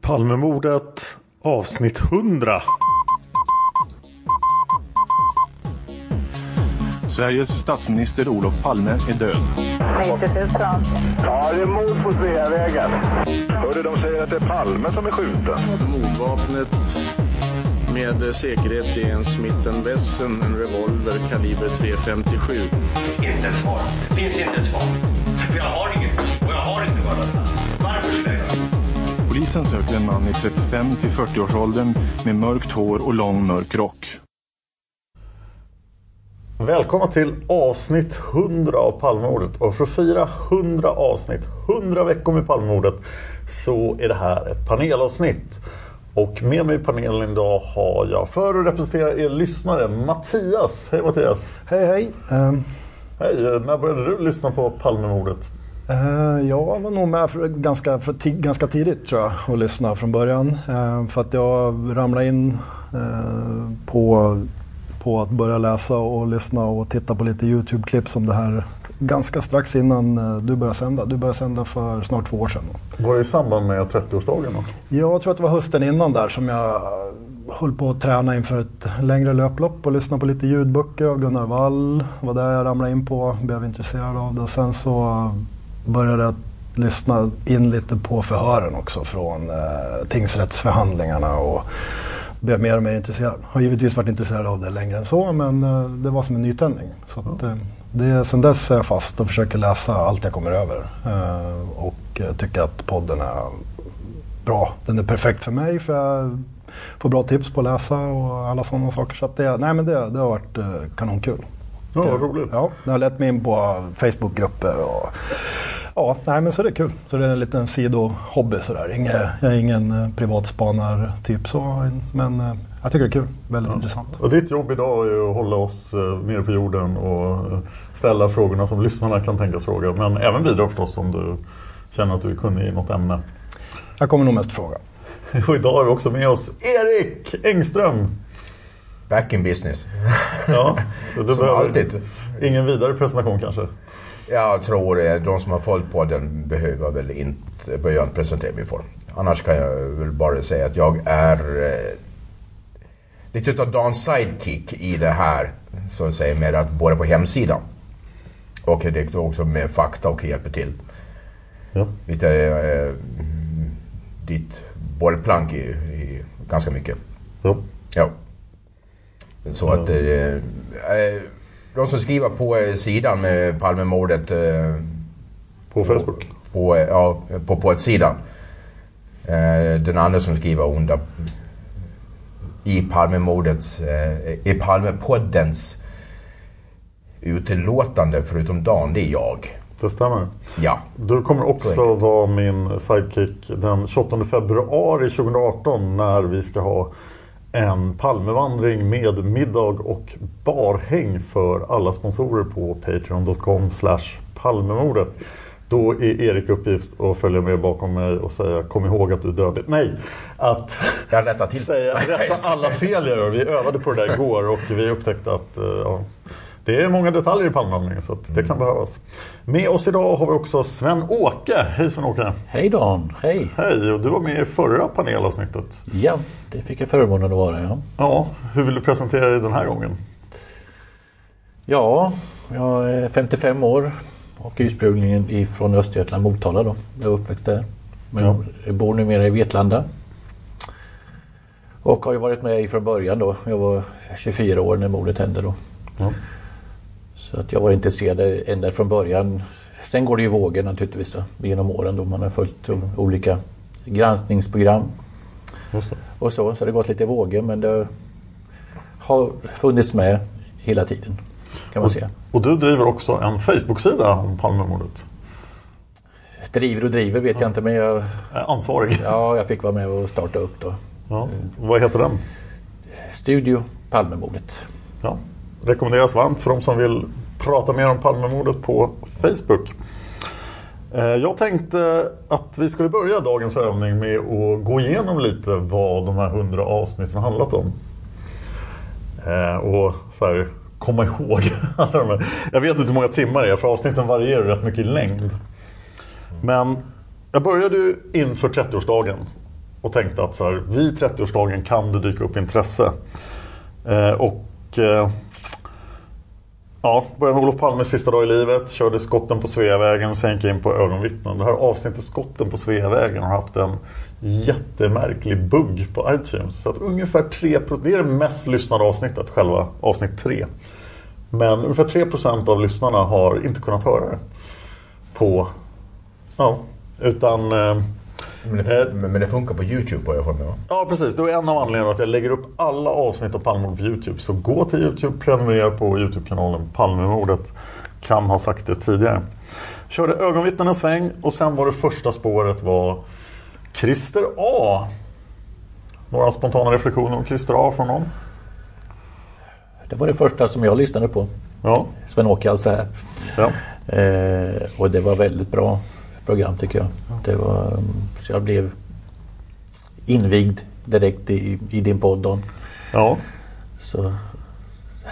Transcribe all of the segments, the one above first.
Palmemordet avsnitt 100. Sveriges statsminister Olof Palme är död. 90 000. Ja, det är mord på Sveavägen. Hörde de säger att det är Palme som är skjuten. Mordvapnet med säkerhet är en Smith Wesson, en revolver kaliber .357. Inte ett svar. Finns inte ett svar. För jag har inget och jag har inte varit Varför skulle jag Polisen söker en man i 35 till 40-årsåldern med mörkt hår och lång mörk rock. Välkomna till avsnitt 100 av Palmemordet. Och för att fira 100 avsnitt, 100 veckor med Palmemordet, så är det här ett panelavsnitt. Och med mig i panelen idag har jag, för att representera er lyssnare, Mattias. Hej Mattias! Hej hej! Um... Hej! När började du lyssna på Palmemordet? Uh, jag var nog med för ganska, för ganska tidigt tror jag och lyssna från början. Uh, för att jag ramlade in uh, på, på att börja läsa och lyssna och titta på lite Youtube-klipp som det här ganska strax innan du började sända. Du började sända för snart två år sedan. Var det i samband med 30-årsdagen? Jag tror att det var hösten innan där som jag höll på att träna inför ett längre löplopp och lyssna på lite ljudböcker av Gunnar Wall. Det var där jag ramlade in på, blev intresserad av det. Sen så började lyssna in lite på förhören också från eh, tingsrättsförhandlingarna och blev mer och mer intresserad. Har givetvis varit intresserad av det längre än så men eh, det var som en nytändning. Så att, eh, det, sen dess är jag fast och försöker läsa allt jag kommer över. Eh, och tycker att podden är bra. Den är perfekt för mig för jag får bra tips på att läsa och alla sådana saker. Så att det, nej, men det, det har varit eh, kanonkul. Ja, vad roligt. Ja, det har lett mig in på Facebookgrupper och ja, nej men så det är kul. Så det är en liten sidohobby sådär. Inge, jag är ingen eh, privatspanar-typ så, men eh, jag tycker det är kul. Väldigt ja. intressant. Och ditt jobb idag är att hålla oss eh, nere på jorden och ställa frågorna som lyssnarna kan tänkas fråga. Men även bidra förstås om du känner att du är kunnig i något ämne. Jag kommer nog mest fråga. Och idag har vi också med oss Erik Engström. Back in business. Ja, det Som alltid. Ingen vidare presentation kanske? Jag tror de som har följt podden behöver väl inte börja presentera mig för. Annars kan jag väl bara säga att jag är eh, lite utav Dans sidekick i det här. Så att säga med att både på hemsidan och det också med fakta och hjälper till. Ja. Lite eh, ditt bollplank i, i ganska mycket. Ja. ja. Så att... Eh, eh, de som skriver på eh, sidan med Palmemordet... På Facebook? På, ja, på, på ett sidan. Eh, den andra som skriver under i Palmemordets, i Palmepoddens utlåtande förutom Dan, det är jag. Det stämmer. Ja. Du kommer också vara min sidekick den 28 februari 2018 när vi ska ha en Palmevandring med middag och barhäng för alla sponsorer på patreon.com Palmemordet. Då är Erik uppgift att följa med bakom mig och säga kom ihåg att du är dödlig. Nej, att Jag rättar till. säga, rätta alla fel jag gör. Vi övade på det där igår och vi upptäckte att eh, ja, det är många detaljer i Palmemordningen så att det kan behövas. Med oss idag har vi också Sven-Åke. Hej Sven-Åke! Hej Dan, hej! Hej! Och du var med i förra panelavsnittet. Ja, det fick jag förmånen att vara ja. Ja, hur vill du presentera dig den här gången? Ja, jag är 55 år och ursprungligen ifrån Östergötland, Motala då. Jag är uppväxt där. Men Ja. jag bor numera i Vetlanda. Och har ju varit med från början då. Jag var 24 år när mordet hände då. Ja. Så att jag var intresserad ända från början. Sen går det ju i vågor naturligtvis då, genom åren då man har följt o- olika granskningsprogram och så. Så det har gått lite vågor men det har funnits med hela tiden kan man säga. Och du driver också en Facebook-sida om Palmemordet. Driver och driver vet jag inte men jag, Är Ansvarig. ja, jag fick vara med och starta upp då. Ja. Vad heter den? Studio Palmemordet. Ja. Rekommenderas varmt för de som vill prata mer om Palmemordet på Facebook. Eh, jag tänkte att vi skulle börja dagens övning med att gå igenom lite vad de här 100 avsnitten har handlat om. Eh, och så här, komma ihåg alla de här. Jag vet inte hur många timmar det är för avsnitten varierar rätt mycket i längd. Men jag började ju inför 30-årsdagen och tänkte att så här, vid 30-årsdagen kan det dyka upp intresse. Eh, och ja, började med Olof Palmes sista dag i livet, körde skotten på Sveavägen och sen gick jag in på ögonvittnen. Det här avsnittet Skotten på Sveavägen har haft en jättemärklig bugg på iTunes. Så att ungefär 3%, det är det mest lyssnade avsnittet, själva avsnitt 3. Men ungefär 3% av lyssnarna har inte kunnat höra det. På, ja, utan eh, men det, men det funkar på Youtube har jag för mig va? Ja precis, det är en av anledningarna att jag lägger upp alla avsnitt av Palmemordet på Youtube. Så gå till Youtube, prenumerera på Youtube-kanalen Palmemordet. Kan ha sagt det tidigare. Körde ögonvittnen en sväng och sen var det första spåret var Christer A. Några spontana reflektioner om Christer A från någon? Det var det första som jag lyssnade på. Ja. Sven-Åke alltså här. ja. Eh, och det var väldigt bra program tycker jag. Det var, mm, så jag blev invigd direkt i, i din podd Dan. Ja. Så,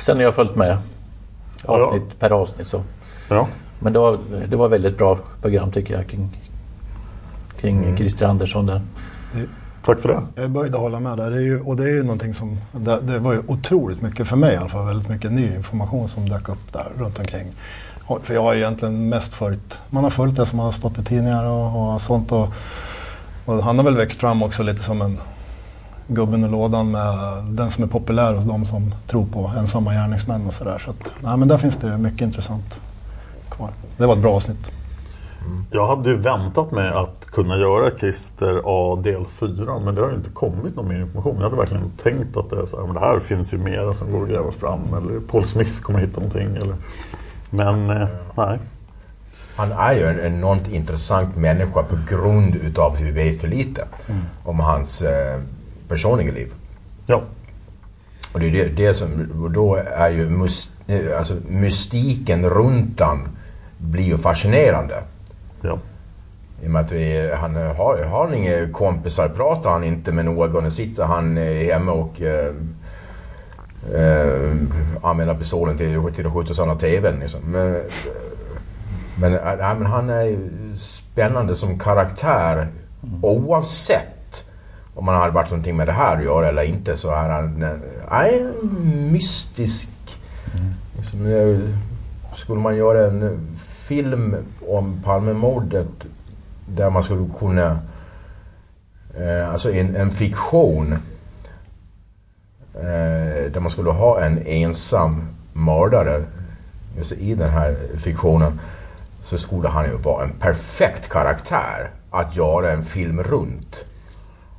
sen har jag följt med Ja, ja. avsnitt per avsnitt. Så. ja. Men det var, det var väldigt bra program tycker jag kring, kring Christer Andersson där. Tack för det. Jag är böjd att hålla med där. Det är ju, och det är ju någonting som, det, det var ju otroligt mycket för mig i alla fall, väldigt mycket ny information som dök upp där runt omkring. För jag har egentligen mest följt, man har följt det som har stått i tidningar och, och sånt. Och, och han har väl växt fram också lite som en gubben i lådan med den som är populär hos de som tror på ensamma gärningsmän och sådär. Så att, nej, men där finns det mycket intressant kvar. Det var ett bra avsnitt. Jag hade ju väntat mig att kunna göra Christer A del 4 men det har ju inte kommit någon mer information. Jag hade verkligen tänkt att det, är så här, men det här finns ju mera som går att gräva fram eller Paul Smith kommer hitta någonting. Eller... Men eh, nej. Han är ju en enormt intressant människa på grund utav att vi vet för lite om hans eh, personliga liv. Ja. Och det är det, det som, då är ju mus, eh, alltså, mystiken runt han blir ju fascinerande. Ja. I och med att vi, han har, har han inga kompisar, pratar han inte med någon, sitter han eh, hemma och eh, eh, använda pistolen till, till att skjuta sönder TVn. Liksom. Men, eh, men, äh, men han är spännande som karaktär oavsett om han hade varit någonting med det här att göra eller inte så är han eh, nej, mystisk. Liksom, skulle man göra en film om Palmemordet där man skulle kunna... Eh, alltså en, en fiktion. Eh, där man skulle ha en ensam mördare alltså i den här fiktionen. Så skulle han ju vara en perfekt karaktär att göra en film runt.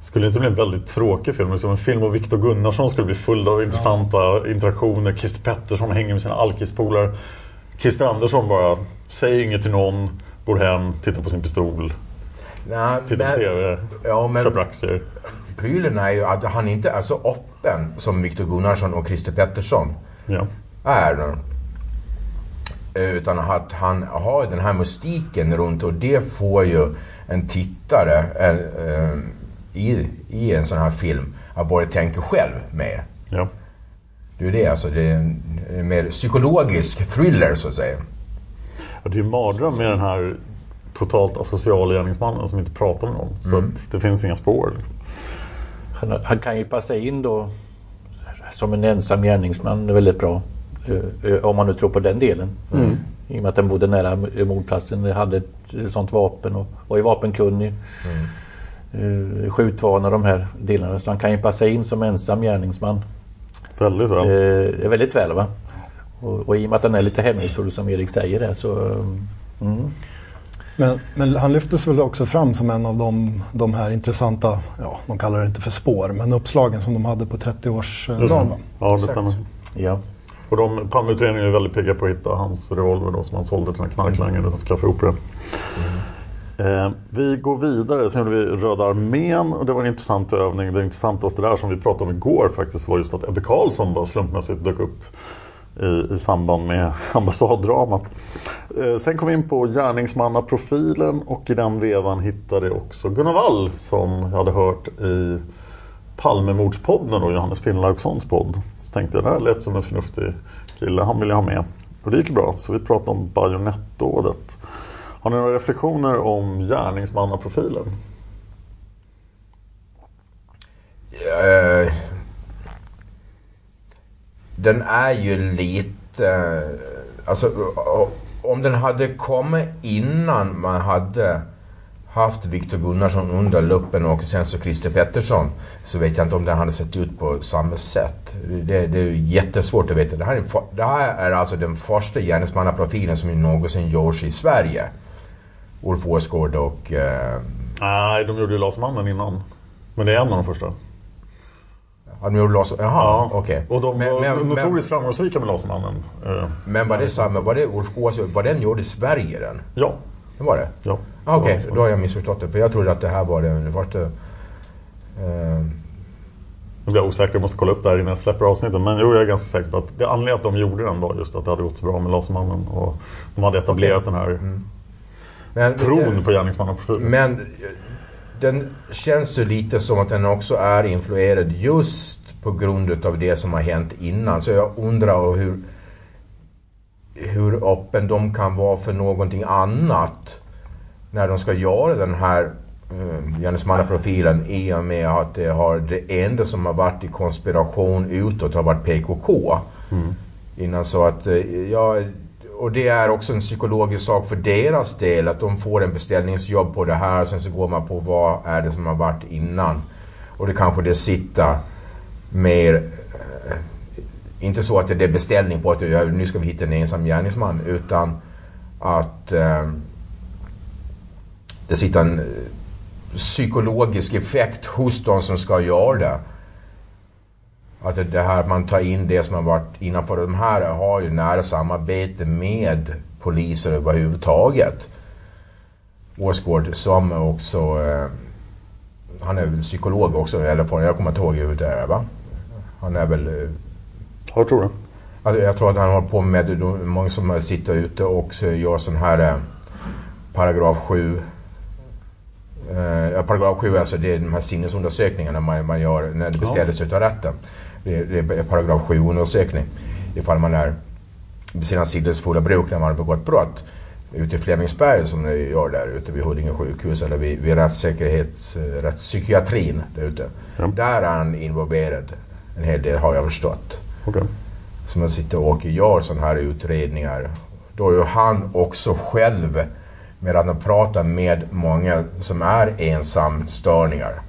Skulle inte bli en väldigt tråkig film. Som en film av Viktor Gunnarsson skulle bli full av intressanta interaktioner. Christer Pettersson hänger med sina alkispolare. Christer Andersson bara säger inget till någon, går hem, tittar på sin pistol, Nej, tittar på men- TV, Ja, men köper aktier. Prylen är ju att han inte är så öppen som Viktor Gunnarsson och Christer Pettersson Ja. är. Utan att han har den här mystiken runt och det får ju en tittare eh, eh, i, i en sån här film att börja tänka själv mer. Ja. Det är det alltså. Det är en, en mer psykologisk thriller så att säga. Ja, Det är ju en mardröm med den här totalt asociala gärningsmannen som inte pratar med någon. Så Mm. att det finns inga spår. Han, han kan ju passa in då som en ensam gärningsman väldigt bra. Eh, eh, Om man nu tror på den delen. Mm. I och med att den bodde nära mordplatsen, hade ett eh, sånt vapen och var ju vapenkunnig. Mm. Skjutvan och de här delarna. Så han kan ju passa in som ensam gärningsman. Väldigt väl. Eh, väldigt väl va. Och, och i och med att den är lite hemlighetsfull som Erik säger det så... Mm. Men, men han lyftes väl också fram som en av de, de här intressanta, ja, de kallar det inte för spår, men uppslagen som de hade på Just det. 30-årsdagen. Ja, det stämmer. Ja. Och de, Palmeutredningen är väldigt pigga på att hitta hans revolver då, som han sålde till en knarklangare utanför Café Opera. Eh, vi går vidare, sen gjorde vi Röda armén och det var en intressant övning. Det intressantaste där som vi pratade om igår faktiskt var just att Ebbe Carlsson bara slumpmässigt dök upp i, i samband med ambassaddramat. Eh, sen kom vi in på gärningsmannaprofilen och i den vevan hittade jag också Gunnar Wall som jag hade hört i Palmemordspodden och Johannes Finnlaugssons podd. Så tänkte jag det här lät som en förnuftig kille, han vill jag ha med. Och det gick bra, så vi pratade om bajonettdådet. Har ni några reflektioner om gärningsmannaprofilen? Eh, den är ju lite... Eh, alltså, om den hade kommit innan man hade haft Viktor Gunnarsson under luppen och sen så Christer Pettersson så vet jag inte om den hade sett ut på samma sätt. Det, det är jättesvårt att veta. Det här, är, det här är alltså den första gärningsmannaprofilen som någonsin görs i Sverige. Ulf Åsgård och... Eh, Nej, de gjorde ju Lasermannen innan. Men det är en av de första. Ja, de gjorde Las... Jaha, okej. Och de Men- var men- men- notoriskt framgångsrika med Lasermannen. Eh, Men var det samma, var det Ulf Åsgård, var den gjord i Sverige den? Ja. Det var det? Ja. Ah, Okej, Ja, så. då har jag missförstått det. För jag trodde att det här var den första... Eh, Nu blir jag osäker, jag måste kolla upp det här innan jag släpper avsnittet. Men jo, jag är ganska säker på att det anledningen att de gjorde den var just att det hade gått så bra med Lasermannen. Och de hade etablerat den här men, tron på gärningsmannaprofilen. Men den känns ju lite som att den också är influerad just på grund av det som har hänt innan. Så jag undrar hur, hur öppen de kan vara för någonting annat när de ska göra den här uh, gärningsmannaprofilen i och med att det, har, det enda som har varit i konspiration utåt har varit PKK. Innan så att, eh, ja, och det är också en psykologisk sak för deras del att de får en beställningsjobb på det här sen så går man på vad är det som har varit innan. Och det kanske det sitter mer, eh, inte så att det är beställning på att nu ska vi hitta en ensam gärningsman utan att eh, det sitter en eh, psykologisk effekt hos de som ska göra det. Att det- det här man tar in det som har varit innanför. De här har ju nära samarbete med poliser överhuvudtaget. Åsgård som också... Eh, han är väl psykolog också, eller får jag kommer inte ihåg hur det är va? Han är väl... Eh, jag tror det. Alltså, jag tror att han håller på med, de- många som sitter ute och gör sån här eh, paragraf 7 Eh, ja, paragraf 7 alltså det är de här sinnesundersökningarna man, man gör när det Ja. beställs utav rätten. Det, är paragraf 7 undersökning. Ifall man är besinningssidesfulla bruk när man har begått brott. Ute i Flemingsberg som det gör där ute vid Huddinge sjukhus eller vid, vid eh, rättspsykiatrin där ute. Där är han involverad en hel del har jag förstått. Okej. Som man sitter och gör sådana här utredningar. Då är ju han också själv med att han pratar med många som är ensamstörningar.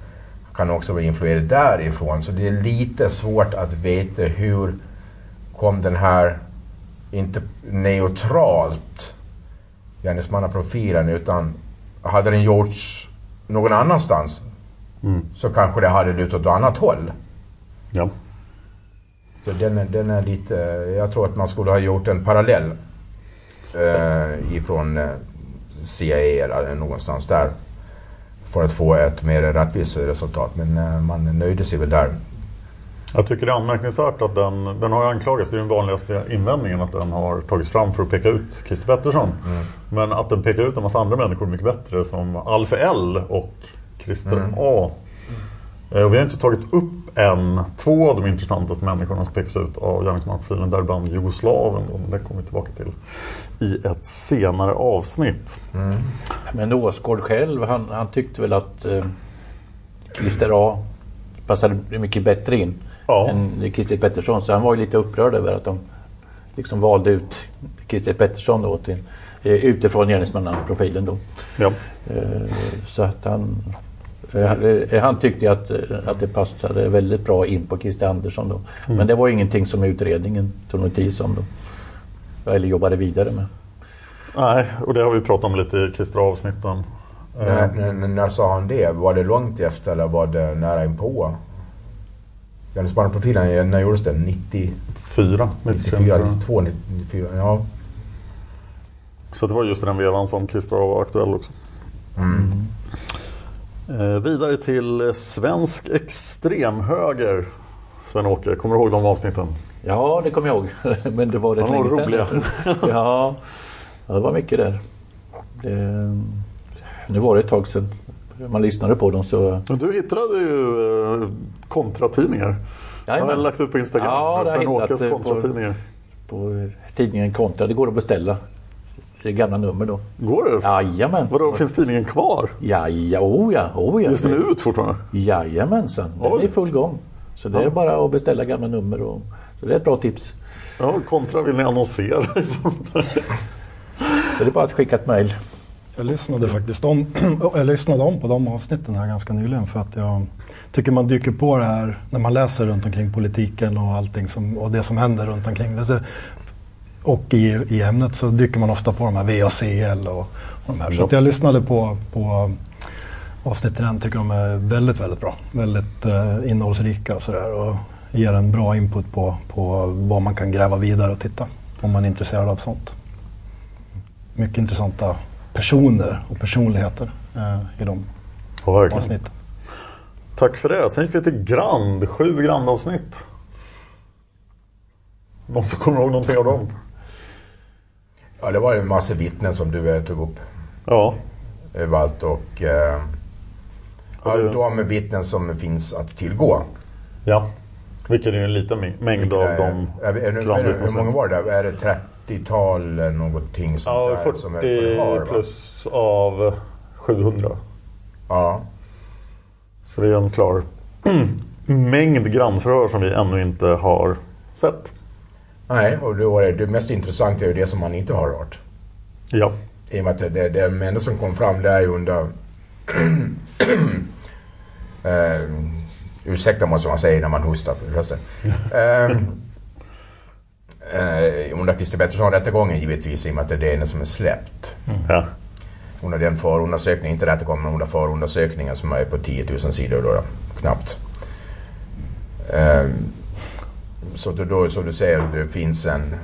Kan också vara influerad därifrån. Så det är lite svårt att veta hur kom den här, inte neutralt, gärningsmannaprofilen utan hade den gjorts någon annanstans Mm. så kanske det hade lutat åt annat håll. Ja. Så den, är- den är lite, jag tror att man skulle ha gjort en parallell eh, ifrån eh, CIA eller någonstans där. För att få ett mer rättvist resultat. Men eh, man nöjde sig väl där. Jag tycker det är anmärkningsvärt att den, den har anklagats, det är den vanligaste invändningen, att den har tagits fram för att peka ut Christer Pettersson. Mm. Men att den pekar ut en massa andra människor mycket bättre som Alf L och Christer Mm. A. Eh, Och vi har inte tagit upp än två av de intressantaste människorna som pekas ut av gärningsmannaprofilen, däribland Jugoslaven. Det kommer vi tillbaka till i ett senare avsnitt. Men Åsgård själv, han, han tyckte väl att eh, Christer A passade mycket bättre in än Christer Pettersson. Så han var ju lite upprörd över att de liksom valde ut Christer Pettersson då till, eh, utifrån gärningsmannaprofilen då. Ja. Eh, så att han, han tyckte att, eh, att det passade väldigt bra in på Christer Andersson då. Mm. Men det var ingenting som utredningen tog notis om då. Eller jobbade vidare med. Nej, och det har vi pratat om lite i Christer A-avsnitten. Eh, När, när, när sa han det? Var det långt efter eller var det nära inpå? Gärningsmannaprofilen, när gjordes den? 90, Fyra, 94, 92, 94? Ja. Så det var just den vevan som Christer var aktuell också. Mm. Eh, vidare till svensk extremhöger. Sven-Åke, kommer du ihåg de avsnitten? Ja, det kommer jag ihåg. Men det var rätt länge sedan. roliga. ja, ja, det var mycket där. Det, nu var det ett tag sedan man lyssnade på dem så... Du hittade ju eh, kontratidningar. Jag har Jajamän. lagt ut på Instagram. Ja, Sven-Åkes eh, på- kontratidningar. På tidningen Kontra. Det går att beställa. Det är gamla nummer då. Går det? Jajamän. Vadå, finns tidningen kvar? Ja, ja, oh ja, oh ja. Ges den ut fortfarande? Jajamensan, den är i full gång. Så det är bara att beställa gamla nummer. Och, så det är ett bra tips. Ja, kontra vill ni annonsera? Så det är bara att skicka ett mejl. Jag lyssnade faktiskt om, jag lyssnade om på de avsnitten här ganska nyligen för att jag tycker man dyker på det här när man läser runt omkring politiken och allting som, och det som händer runt omkring det. Och i, i ämnet så dyker man ofta på de här VACL och, och de här. Så att jag lyssnade på, på avsnitten, jag tycker de är väldigt, väldigt bra. Väldigt eh, innehållsrika och sådär och ger en bra input på, på vad man kan gräva vidare och titta om man är intresserad av sånt. Mycket intressanta personer och personligheter eh, i de Ja, avsnitten. Tack för det. Sen gick vi till Grand. Sju Grand-avsnitt. Någon som kommer ihåg någonting av dem? Ja, det var en massa vittnen som du eh, tog upp. Ja. Överallt och... Eh, ja, de vittnen som finns att tillgå. Ja. Vilket är en liten mäng- mängd av Eh, de vet- hur, många var det? Är det 30-tal eller någonting sånt Ja, där som är förhör? 40 va? plus av 700. Ja. Så det är en klar mängd grannförhör som vi ännu inte har sett. Nej, och då är det, det mest intressanta är ju det som man inte har hört. Ja. I och med att det, det, det enda som kom fram det är ju under... eh, ursäkta måste man säga när man hostar på rösten. Eh, eh, under Christer Pettersson-rättegången givetvis i och med att det är det enda som är släppt. Ja. Under den förundersökningen, inte rättegången men under förundersökningen som är på 10 000 sidor då, då knappt. Eh, så då, då, så du säger, det finns en...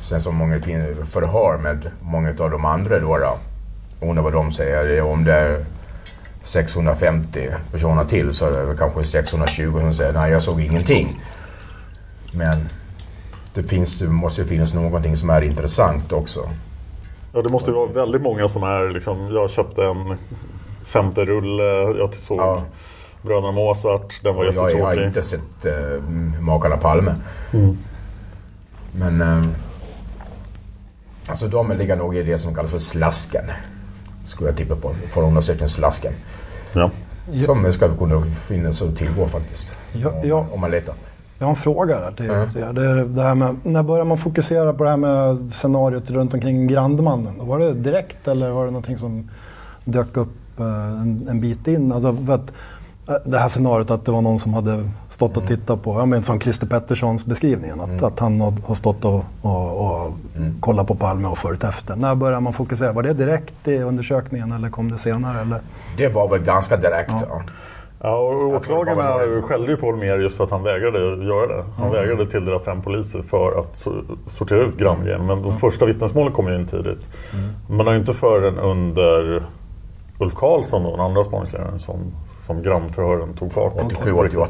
Sen så många förhör med många av de andra då. då. Undrar vad de säger. Om det är 650 personer till så är det väl kanske 620 som säger nej jag såg ingenting. Men det, finns, det måste ju finnas någonting som är intressant också. Ja, det måste ju vara väldigt många som är liksom, jag köpte en femte rulle, jag såg Bröderna Mozart, den var Och jag, jag har jättetråkig. inte sett uh, Makarna Palme. Mm. Men eh, alltså de ligger nog i det som kallas för slasken. Skulle jag tippa på. Förundersökningsslasken. Ja. Som ska kunna finnas att tillgå faktiskt. Ja, ja. Om man letar. Jag har en fråga där. till er. Det, det här med, när börjar man fokusera på det här med scenariot runt omkring Grandmannen? Var det direkt eller var det någonting som dök upp eh, en, en bit in? Alltså för att, det här scenariot att det var någon som hade stått och tittat på, ja men som Christer Petterssons beskrivningen, att, att han har, stått och, och, och kollat på Palme och följt efter. När börjar man fokusera? Var det direkt i undersökningen eller kom det senare? Eller? Det var väl ganska direkt. Ja. Ja, och Jag tror åklagarna det skällde ju på mer just för att han vägrade göra det. Han Mm. vägrade tilldela fem poliser för att so- sortera ut granngen. Men de första vittnesmålen kom ju in tidigt. Mm. Men har ju inte förrän under Ulf Karlsson, då, den andra spaningsledaren, som, som grannförhören tog fart. 87-88.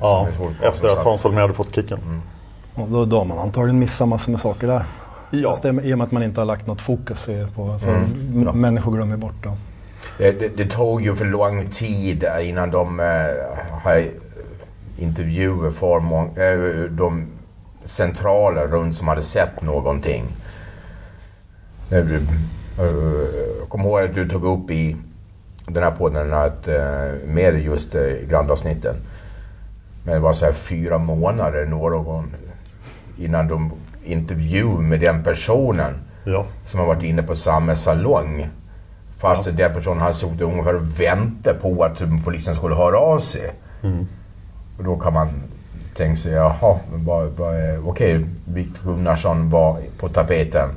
Ja, efter att Hans Holmér hade fått kicken. Mm. Och då, då har man antagligen missat massor med saker där. Ja. Fast det, I och med att man inte har lagt något fokus på, så Mm. människor glömmer bort det. Det, det, det tog ju för lång tid innan de uh, har intervjuat för många, eh, de centrala runt som hade sett någonting. Eh, du- eh, Jag kommer ihåg att du tog upp i den här podden att, eh, med just uh, grandavsnitten. Men det var så här fyra månader några gånger innan de intervjuade med den personen Ja. som har varit inne på samma salong. Fast den personen hade suttit ungefär och väntat på att polisen skulle höra av sig. Mm. Och då kan man tänka sig, jaha, okej, Viktor Gunnarsson var på tapeten.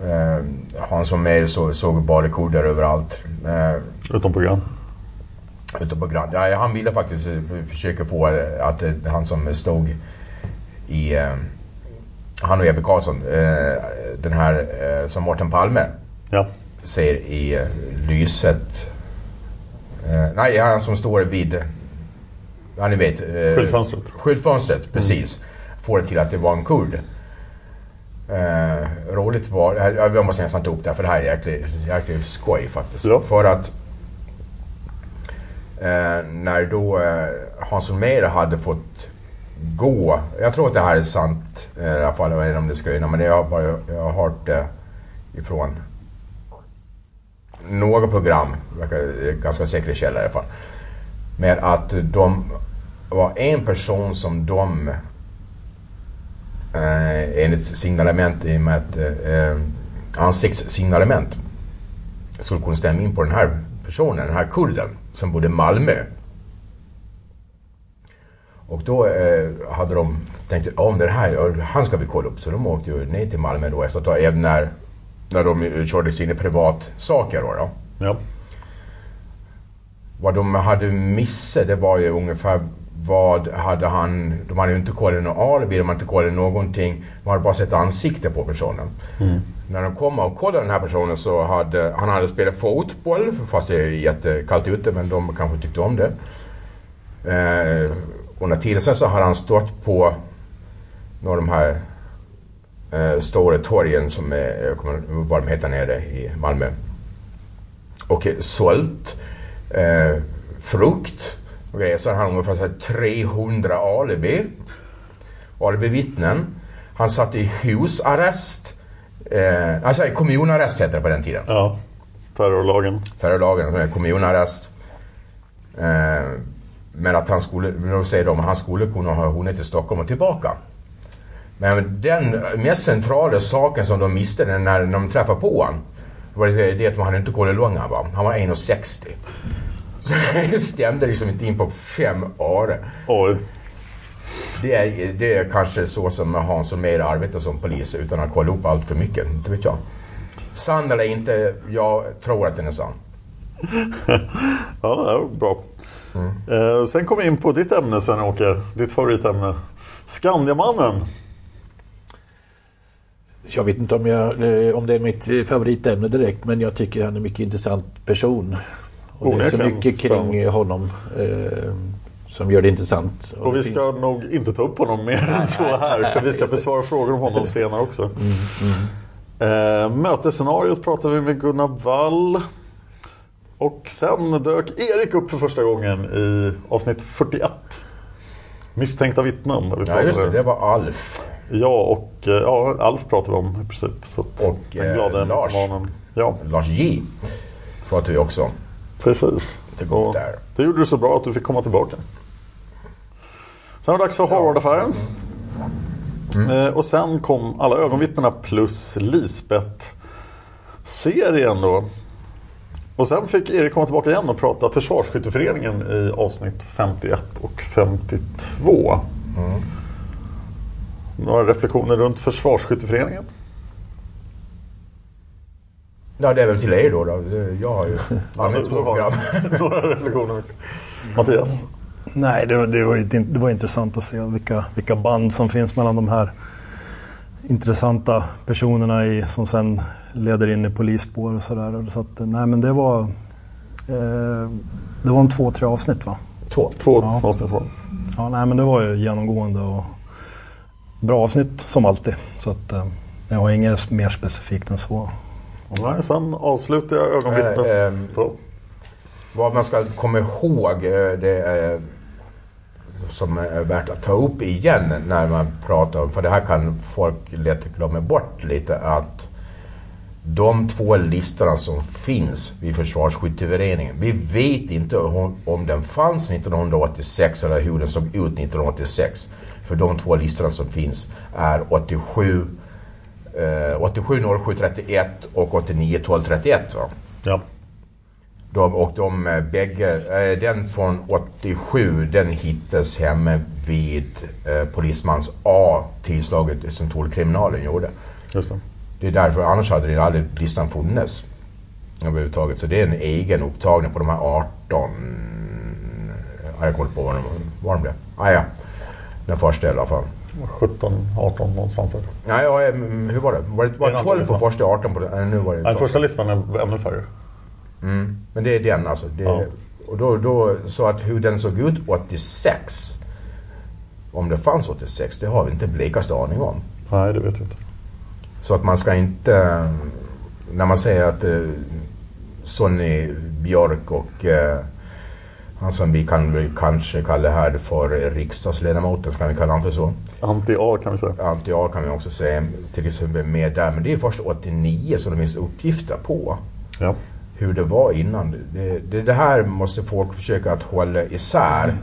Uh, Hans Holmér så, såg bara kuddar överallt. Uh, Utom program. utom på Grand. Ja, han ville faktiskt eh, försöka få eh, att eh, han som stod i... eh, han och Ebbe Karlsson, eh, den här eh, som Mårten Palme Ja. säger i eh, lyset. Eh, nej, han som står vid... Ja, ni vet. Eh, Skyltfönstret. Skyltfönstret, precis. Får det till att det var en kurd. Eh, roligt var... Jag, jag måste nästan ta upp det här för det här är jäkligt, jäkligt skoj faktiskt. Ja. För att eh, när då eh, Hans Holmér hade fått gå. Jag tror att det här är sant eh, i alla fall. Jag vet inte om det ska men jag har, bara, jag har hört det ifrån några program, verkar ganska säkra källor i alla fall. Med att de var en person som de eh, enligt signalement i och med att eh, ansiktssignalement skulle kunna stämma in på den här personen, den här kurden som bodde i Malmö. Och då eh, hade de tänkt att om det här, han ska vi kolla upp. Så de åkte ju ner till Malmö då efter att ha, även när, när de eh, körde sina privatsaker då. då. Ja. Vad de hade missat det var ju ungefär vad hade han... De hade ju inte kollat någon alibi, de hade inte kollat någonting. De hade bara sett ansikte på personen. Mm. När de kom och kollade den här personen så hade han hade spelat fotboll, fast det är jättekallt ute, men de kanske tyckte om det. Eh, under tiden sen så hade han stått på några av de här eh, stora torgen som är, jag kommer vad de heter nere i Malmö. Och sålt eh, frukt och grejer. Så han hade ungefär så här 300 alibi. Alibi-vittnen. Han satt i husarrest. Eh, alltså kommunarrest hette det på den tiden. Ja. Terrorlagen. Terrorlagen, kommunarrest. Eh, men att han skulle, säger de han skulle kunna ha hunnit till Stockholm och tillbaka. Men den mest centrala saken som de miste när de träffade på honom var det, det att hade inte kollat hur lång han var. Han var 1,60. Så det stämde liksom inte in på fem öre. Oj. Det är, det är kanske så som Hans Holmér arbetar som polis utan att kolla upp allt för mycket. Inte vet jag. Sann eller inte, jag tror att den är sann. ja, det var bra. Eh, sen kom vi in på ditt ämne Sven-Åke. Ditt favoritämne. Skandiamannen. Jag vet inte om, jag, eh, om det är mitt eh, favoritämne direkt men jag tycker han är en mycket intressant person. Och det är så mycket kring honom eh, som gör det intressant. Och vi det ska nog inte ta upp honom mer än så här. För vi ska besvara frågor om honom senare också. Eh, mötesscenariot pratar vi med Gunnar Wall. Och sen dök Erik upp för första gången i avsnitt 41. Misstänkta vittnen. vi Ja just det, det var Alf. Ja, och eh, ja, Alf pratade vi om i princip. Så Och eh, Lars. Ja, Lars J. Pratar vi också. Precis. Det går där. det gjorde du så bra att du fick komma tillbaka. Sen var det dags för Harvard-affären. Mm. Eh, och sen kom Alla ögonvittnena plus Lisbeth-serien då. Och sen fick Erik komma tillbaka igen och prata Försvarsskytteföreningen i avsnitt 51 och 52. Mm. Några reflektioner runt Försvarsskytteföreningen? Ja, det är väl till er då. då. Jag har ju använt två program. Några reflektioner. Mattias? Nej, det, var- det, var, det var intressant att se vilka, vilka band som finns mellan de här intressanta personerna i, som sen leder in i polisspår och sådär. Så att, nej men det var... Eh, det var en två, tre avsnitt va? Två. Två Ja. avsnitt var det. Ja, nej men det var ju genomgående och bra avsnitt som alltid. Så att eh, jag har inget mer specifikt än så. Nej, sen avslutar jag ögonvittnes... Eh, ehm. Vad man ska komma ihåg, eh, det är, som är värt att ta upp igen när man pratar om, för det här kan folk lätt glömma bort lite, att de två listorna som finns vid Försvarsskytteföreningen, vi vet inte om, om den fanns 1986 eller hur den såg ut 1986. För de två listorna som finns är 87 eh, 87 07 31 och 89 12 31. Va? Ja. De, och de eh, bägge, eh, den från 87 den hittas hemma vid eh, polismans A tillslaget som tullkriminalen gjorde. Just det. Det är därför, annars hade det aldrig listan funnits. Överhuvudtaget. Så det är en egen upptagning på de här 18... Ja, jag kommer inte på vad de, vad de blev. Ah, ja. Den första i alla fall. 17, 18 någonstans. Nej, ja, hur var det? Var det, var Det är det en 12 på första 18 på den? Nu var det 12. första listan är ännu färre. Mm. Men det är den alltså. Det, Ja. och då, då, så att hur den såg ut 86, om det fanns 86, det har vi inte blekaste aning om. Nej, det vet jag inte. Så att man ska inte, när man säger att eh, Sonny Björk och eh, han som vi kan väl kanske kalla här för riksdagsledamoten, ska vi kalla honom för så? Anti-A kan vi säga. Anti-A kan vi också säga, till exempel med där. Men det är först 89 som det finns uppgifter på Ja. hur det var innan. Det, det, det här måste folk försöka att hålla isär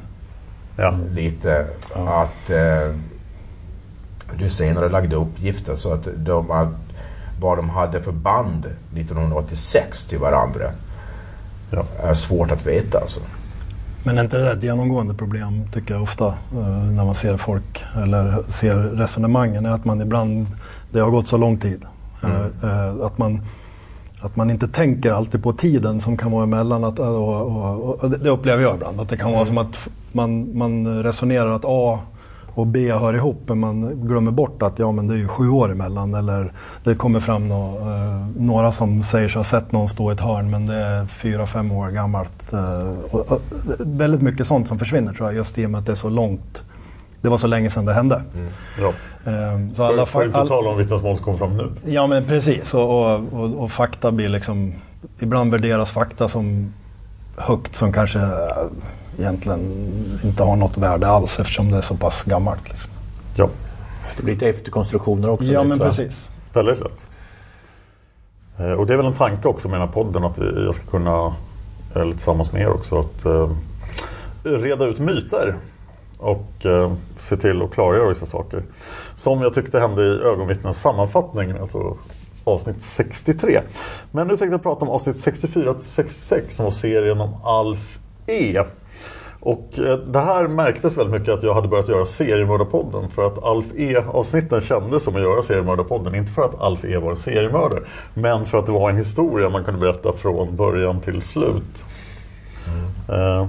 Ja. lite. Att eh, du senare lagde uppgifter så att de, att vad de hade för band 1986 till varandra Ja. är svårt att veta alltså. Men är inte det där ett genomgående problem tycker jag ofta eh, när man ser folk eller ser resonemangen är att man ibland, det har gått så lång tid, eh, eh, att, man, att man inte tänker alltid på tiden som kan vara emellan. Att, och, och, och det upplever jag ibland, att det kan vara som att man, man resonerar att A och B hör ihop men man glömmer bort att ja, men det är ju sju år emellan eller det kommer fram nå, eh, några som säger sig ha sett någon stå i ett hörn men det är fyra, fem år gammalt. Eh, och, och, väldigt mycket sånt som försvinner tror jag just i och med att det är så långt. Det var så länge sedan det hände. Ja. Eh, så För, alla, för fa- inte tala om vittnesmål som kommer fram nu. Ja men precis och, och, och, och fakta blir liksom Ibland värderas fakta som högt som kanske eh, egentligen inte har något värde alls eftersom det är så pass gammalt. Liksom. Ja. Det blir lite efterkonstruktioner också. Ja lätt, men va? precis. Väldigt lätt. Eh, Och det är väl en tanke också med den här podden att jag ska kunna, eller tillsammans med er också, att eh, reda ut myter. Och eh, se till att klargöra vissa saker. Som jag tyckte hände i ögonvittnens sammanfattning, alltså avsnitt 63. Men nu tänkte jag prata om avsnitt 64 till 66 som var serien om Alf E. Och eh, det här märktes väldigt mycket att jag hade börjat göra seriemördarpodden för att Alf E-avsnitten kändes som att göra seriemördarpodden. Inte för att Alf E var en seriemördare, men för att det var en historia man kunde berätta från början till slut. Eh,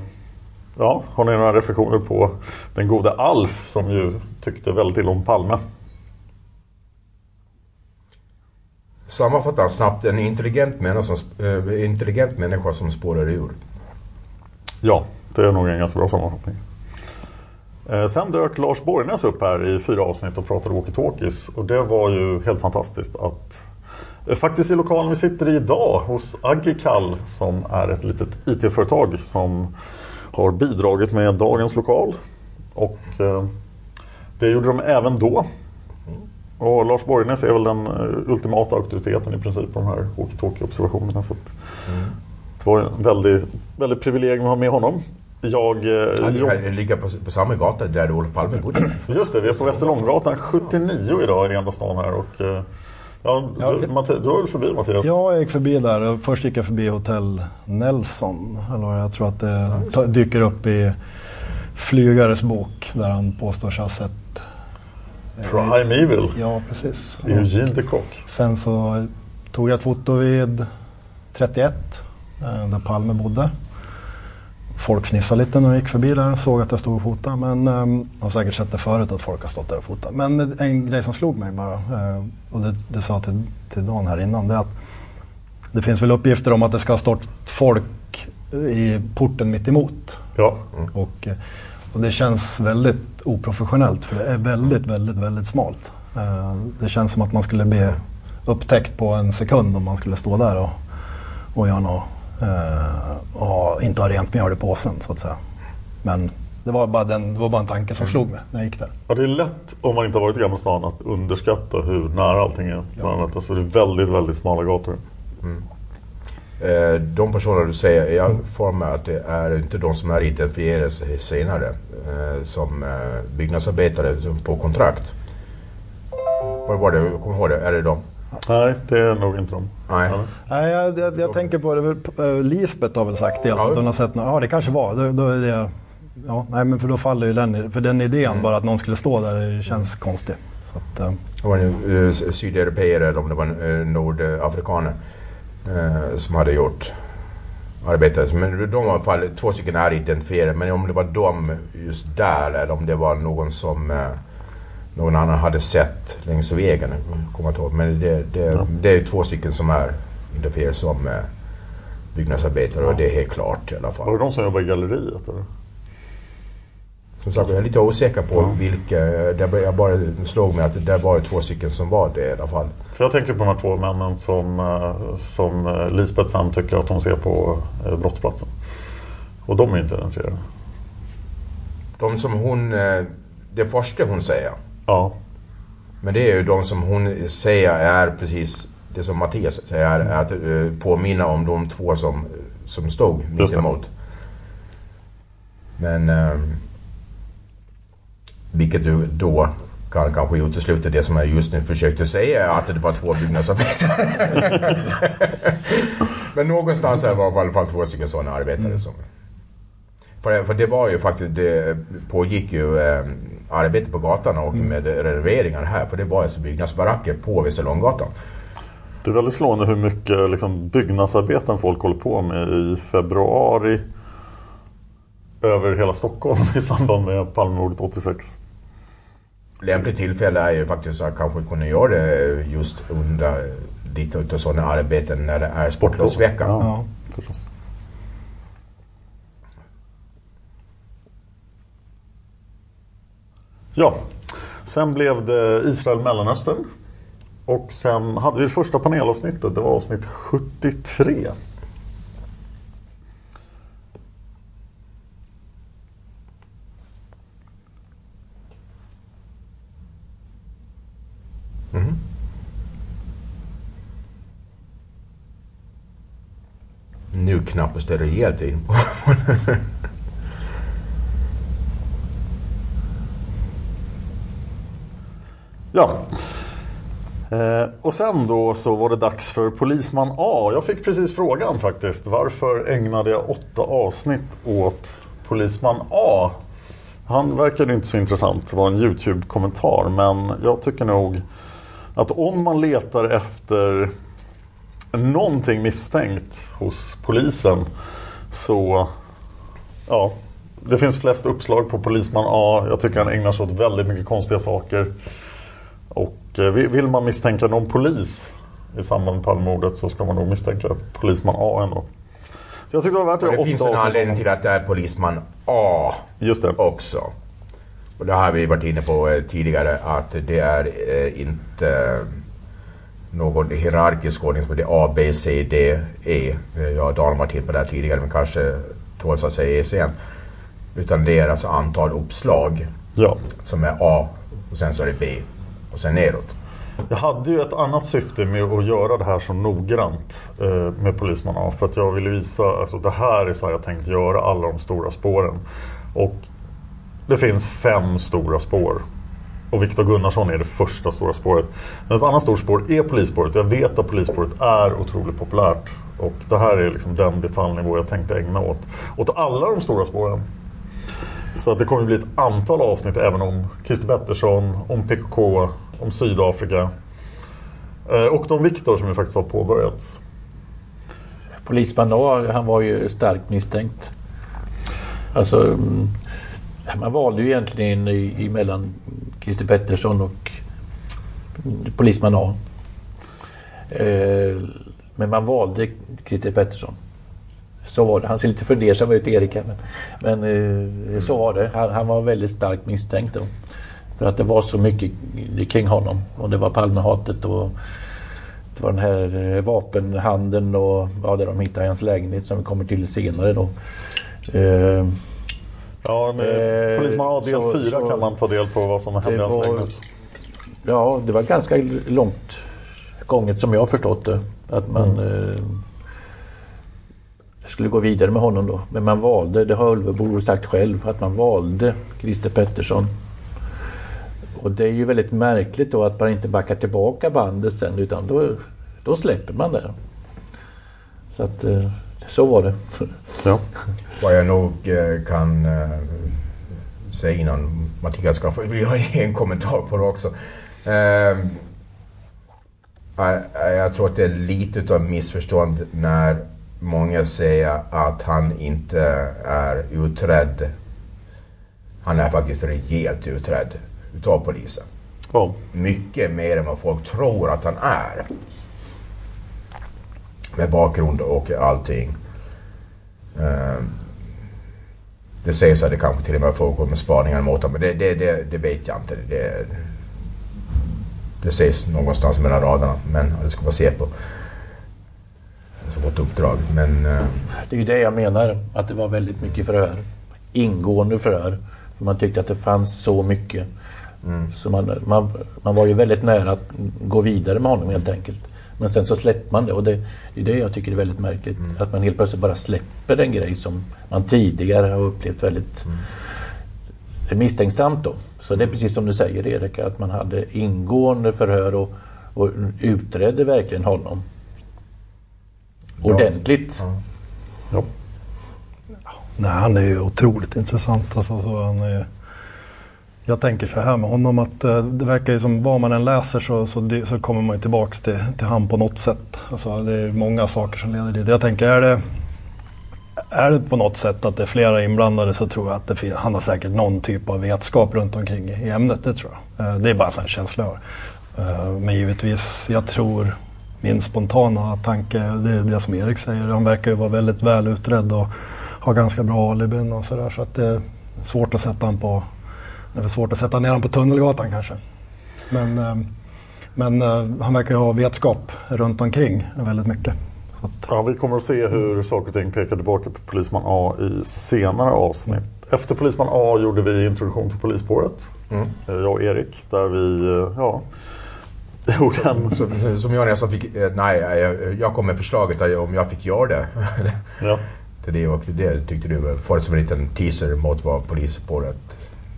ja, har ni några reflektioner på den gode Alf som ju tyckte väldigt illa om Palme? Sammanfatta snabbt, en intelligent människa som, eh, intelligent människa som spårar ur. Ja, det är nog en ganska bra sammanfattning. Eh, sen dök Lars Borgnäs upp här i fyra avsnitt och pratade walkie-talkies. Och det var ju helt fantastiskt att eh, faktiskt i lokalen vi sitter i idag hos Agikal som är ett litet IT-företag som har bidragit med dagens lokal. Och eh, det gjorde de även då. Och Lars Borgnäs är väl den ultimata auktoriteten i princip på de här walkie-talkie-observationerna. Så att mm det var en väldigt, väldigt privilegium att ha med honom. Jag... Eh, Han jobb- kan ligga på, på samma gata där Olof Palme bodde. Just det, vi är på Västerlånggatan 79 idag i Gamla stan här. Och, eh, ja, du, Matte, du var väl förbi Mattias? Ja, jag gick förbi där. Först gick jag förbi Hotell Nelson. Eller jag tror att det ta- dyker upp i Flygares bok där han påstår sig ha sett Prime Evil. Ja, precis. Eugene de Kock. Sen så tog jag ett foto vid 31 eh, där Palme bodde. folk fnissade lite när jag gick förbi där och såg att jag stod och fotade. Men um, jag har säkert sett det förut att folk har stått där och fotat. Men en grej som slog mig bara, uh, och det, det sa till, till Dan här innan, det är att det finns väl uppgifter om att det ska ha stått folk i porten mitt emot. Ja. Och, och det känns väldigt oprofessionellt för det är väldigt, väldigt, väldigt smalt. Det känns som att man skulle bli upptäckt på en sekund om man skulle stå där och, och göra något och inte ha rent mjöl i påsen så att säga. Men det var, bara den, det var bara en tanke som slog mig när jag gick där. Ja, det är lätt om man inte har varit i Gamla stan att underskatta hur nära allting är. Ja. Alltså, det är väldigt, väldigt smala gator. Mm. Eh, de personer du säger, jag får mig att det är inte de som är identifierade senare eh, som eh, byggnadsarbetare på kontrakt. Vad var det? Kommer ihåg det? Är det de? Nej, det är nog inte de. Nej. Nej, jag, jag, jag tänker på det. Eh, Lisbeth har väl sagt det. Alltså, ja. att hon har sett, ja det kanske var. Då, då är det, ja, nej, men för då faller ju den, för den idén mm. bara att någon skulle stå där känns mm. konstig. Så att, uh. Det var en uh, sydeuropeer eller om det var en uh, nordafrikaner uh, som hade gjort arbetet. Men de var i alla fall, två stycken är identifierade. Men om det var de just där eller om det var någon som uh, någon annan hade sett längs vägen. Kommer ihåg. Men det, det, ja. det är två stycken som är identifierade som eh, byggnadsarbetare ja. och det är helt klart i alla fall. Var det de som jobbar i galleriet? Eller? Som sagt, jag är lite osäker på ja. vilka. Där jag bara slog mig att det var två stycken som var det i alla fall. För jag tänker på de här två männen som, eh, som eh, Lisbeth Sand tycker att de ser på brottsplatsen. Och de är inte identifierade. De som hon... Det första hon säger. Ja. Men det är ju de som hon säger är precis det som Mattias säger, är att uh, påminna om de två som, som stod mitt emot. Men uh, vilket du då kan kanske utesluta det som jag just nu försökte säga, att det var två byggnadsarbetare. Men någonstans var det i alla fall två stycken sådana arbetare. Mm. Som, för, för det var ju faktiskt, det pågick ju eh, arbete på gatan och mm. med renoveringar här. För det var alltså byggnadsbaracker på Västerlånggatan. Det är väldigt slående hur mycket liksom, byggnadsarbeten folk håller på med i februari över hela Stockholm i samband med Palmemordet 86. Lämpligt tillfälle är ju faktiskt att kanske kunna göra det just under lite av sådana arbeten när det är sportlovsvecka. Ja, förstås. Ja, sen blev det Israel-Mellanöstern. Och sen hade vi det första panelavsnittet, det var avsnitt 73. Mm. Mm-hmm. Nu knappast är det rejält in på. Ja. Eh, och sen då så var det dags för Polisman A. Jag fick precis frågan faktiskt. Varför ägnade jag åtta avsnitt åt Polisman A? Han verkade inte så intressant. Det var en YouTube-kommentar. Men jag tycker nog att om man letar efter någonting misstänkt hos polisen så ja, det finns flest uppslag på Polisman A. Jag tycker han ägnar sig åt väldigt mycket konstiga saker. Och eh, vill man misstänka någon polis i samband med Palmemordet så ska man nog misstänka polisman A ändå. Så jag tyckte det var värt det. Det finns en anledning till att det är polisman A Just det. också. Och det har vi varit inne på eh, tidigare att det är eh, inte någon hierarkisk ordning som det är A, B, C, D, E. Jag och Dan har varit inne på det här tidigare men kanske tåls att säga E sen. Utan det är alltså antal uppslag ja. som är A och sen så är det B och sen neråt. Jag hade ju ett annat syfte med att göra det här så noggrant eh, med Polisman A. För att jag ville visa, alltså det här är så här jag tänkt göra alla de stora spåren. Och det finns fem stora spår. Och Viktor Gunnarsson är det första stora spåret. Men ett annat stort spår är polisspåret. Jag vet att polisspåret är otroligt populärt. Och det här är liksom den detaljnivå jag tänkte ägna åt. Åt alla de stora spåren. Så att det kommer bli ett antal avsnitt även om Christer Pettersson, om PKK, om Sydafrika. Eh, och om Viktor som ju faktiskt har påbörjats. Polisman A, han var ju starkt misstänkt. Alltså, mm, man valde ju egentligen i, mellan Christer Pettersson och mm, polisman A. Eh, men man valde Christer Pettersson. Så var det. Han ser lite fundersam ut, Erik. Men, men eh, så var det. Han, han, var väldigt starkt misstänkt då. För att det var så mycket kring honom. Och det var Palmehatet och det var den här vapenhandeln och ja, där de hittade i hans lägenhet som vi kommer till senare då. Eh, ja, eh, Polisman A del 4 kan man ta del på vad som hände i hans lägenhet. Ja, det var ganska långt gånget som jag förstått det. Att man mm. eh, skulle gå vidare med honom då. Men man valde, det har Ulvebo sagt själv, att man valde Christer Pettersson. Och det är ju väldigt märkligt då att man inte backar tillbaka bandet sen utan då, då släpper man det. Så att eh, så var det. Ja. Vad jag nog eh, kan eh, säga innan Mattias ska få vi har en kommentar på det också. Jag tror att det är lite av missförstånd när många säger att han inte är utredd. Han är faktiskt rejält utredd utav polisen. Ja. Mycket mer än vad folk tror att han är. Med bakgrund och allting. Ehm, det sägs att det kanske till och med förekommer spaningar mot honom, men det, det, det, det vet jag inte. Det, det sägs någonstans mellan raderna, men det ska vara Säpo som fått uppdrag. Men, uh... Det är ju det jag menar, att det var väldigt mycket förhör. Ingående förhör. För man tyckte att det fanns så mycket. Mm. Så man, man, man var ju väldigt nära att gå vidare med honom helt enkelt. Men sen så släppte man det och det, det är det jag tycker är väldigt märkligt. Mm. Att man helt plötsligt bara släpper en grej som man tidigare har upplevt väldigt mm. misstänksamt då. Så det är precis som du säger Erik, att man hade ingående förhör och, och utredde verkligen honom. Ordentligt. Ja. Ja. Nej, han är ju otroligt intressant. Alltså, så han är, jag tänker så här med honom att eh, det verkar ju som vad man än läser så, så, så kommer man ju tillbaks till, till han på något sätt. Alltså, det är många saker som leder dit. Jag tänker, är det, är det på något sätt att det är flera inblandade så tror jag att det, han har säkert någon typ av vetskap runt omkring i ämnet. Det tror jag. Eh, det är bara en sån känsla jag har. Eh, men givetvis, jag tror min spontana tanke, det är det som Erik säger. Han verkar ju vara väldigt väl utredd och har ganska bra alibin och sådär. Så att det är svårt att sätta honom på, det är svårt att sätta ner honom på Tunnelgatan kanske. Men, eh, men han verkar ju ha vetskap runt omkring väldigt mycket. Ja, vi kommer att se hur saker och ting pekar tillbaka på Polisman A i senare avsnitt. Efter Polisman A gjorde vi introduktion till Polisspåret. Mm. Eh, jag och Erik. Där vi, eh, ja... Som, som, som jag nästan fick... Eh, nej, jag, jag kom med förslaget om jag fick göra det. ja. Det, och det tyckte du var som en liten teaser mot vad Polisspåret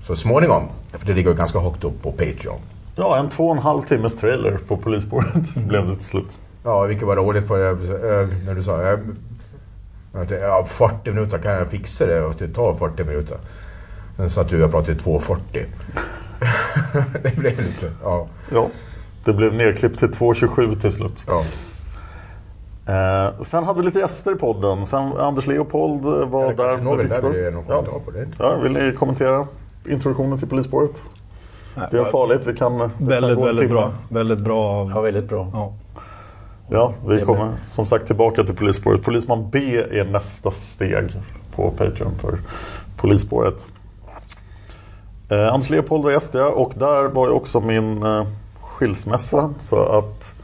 så småningom, för det ligger ganska högt upp på Patreon. Ja, en två och en halv timmes trailer på Polisspåret blev det till slut. Ja, vilket var roligt för jag, när du sa jag, ja, 40 minuter kan jag fixa det och det tar 40 minuter. Sen satt du och pratade i 2.40. det blev lite, ja. Ja, det blev nerklippt till 2.27 till slut. Ja. Eh, sen hade vi lite gäster i podden. Sen Anders Leopold var ja, där. Ja. ja, vill ni kommentera introduktionen till polisspåret? Det är farligt. Vi kan, väldigt, kan väldigt bra. Väldigt bra. Ja, väldigt bra. Ja. Ja, vi kommer som sagt tillbaka till polisspåret. Polisman B är nästa steg på Patreon för polisspåret. Eh, Anders Leopold var gäst och där var ju också min eh, skilsmässa. Så att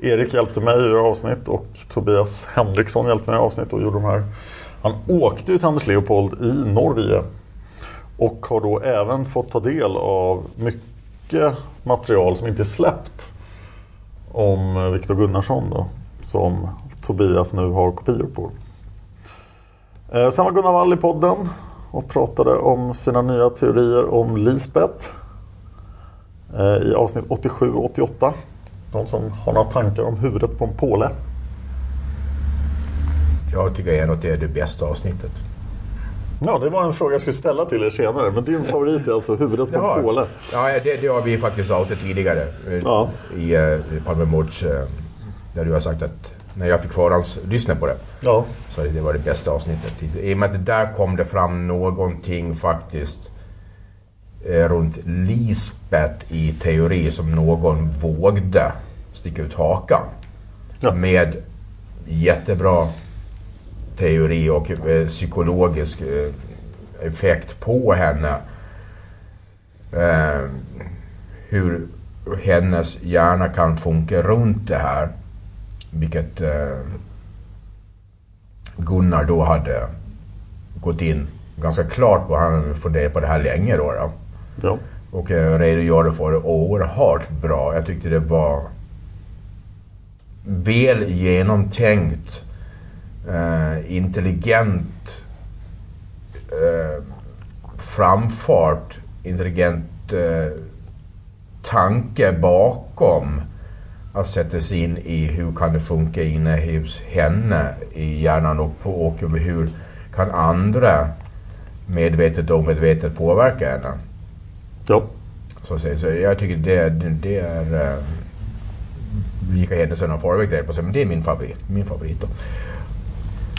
Erik hjälpte mig att göra avsnitt och Tobias Henriksson hjälpte mig i avsnitt och gjorde de här. Han åkte ju till Anders Leopold i Norge och har då även fått ta del av mycket material som inte är släppt om Viktor Gunnarsson då, som Tobias nu har kopior på. Eh, sen var Gunnar Wall i podden och pratade om sina nya teorier om Lisbeth eh, i avsnitt 87 och 88. Någon som har några tankar om huvudet på en påle? Jag tycker ändå att det är det bästa avsnittet. Ja, det var en fråga jag skulle ställa till er senare. Men din favorit är alltså huvudet på ja, påle? Ja, det, det har vi faktiskt outat tidigare. Ja. I, uh, Palmemords... Uh, där du har sagt att när jag fick förhandslyssna på det. Ja. Så det var det bästa avsnittet. I och med att där kom det fram någonting faktiskt eh, runt Lisbeth i teori som någon vågde sticka ut hakan. Ja. Med jättebra teori och eh, psykologisk eh, effekt på henne. Eh, hur hennes hjärna kan funka runt det här. Vilket eh, Gunnar då hade gått in ganska klart på. Han funderade på det här länge då. då. Ja. Och redogjorde för det oerhört bra. Jag tyckte det var väl genomtänkt, eh, intelligent eh, framfart, intelligent eh, tanke bakom att sätta sig in i hur kan det funka inne hos henne i hjärnan och, på, och hur kan andra medvetet och omedvetet påverka henne. Ja. Så, så jag tycker det, det är... Uh, vilka händelser förväg där på sig, men det är min favorit. Min favorit då.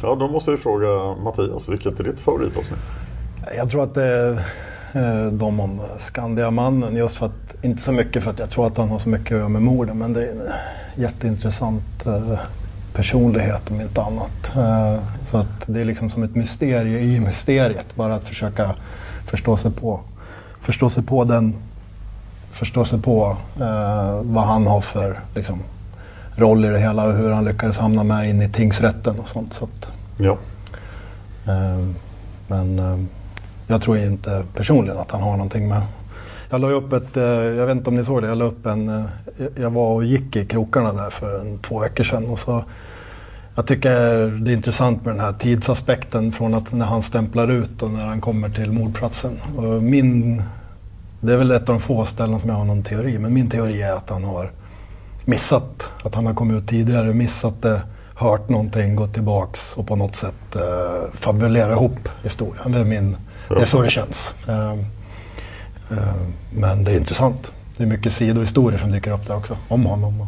Ja, då måste vi fråga Mattias, vilket är ditt favoritavsnitt? Jag tror att det är eh, de om Skandiamannen. Just för att, inte så mycket för att jag tror att han har så mycket att göra med morden. Men det är en jätteintressant eh, personlighet om inte annat. Eh, så att det är liksom som ett mysterium i mysteriet. Bara att försöka förstå sig på, förstå sig på den förstå sig på vad han har för liksom, roll i det hela och hur han lyckades hamna med in i tingsrätten och sånt. Så att, ja. Eh, men eh, jag tror inte personligen att han har någonting med jag la upp ett, eh, jag vet inte om ni såg det, jag la upp en, eh, jag var och gick i krokarna där för en, två veckor sedan och så jag tycker det är intressant med den här tidsaspekten från att när han stämplar ut och när han kommer till mordplatsen. Och min, det är väl ett av de få ställen som jag har någon teori, men min teori är att han har missat, att han har kommit ut tidigare, missat det, hört någonting, gått tillbaks och på något sätt eh, fabulera ihop historien. Det är, min, det är så det känns. Eh, eh, men det är intressant. Det är mycket sidohistorier som dyker upp där också, om honom.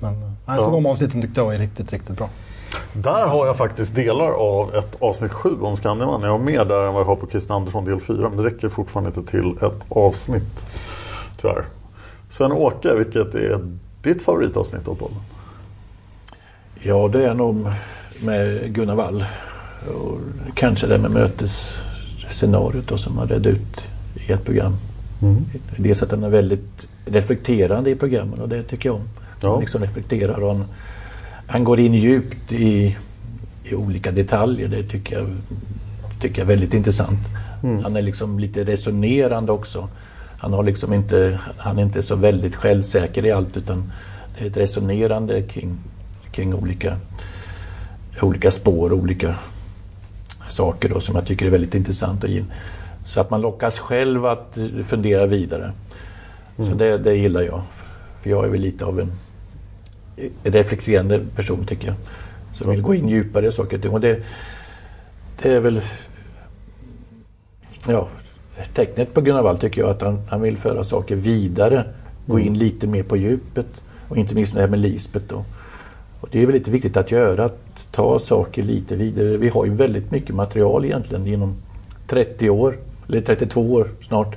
Men, eh, nej, så de avsnitten tyckte jag var riktigt, riktigt bra. Där har jag faktiskt delar av ett avsnitt 7 om Skandiaman. Jag har mer där än vad jag har på Christian Andersson del 4. Men det räcker fortfarande inte till ett avsnitt. Tyvärr. Sven-Åke, vilket är ditt favoritavsnitt av podden? Ja, det är nog med Gunnar Wall. Och kanske det med mötesscenariot då, som han redde ut i ett program. Mm. Dels att han är väldigt reflekterande i programmen och det tycker jag om. Ja. Han liksom reflekterar och han, han går in djupt i, i olika detaljer. Det tycker jag, tycker jag är väldigt intressant. Mm. Han är liksom lite resonerande också. Han, har liksom inte, han är inte så väldigt självsäker i allt utan det är ett resonerande kring, kring olika, olika spår, olika saker då, som jag tycker är väldigt intressant. Och så att man lockas själv att fundera vidare. Mm. Så det, det gillar jag. För jag är väl lite av en reflekterande person tycker jag. Som vill gå in djupare i saker och ting. Och det, det är väl ja, tecknet på Gunnar Wall tycker jag att han, han vill föra saker vidare. Gå in mm. lite mer på djupet. Och inte minst det här med Lisbeth då. Och det är väldigt viktigt att göra, att ta saker lite vidare. Vi har ju väldigt mycket material egentligen inom 30 år, eller 32 år snart.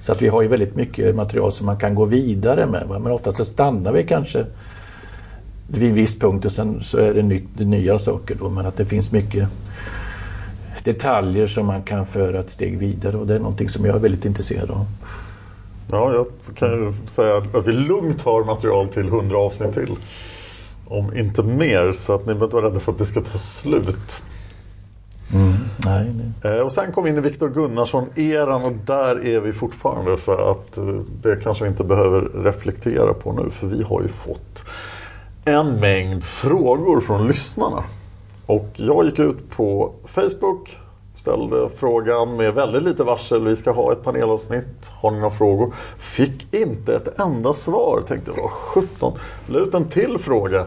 Så att vi har ju väldigt mycket material som man kan gå vidare med. Men ofta så stannar vi kanske vid en viss punkt och sen så är det, nytt, det nya saker då. Men att det finns mycket detaljer som man kan föra ett steg vidare och det är någonting som jag är väldigt intresserad av. Ja, jag kan ju säga att vi lugnt har material till 100 avsnitt till. Om inte mer, så att ni behöver inte vara rädda för att det ska ta slut. Mm, nej, nej. Eh, och sen kom vi in i Viktor Gunnarsson-eran och där är vi fortfarande. Så att eh, det kanske vi inte behöver reflektera på nu för vi har ju fått en mängd frågor från lyssnarna. Och jag gick ut på Facebook, ställde frågan med väldigt lite varsel. Vi ska ha ett panelavsnitt. Har ni några frågor? Fick inte ett enda svar. Tänkte vad 17. La ut en till fråga.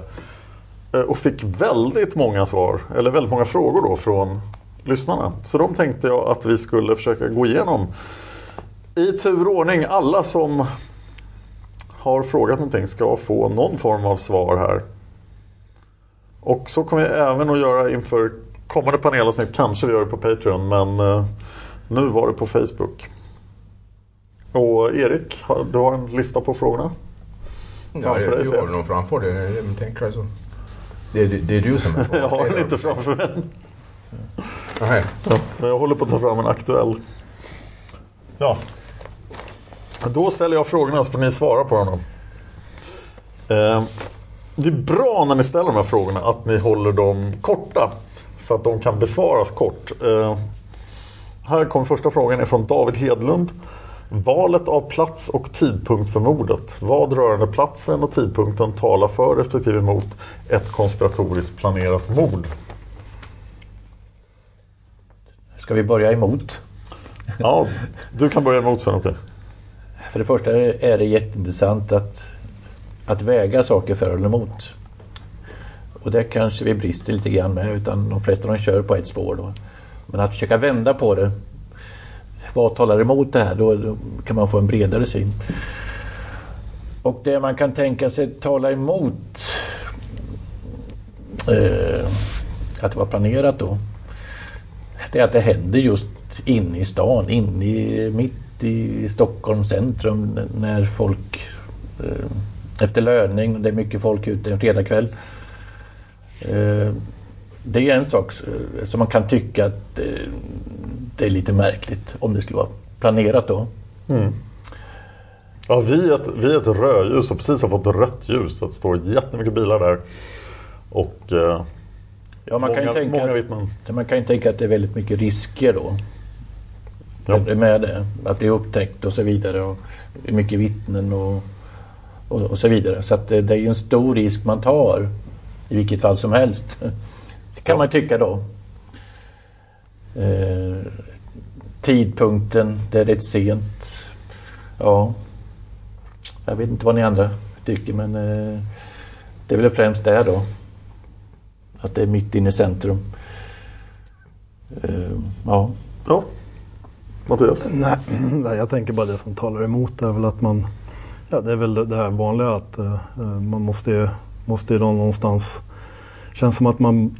Eh, och fick väldigt många svar, eller väldigt många frågor då från lyssnarna. Så de tänkte jag att vi skulle försöka gå igenom i tur och ordning. Alla som har frågat någonting ska få någon form av svar här. Och så kommer jag även att göra inför kommande panelavsnitt. Kanske vi gör det på Patreon men eh, nu var det på Facebook. Och Erik, har- du har en lista på frågorna? Ja, det, dig, har jag. den nog framför dig. Jag tänker. Det, det, det är du som är Jag har den inte framför mig. Nej. Ja, jag håller på att ta fram en aktuell. Ja. Då ställer jag frågorna så får ni svara på dem. Eh, det är bra när ni ställer de här frågorna att ni håller dem korta. Så att de kan besvaras kort. Eh, här kommer första frågan är från David Hedlund. Valet av plats och tidpunkt för mordet. Vad rörande platsen och tidpunkten talar för respektive emot ett konspiratoriskt planerat mord? Ska vi börja emot? Ja, du kan börja emot sen, okej. För det första är det jätteintressant att, att väga saker för eller emot. Och där kanske vi brister lite grann med utan de flesta de kör på ett spår. Då. Men att försöka vända på det. Vad talar emot det här? Då, då kan man få en bredare syn. Och det man kan tänka sig tala emot eh, att det var planerat då. Det är att det händer just inne i stan, inne i, mitt i Stockholms centrum när folk eh, efter löning, det är mycket folk ute en fredagkväll. Eh, det är en sak eh, som man kan tycka att eh, det är lite märkligt om det skulle vara planerat då. Mm. Ja, vi är, ett, vi är ett rödljus och precis har fått rött ljus. Det står jättemycket bilar där. Och Ja, man, kan ju många, tänka, många vittnen. man kan ju tänka att det är väldigt mycket risker då. Ja. Med det. Att bli upptäckt och så vidare. Och mycket vittnen och, och, och så vidare. Så att det, det är ju en stor risk man tar. I vilket fall som helst. Det kan man tycka då. Eh, tidpunkten, det är rätt sent. Ja. Jag vet inte vad ni andra tycker men eh, det är väl främst det då. Att det är mitt inne i centrum. Eh, ja. Ja. Mattias? Nej, jag tänker bara det som talar emot är väl att man... Ja, det är väl det här vanliga att eh, eh, man måste ju, måste ju någonstans... Känns som att man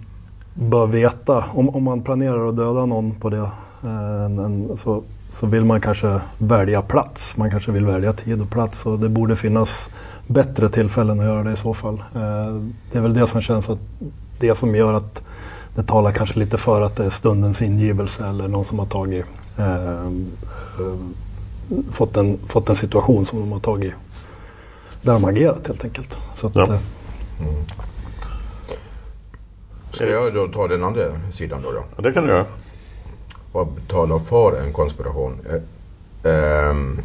bör veta. Om, om man planerar att döda någon på det eh, en, en, så, så vill man kanske välja plats. Man kanske vill välja tid och plats. Och det borde finnas bättre tillfällen att göra det i så fall. Det är väl det som känns att det som gör att det talar kanske lite för att det är stundens ingivelse eller någon som har tagit eh, fått, en, fått en situation som de har tagit där de har agerat helt enkelt. Så att, Ja. eh, Ska jag då ta den andra sidan då? då? Ja, det kan du göra. Vad talar för en konspiration? Eh, ehm,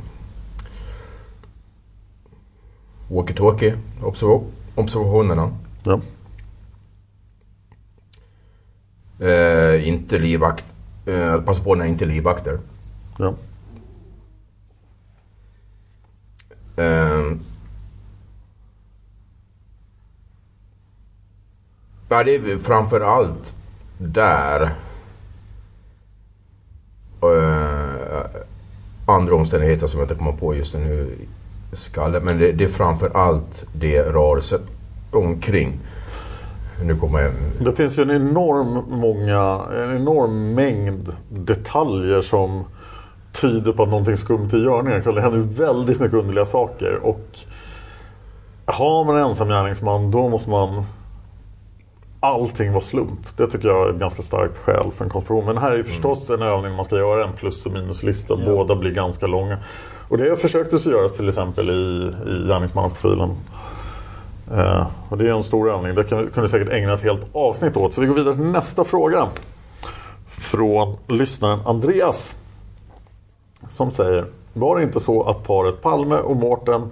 Walkie-talkie, observ- observationerna. Ja. Eh, inte livvakt. Eh, passa på när inte livvakter. Ja. Eh, ja, det är framför allt där. Eh, andra omständigheter som jag inte kommer på just nu i skallen. Men det, det är framför allt det rörelsen omkring. Nu kommer jag... Det finns ju en enorm, många, en enorm mängd detaljer som tyder på att någonting skumt är i görningen. Det händer väldigt mycket underliga saker. Och har man en ensam gärningsman då måste man allting vara slump. Det tycker jag är ett ganska starkt skäl för en konspiration. Men här är ju förstås en övning man ska göra en plus och minuslista. Båda blir ganska långa. Och det försöktes ju göras till exempel i, i gärningsmannaprofilen. Eh, och det är en stor övning. Det kan, kunde säkert ägna ett helt avsnitt åt. Så vi går vidare till nästa fråga. Från lyssnaren Andreas. Som säger Var det inte så att paret Palme och Mårten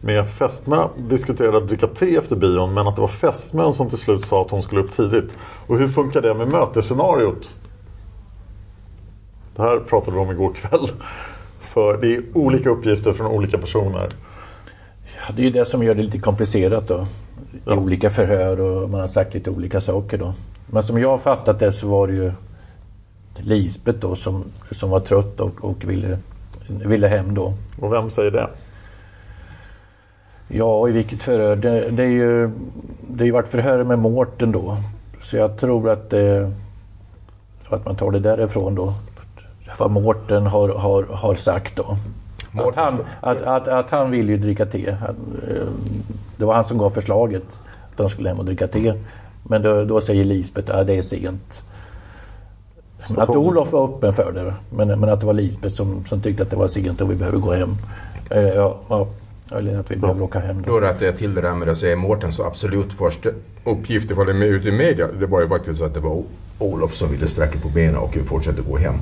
med fästmö diskuterade att dricka te efter bion men att det var fästmön som till slut sa att hon skulle upp tidigt? Och hur funkar det med mötesscenariot? Det här pratade vi om igår kväll. För det är olika uppgifter från olika personer. Ja, det är ju det som gör det lite komplicerat då. I olika förhör och man har sagt lite olika saker då. Men som jag har fattat det så var det ju Lisbeth då som, som var trött och, och ville, ville hem då. Och vem säger det? Ja, i vilket förhör? Det, det är ju det har ju varit förhör med Mårten då. Så jag tror att, det, att man tar det därifrån då. Vad Mårten har, har, har sagt då. Att han, att, att, att han vill ju dricka te. Eh, Det var han som gav förslaget att de skulle hem och dricka te. Men då, då säger Lisbeth att det är sent. Så att Olof var öppen för det. Men, men att det var Lisbeth som, som tyckte att det var sent och vi behöver gå hem. Eh, Ja, ja, eller att vi behöver åka hem. Då. Rättar jag till det där med att säga Mårtens absolut första uppgift ifall det är med ute i media. Det var ju faktiskt så att det var Olof som ville sträcka på benen och fortsätta gå hem.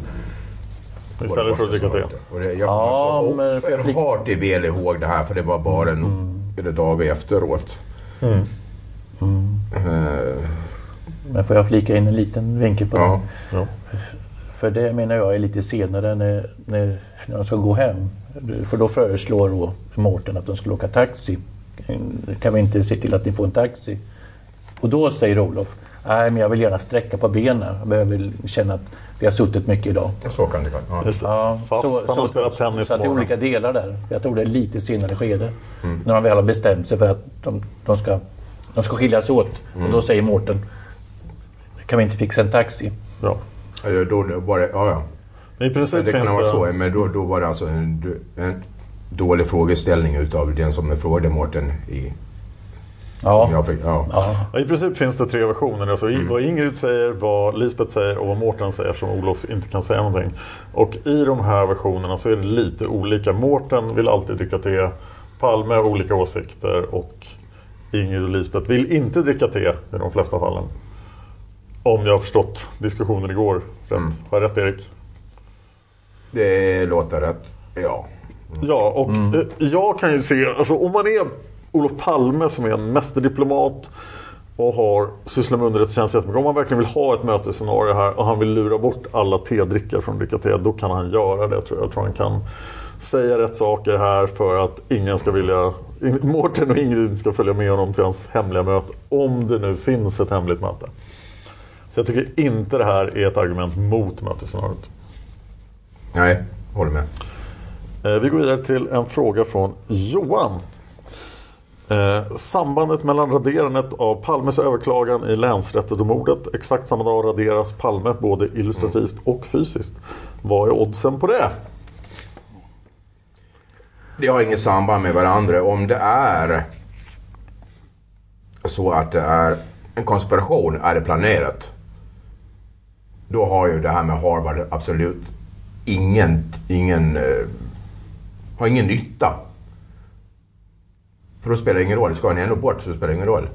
Istället för att dricka te. Och det, jag Ja, kommer men så för jag fick- oerhört väl ihåg det här för det var bara en mm. dagar efteråt. Mm. Eh, Men får jag flika in en liten vinkel på Ja. det? Ja. För det menar jag är lite senare när, när, när de ska gå hem. För då föreslår då Mårten att de skulle åka taxi. Kan vi inte se till att ni får en taxi? Och då säger Olof, nej men jag vill gärna sträcka på benen. Jag behöver känna att vi har suttit mycket idag. så kan det vara. Ja. Ja, Fast han har spelat tennis så att det är olika delar där. Jag tror det är lite senare skede. Mm. När de väl har bestämt sig för att de, de, ska, de ska skiljas åt. Mm. Och då säger Mårten, kan vi inte fixa en taxi? Ja. Eller Då då var det, ja, ja. Men i princip Det kan ha varit så, men då, då var det alltså en, en dålig frågeställning utav den som frågade Mårten i... Ja. Fick, ja. Ja. I princip finns det tre versioner. Alltså i- Vad Ingrid säger, vad Lisbeth säger och vad Mårten säger som Olof inte kan säga någonting. Och i de här versionerna så är det lite olika. Mårten vill alltid dricka te. Palme har olika åsikter och Ingrid och Lisbeth vill inte dricka te i de flesta fallen. Om jag har förstått diskussionen igår rätt. Har jag rätt Erik? Det låter rätt. Ja. Ja, och eh, jag kan ju se, alltså om man är Olof Palme som är en mästerdiplomat och har sysslat med underrättelsetjänst jättemycket. Om man verkligen vill ha ett mötesscenario här och han vill lura bort alla tedrickare från te, då kan han göra det. Tror jag. jag tror han kan säga rätt saker här för att ingen ska vilja, Mårten och Ingrid ska följa med honom till hans hemliga möte. Om det nu finns ett hemligt möte. Så jag tycker inte det här är ett argument mot mötesscenariot. Nej, håller med. Eh, Vi går vidare till en fråga från Johan. Eh, sambandet mellan raderandet av Palmes överklagan i länsrättet och mordet. Exakt samma dag raderas Palme både illustrativt och fysiskt. Vad är oddsen på det? Det har inget samband med varandra. Om det är så att det är en konspiration, är det planerat. Då har ju det här med Harvard absolut ingen, ingen, eh, har ingen nytta. För då spelar det ingen roll. Ska han ändå bort så spelar det ingen roll.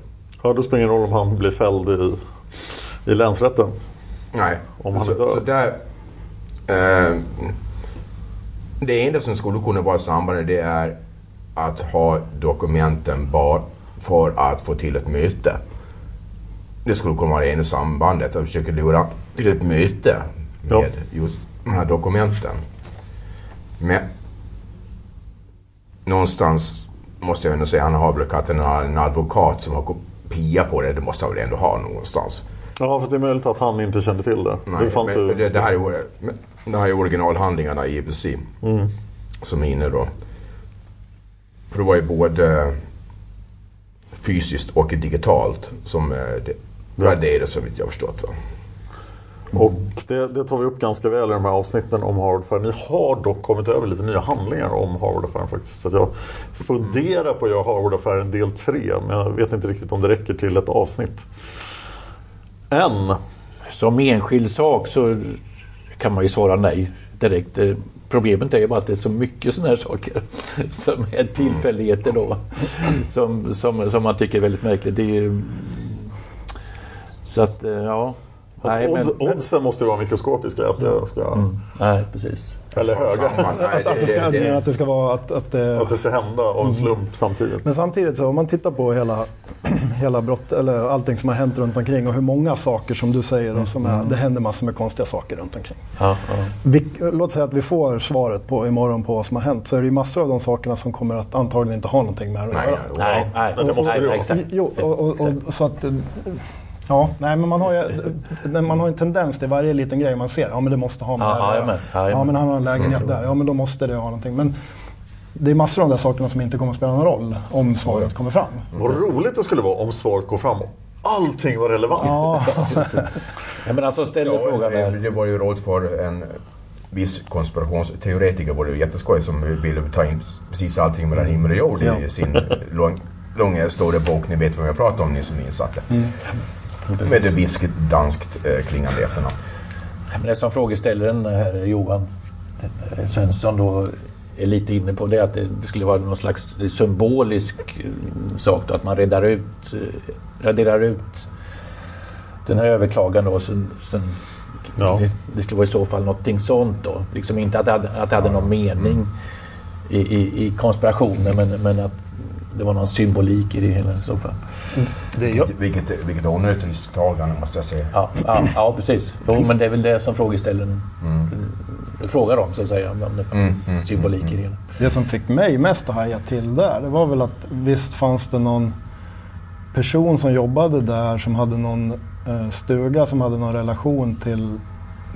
Ja, då spelar det ingen roll om han blir fälld i, i länsrätten. Nej. Om han så, är död. så där, eh, det enda som skulle kunna vara sambandet det är att ha dokumenten bara för att få till ett möte. Det skulle kunna vara det ena sambandet. Att försöka lura till ett möte med Ja. just de här dokumenten. Men någonstans måste jag ändå säga, han har väl kanske en, en advokat som har kopia på det. Det måste han väl ändå ha någonstans. Ja, för det är möjligt att han inte kände till det. Nej, det fanns ju... det, det, här är, det här är originalhandlingarna i IBC Mm. som är inne då. För det var ju både fysiskt och digitalt som eh, det värderades så vitt jag har förstått. Va? Och det, det tar vi upp ganska väl i de här avsnitten om Harvard-affären. Ni har dock kommit över lite nya handlingar om Harvard-affären faktiskt. Så att jag funderar på att göra Harvard-affären del 3. Men jag vet inte riktigt om det räcker till ett avsnitt. Än. Som enskild sak så kan man ju svara nej direkt. Eh, problemet är ju bara att det är så mycket sådana här saker som är tillfälligheter då. Som, som, som man tycker är väldigt märkligt. Det är ju... Så att, eh, ja. Nej, men, Odd, oddsen måste ju vara mikroskopiska. Att det ska, Mm. nej, precis. Eller höga. Nej, Att det ska, det, att det ska vara att, att det, Att det ska hända av en slump samtidigt. Men samtidigt så om man tittar på hela, hela brott, eller allting som har hänt runt omkring och hur många saker som du säger och som är, det händer massor med konstiga saker runt omkring. Ja, ja. Vi, låt säga att vi får svaret på imorgon på vad som har hänt så är det ju massor av de sakerna som kommer att antagligen inte ha någonting med det att nej, göra. nej, Nej, nej, Men det måste nej, det och, så att... Ja, nej men man har ju man har en tendens till varje liten grej man ser. Ja men det måste ha med Ja, det här jajamän. Ja men han har en lägenhet där. Ja men då måste det ha någonting. Men det är massor av de där sakerna som inte kommer att spela någon roll om svaret kommer fram. Vad roligt det skulle vara om svaret går fram och allting var relevant. Ja. ja, men alltså ställer ja, frågan det, här. det var ju roligt för en viss konspirationsteoretiker var det ju jätteskoj som ville ta in precis allting mellan himmel och jord Ja. i sin lång, långa stora bok. Ni vet vad jag pratar om, ni som är insatta. Mm. Med ett visst danskt eh, klingande efternamn. Men det som frågeställaren här, Johan eh, Svensson då är lite inne på det att det skulle vara någon slags symbolisk eh, sak då, att man räddar ut, eh, raderar ut den här överklagan då. Sen, sen Ja. det, det skulle vara i så fall någonting sånt då. Liksom inte att det hade, att det hade någon mening i, i, i konspirationen men, men att det var någon symbolik i det hela i så fall. Det gör, Vilket, vilket onödigt risktagande måste jag säga. Ja, ja, ja precis. Jo, men det är väl det som frågeställaren eh, frågar om så att säga. Om det Mm, mm, symbolik i det hela. Det som fick mig mest att haja till där, det var väl att visst fanns det någon person som jobbade där som hade någon eh, stuga som hade någon relation till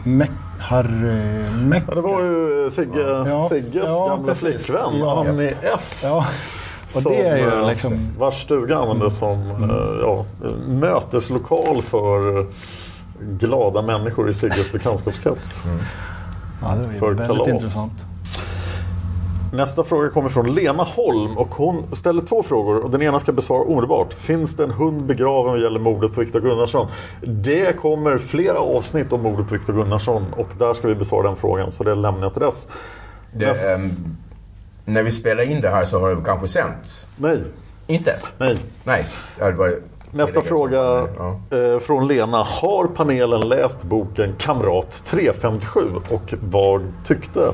Meck, Harry Meck. Ja, det var ju Sigge, Ja. Sigges Ja, gamla precis. flickvän, Ja. Annie F. Ja, och som, det är ju eh, liksom... Mm. Vars stuga användes som eh, ja, möteslokal för glada människor i Sigges bekantskapskrets. Ja, det var väldigt kalas. intressant. Nästa fråga kommer från Lena Holm och hon ställer två frågor och den ena ska besvara omedelbart. Finns det en hund begraven vad gäller mordet på Viktor Gunnarsson? Det kommer flera avsnitt om mordet på Viktor Gunnarsson och där ska vi besvara den frågan så det lämnar jag till dess. Det, Näst- ehm, när vi spelar in det här så har det kanske sänts. Nej, Inte? nej. Nej. Bara... Nästa fråga Ja. eh, från Lena. Har panelen läst boken Kamrat 357 och vad tyckte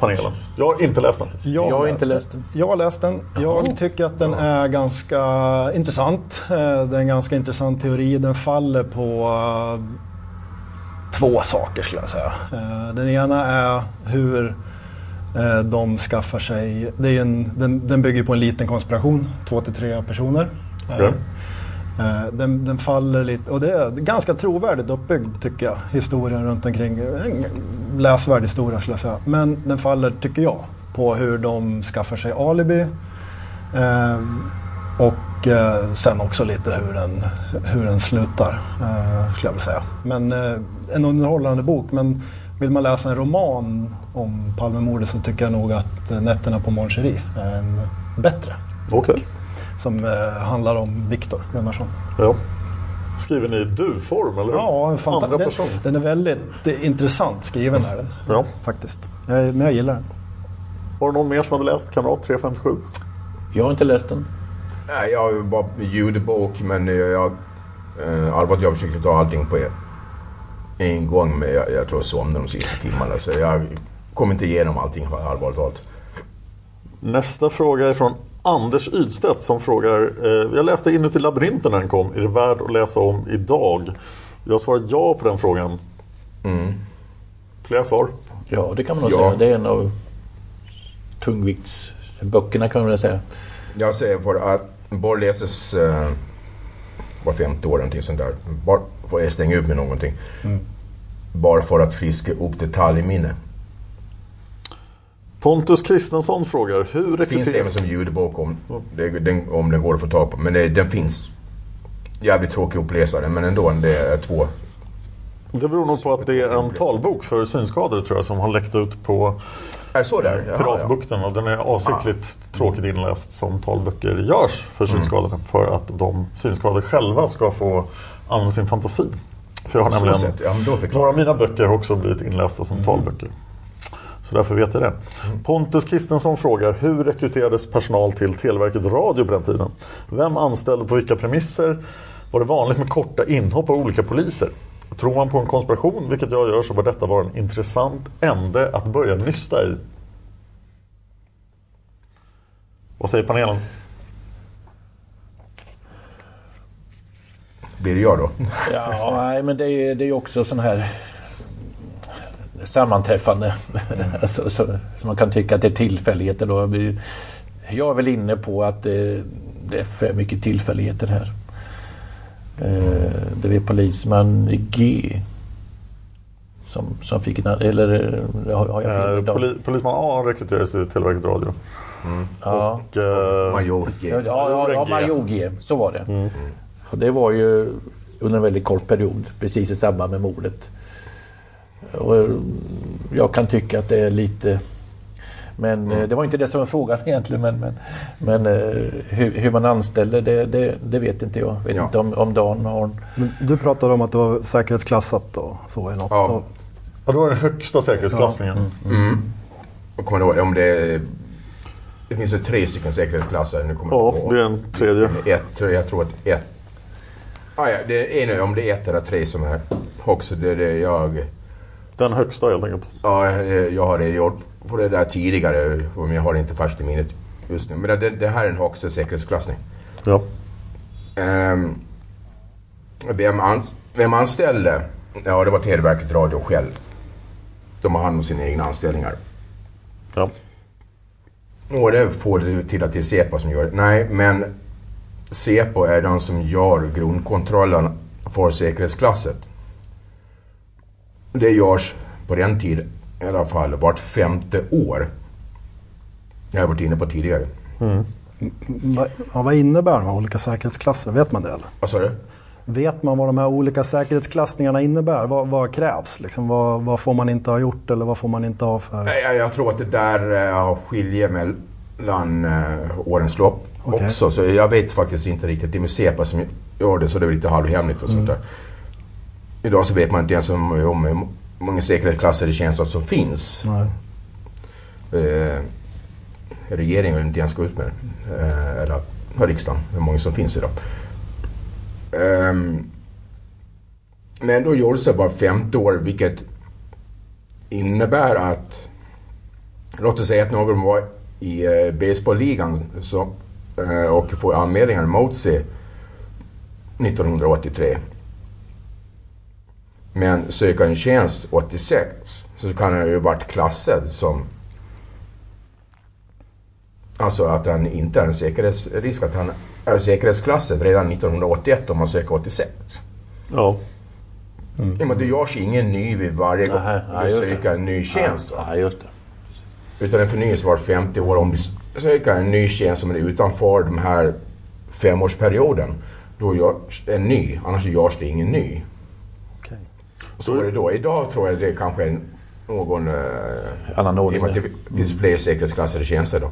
panelen? Jag har inte läst den. Jag, Jag har inte läst den. Jag har läst den. Jag tycker att den är ganska intressant. Eh, Det är en ganska intressant teori. Den faller på eh, två saker skulle jag säga. Den ena är hur de skaffar sig... Det är en, den, den bygger på en liten konspiration, två till tre personer. Eh, Okej. Eh, Den, den faller lite, och det är ganska trovärdigt uppbyggd tycker jag, historien runt omkring. En läsvärd historia skulle jag säga. Men den faller, tycker jag, på hur de skaffar sig alibi. Eh, och eh, sen också lite hur den, hur den slutar, eh, skulle jag vilja säga. Men eh, en underhållande bok. Men vill man läsa en roman om Palmemordet så tycker jag nog att eh, Nätterna på Mon Cherie är en bättre. Okej. Som eh, handlar om Viktor Gunnarsson. Ja. Skriver ni i du-form eller? Ja, en fanta- Andra den, person? den är väldigt eh, intressant skriven är den. Ja. Faktiskt. Jag, men jag gillar den. Var det någon mer som hade läst Kamrat 357? Jag har inte läst den. Nej, jag har bara ljudbok men jag, jag, eh, allvarligt jag försökte ta allting på en gång men jag, jag tror jag somnade de sista timmarna så jag kom inte igenom allting allvarligt talat. Nästa fråga är från Anders Ydstedt som frågar eh, Jag läste Inuti labyrinten när den kom. Är det värd att läsa om idag? Jag svarar ja på den frågan. Mm. Flera svar? Ja, det kan man nog Ja. säga. Det är en av tungviktsböckerna kan man väl säga. Jag säger för att bara läses eh, var femte år någonting sånt där. Bara får jag stänga ut med någonting. Bara för att friska upp detaljminne. Pontus Kristensson frågar Hur Det finns även som ljudbok om, det, den, om den går att få tag på. Men det, den finns. Jävligt tråkig att läsa den men ändå. Det är två. Det beror nog på att det är en talbok för synskadade tror jag som har läckt ut på Är så där? Jaha, Piratbukten och den är avsiktligt tråkigt inläst som talböcker görs för synskadade för att de synskadade själva ska få använda sin fantasi. För jag har nämligen sätt. Ja, några av mina böcker har också blivit inlästa som talböcker. Så därför vet jag det. Pontus Kristensson frågar Hur rekryterades personal till Televerket Radio på den tiden? Vem anställde på vilka premisser? Var det vanligt med korta inhopp av olika poliser? Tror man på en konspiration, vilket jag gör, så bör detta vara en intressant ände att börja nysta i. Vad säger panelen? Blir det jag då? Ja, nej, men det är, det är också sån här sammanträffande. alltså, så, så man kan tycka att det är tillfälligheter. Då. Jag är väl inne på att det, det är för mycket tillfälligheter här. Eh, det är polisman G som, som fick en... Eller har, har jag fel? Eh, poli, polisman A rekryterades i Televerket Radio. Ja. Och, eh, Major G. Ja, ja, ja. Major G. Så var det. Och det var ju under en väldigt kort period, precis i samband med mordet. Och eh, jag kan tycka att det är lite... Men eh, det var inte det som var frågan egentligen. Men, men, men eh, hur, hur man anställer, det, det, det vet inte jag. vet Ja. inte om, om Dan har... Men du pratade om att det var säkerhetsklassat och så i något. Ja. Och, ja, det var den högsta säkerhetsklassningen. Jag kommer ihåg om det... Det finns ju tre stycken säkerhetsklasser. Nu kommer Ja, det är en tredje. Ett, jag tror att ett... Ah, ja, det är en, om det är ett eller tre som är högst. Det är det jag... Den högsta helt enkelt. Ja, jag jag har redogjort på det där tidigare. Men jag har det inte färskt i minnet just nu. Men det, det här är en högsta säkerhetsklassning. Ja. Ehm, vem, ans vem anställde? Ja, det var Televerket Radio själv. De har hand om sina egna anställningar. Ja. Och det får det till att det är SEPA som gör det. Nej, men SEPO är de som gör grundkontrollen för säkerhetsklasset. Det görs på den tiden i alla fall vart femte år. Jag har varit inne på tidigare. vad, ja, vad innebär de här olika säkerhetsklasserna? Vet man det eller? Vad sa du? Vet man vad de här olika säkerhetsklassningarna innebär? Vad, vad krävs? Liksom, vad, vad får man inte ha gjort eller vad får man inte ha för... Nej, Jag, jag tror att det där uh, skiljer mellan uh, årens lopp Okej. också. Så jag vet faktiskt inte riktigt. Det är med SEPA som gör det så det är lite halvhemligt och sånt där. Idag så vet man inte ens om, hur många säkerhetsklasser det tjänster som finns. Nej. Eh, regeringen vill inte ens gå ut med. Eh, eller riksdagen, hur många som finns idag. Ehm, men då gjordes det bara femte år vilket innebär att Låt oss säga att någon var i eh, baseballligan så, och får anmälningar mot sig 1983. Men söker en tjänst 86 så kan han ju varit klassad som Alltså att han inte är en säkerhetsrisk, att han är säkerhetsklassad redan 1981 om man söker 86. Ja. Ja, men det görs ingen ny vid varje gång du söker en ny tjänst. Ja, just det. Utan den förnyas var 50 år. Om du söker en ny tjänst som är utanför den här femårsperioden, då görs en ny. Annars görs det ingen ny. Okej. Så är det då. Idag tror jag det kanske är någon... Eh, Annan I och ordning. med att det finns fler säkerhetsklassade tjänster då.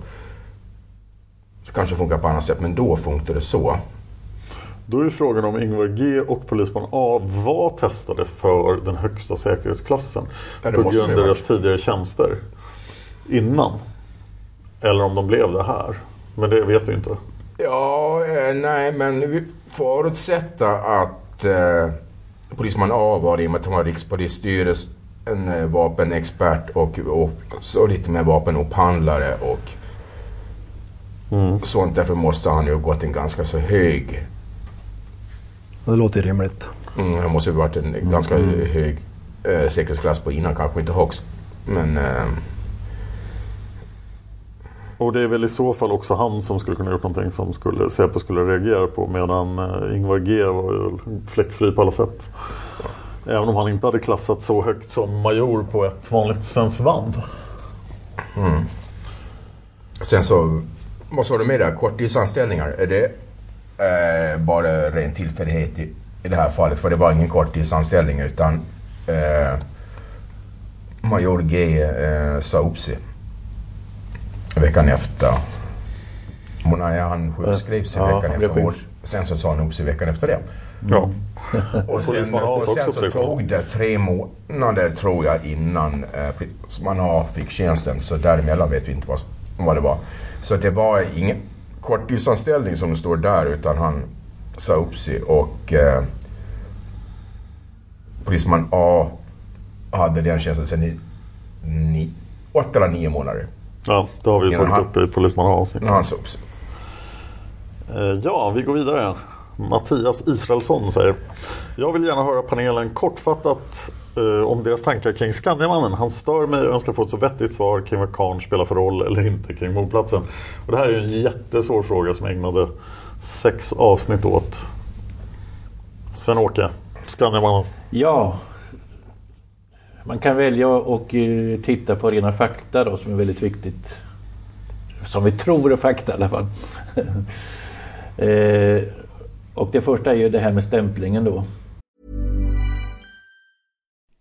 Så kanske det funkar på annat sätt, men då funkar det så. Då är frågan om Ingvar G och polisman A var testade för den högsta säkerhetsklassen Ja, det på grund det av deras tidigare tjänster innan. Eller om de blev det här. Men det vet vi inte. Ja, eh, nej, men vi förutsätta att eh, polisman A var det i och med att han var rikspolisstyrelsen, en eh, vapenexpert och, och så lite mer vapenupphandlare och sånt. Därför måste han ju ha gått en ganska så hög Det låter rimligt. Mm, det måste ju varit en ganska hög eh, säkerhetsklass på innan, kanske inte högst. Men eh, och det är väl i så fall också han som skulle kunna gjort någonting som skulle, Säpo skulle reagera på medan eh, Ingvar G var ju fläckfri på alla sätt. Även om han inte hade klassat så högt som major på ett vanligt svenskt förband. Mm. sen så, vad sa du med där? Korttidsanställningar, är det eh, bara ren tillfällighet i, i det här fallet? För det var ingen korttidsanställning utan eh, Major G eh, sa upp sig veckan efter. Nej, han sjukskrev sig Ja, veckan han blev efter. Och sen så sa han upp sig veckan efter det. Ja. Och sen, och sen så tog det tre månader tror jag innan eh, man fick tjänsten. Så däremellan vet vi inte vad, vad det var. Så det var ingen korttidsanställning som det står där utan han sa upp sig och eh, polisman A hade den tjänsten sedan i ni, åtta eller nio månader. Ja, det har vi Innan tagit upp i polisman sig. Eh, Ja, vi går vidare. Mattias Israelsson säger Jag vill gärna höra panelen kortfattat eh, om deras tankar kring Skandiamannen. Han stör mig och önskar få ett så vettigt svar kring vad Karn spelar för roll eller inte kring mordplatsen. Och det här är ju en jättesvår fråga som jag ägnade sex avsnitt åt. Sven-Åke, Skandiamannen. Ja man kan välja och eh, titta på rena fakta då som är väldigt viktigt. Som vi tror är fakta i alla fall. Eh, och det första är ju det här med stämplingen då.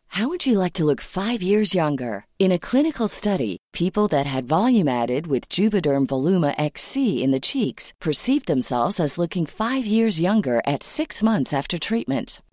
How would you like to look five years younger? In a clinical study, people that had volume added with Juvederm Voluma XC in the cheeks perceived themselves as looking five years younger at six months after treatment.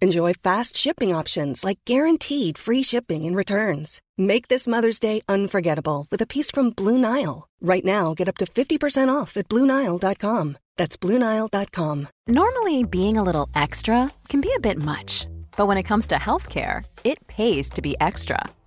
Enjoy fast shipping options like guaranteed free shipping and returns. Make this Mother's Day unforgettable with a piece from Blue Nile. Right now, get up to 50% off at BlueNile.com. That's BlueNile.com. Normally, being a little extra can be a bit much, but when it comes to healthcare, it pays to be extra.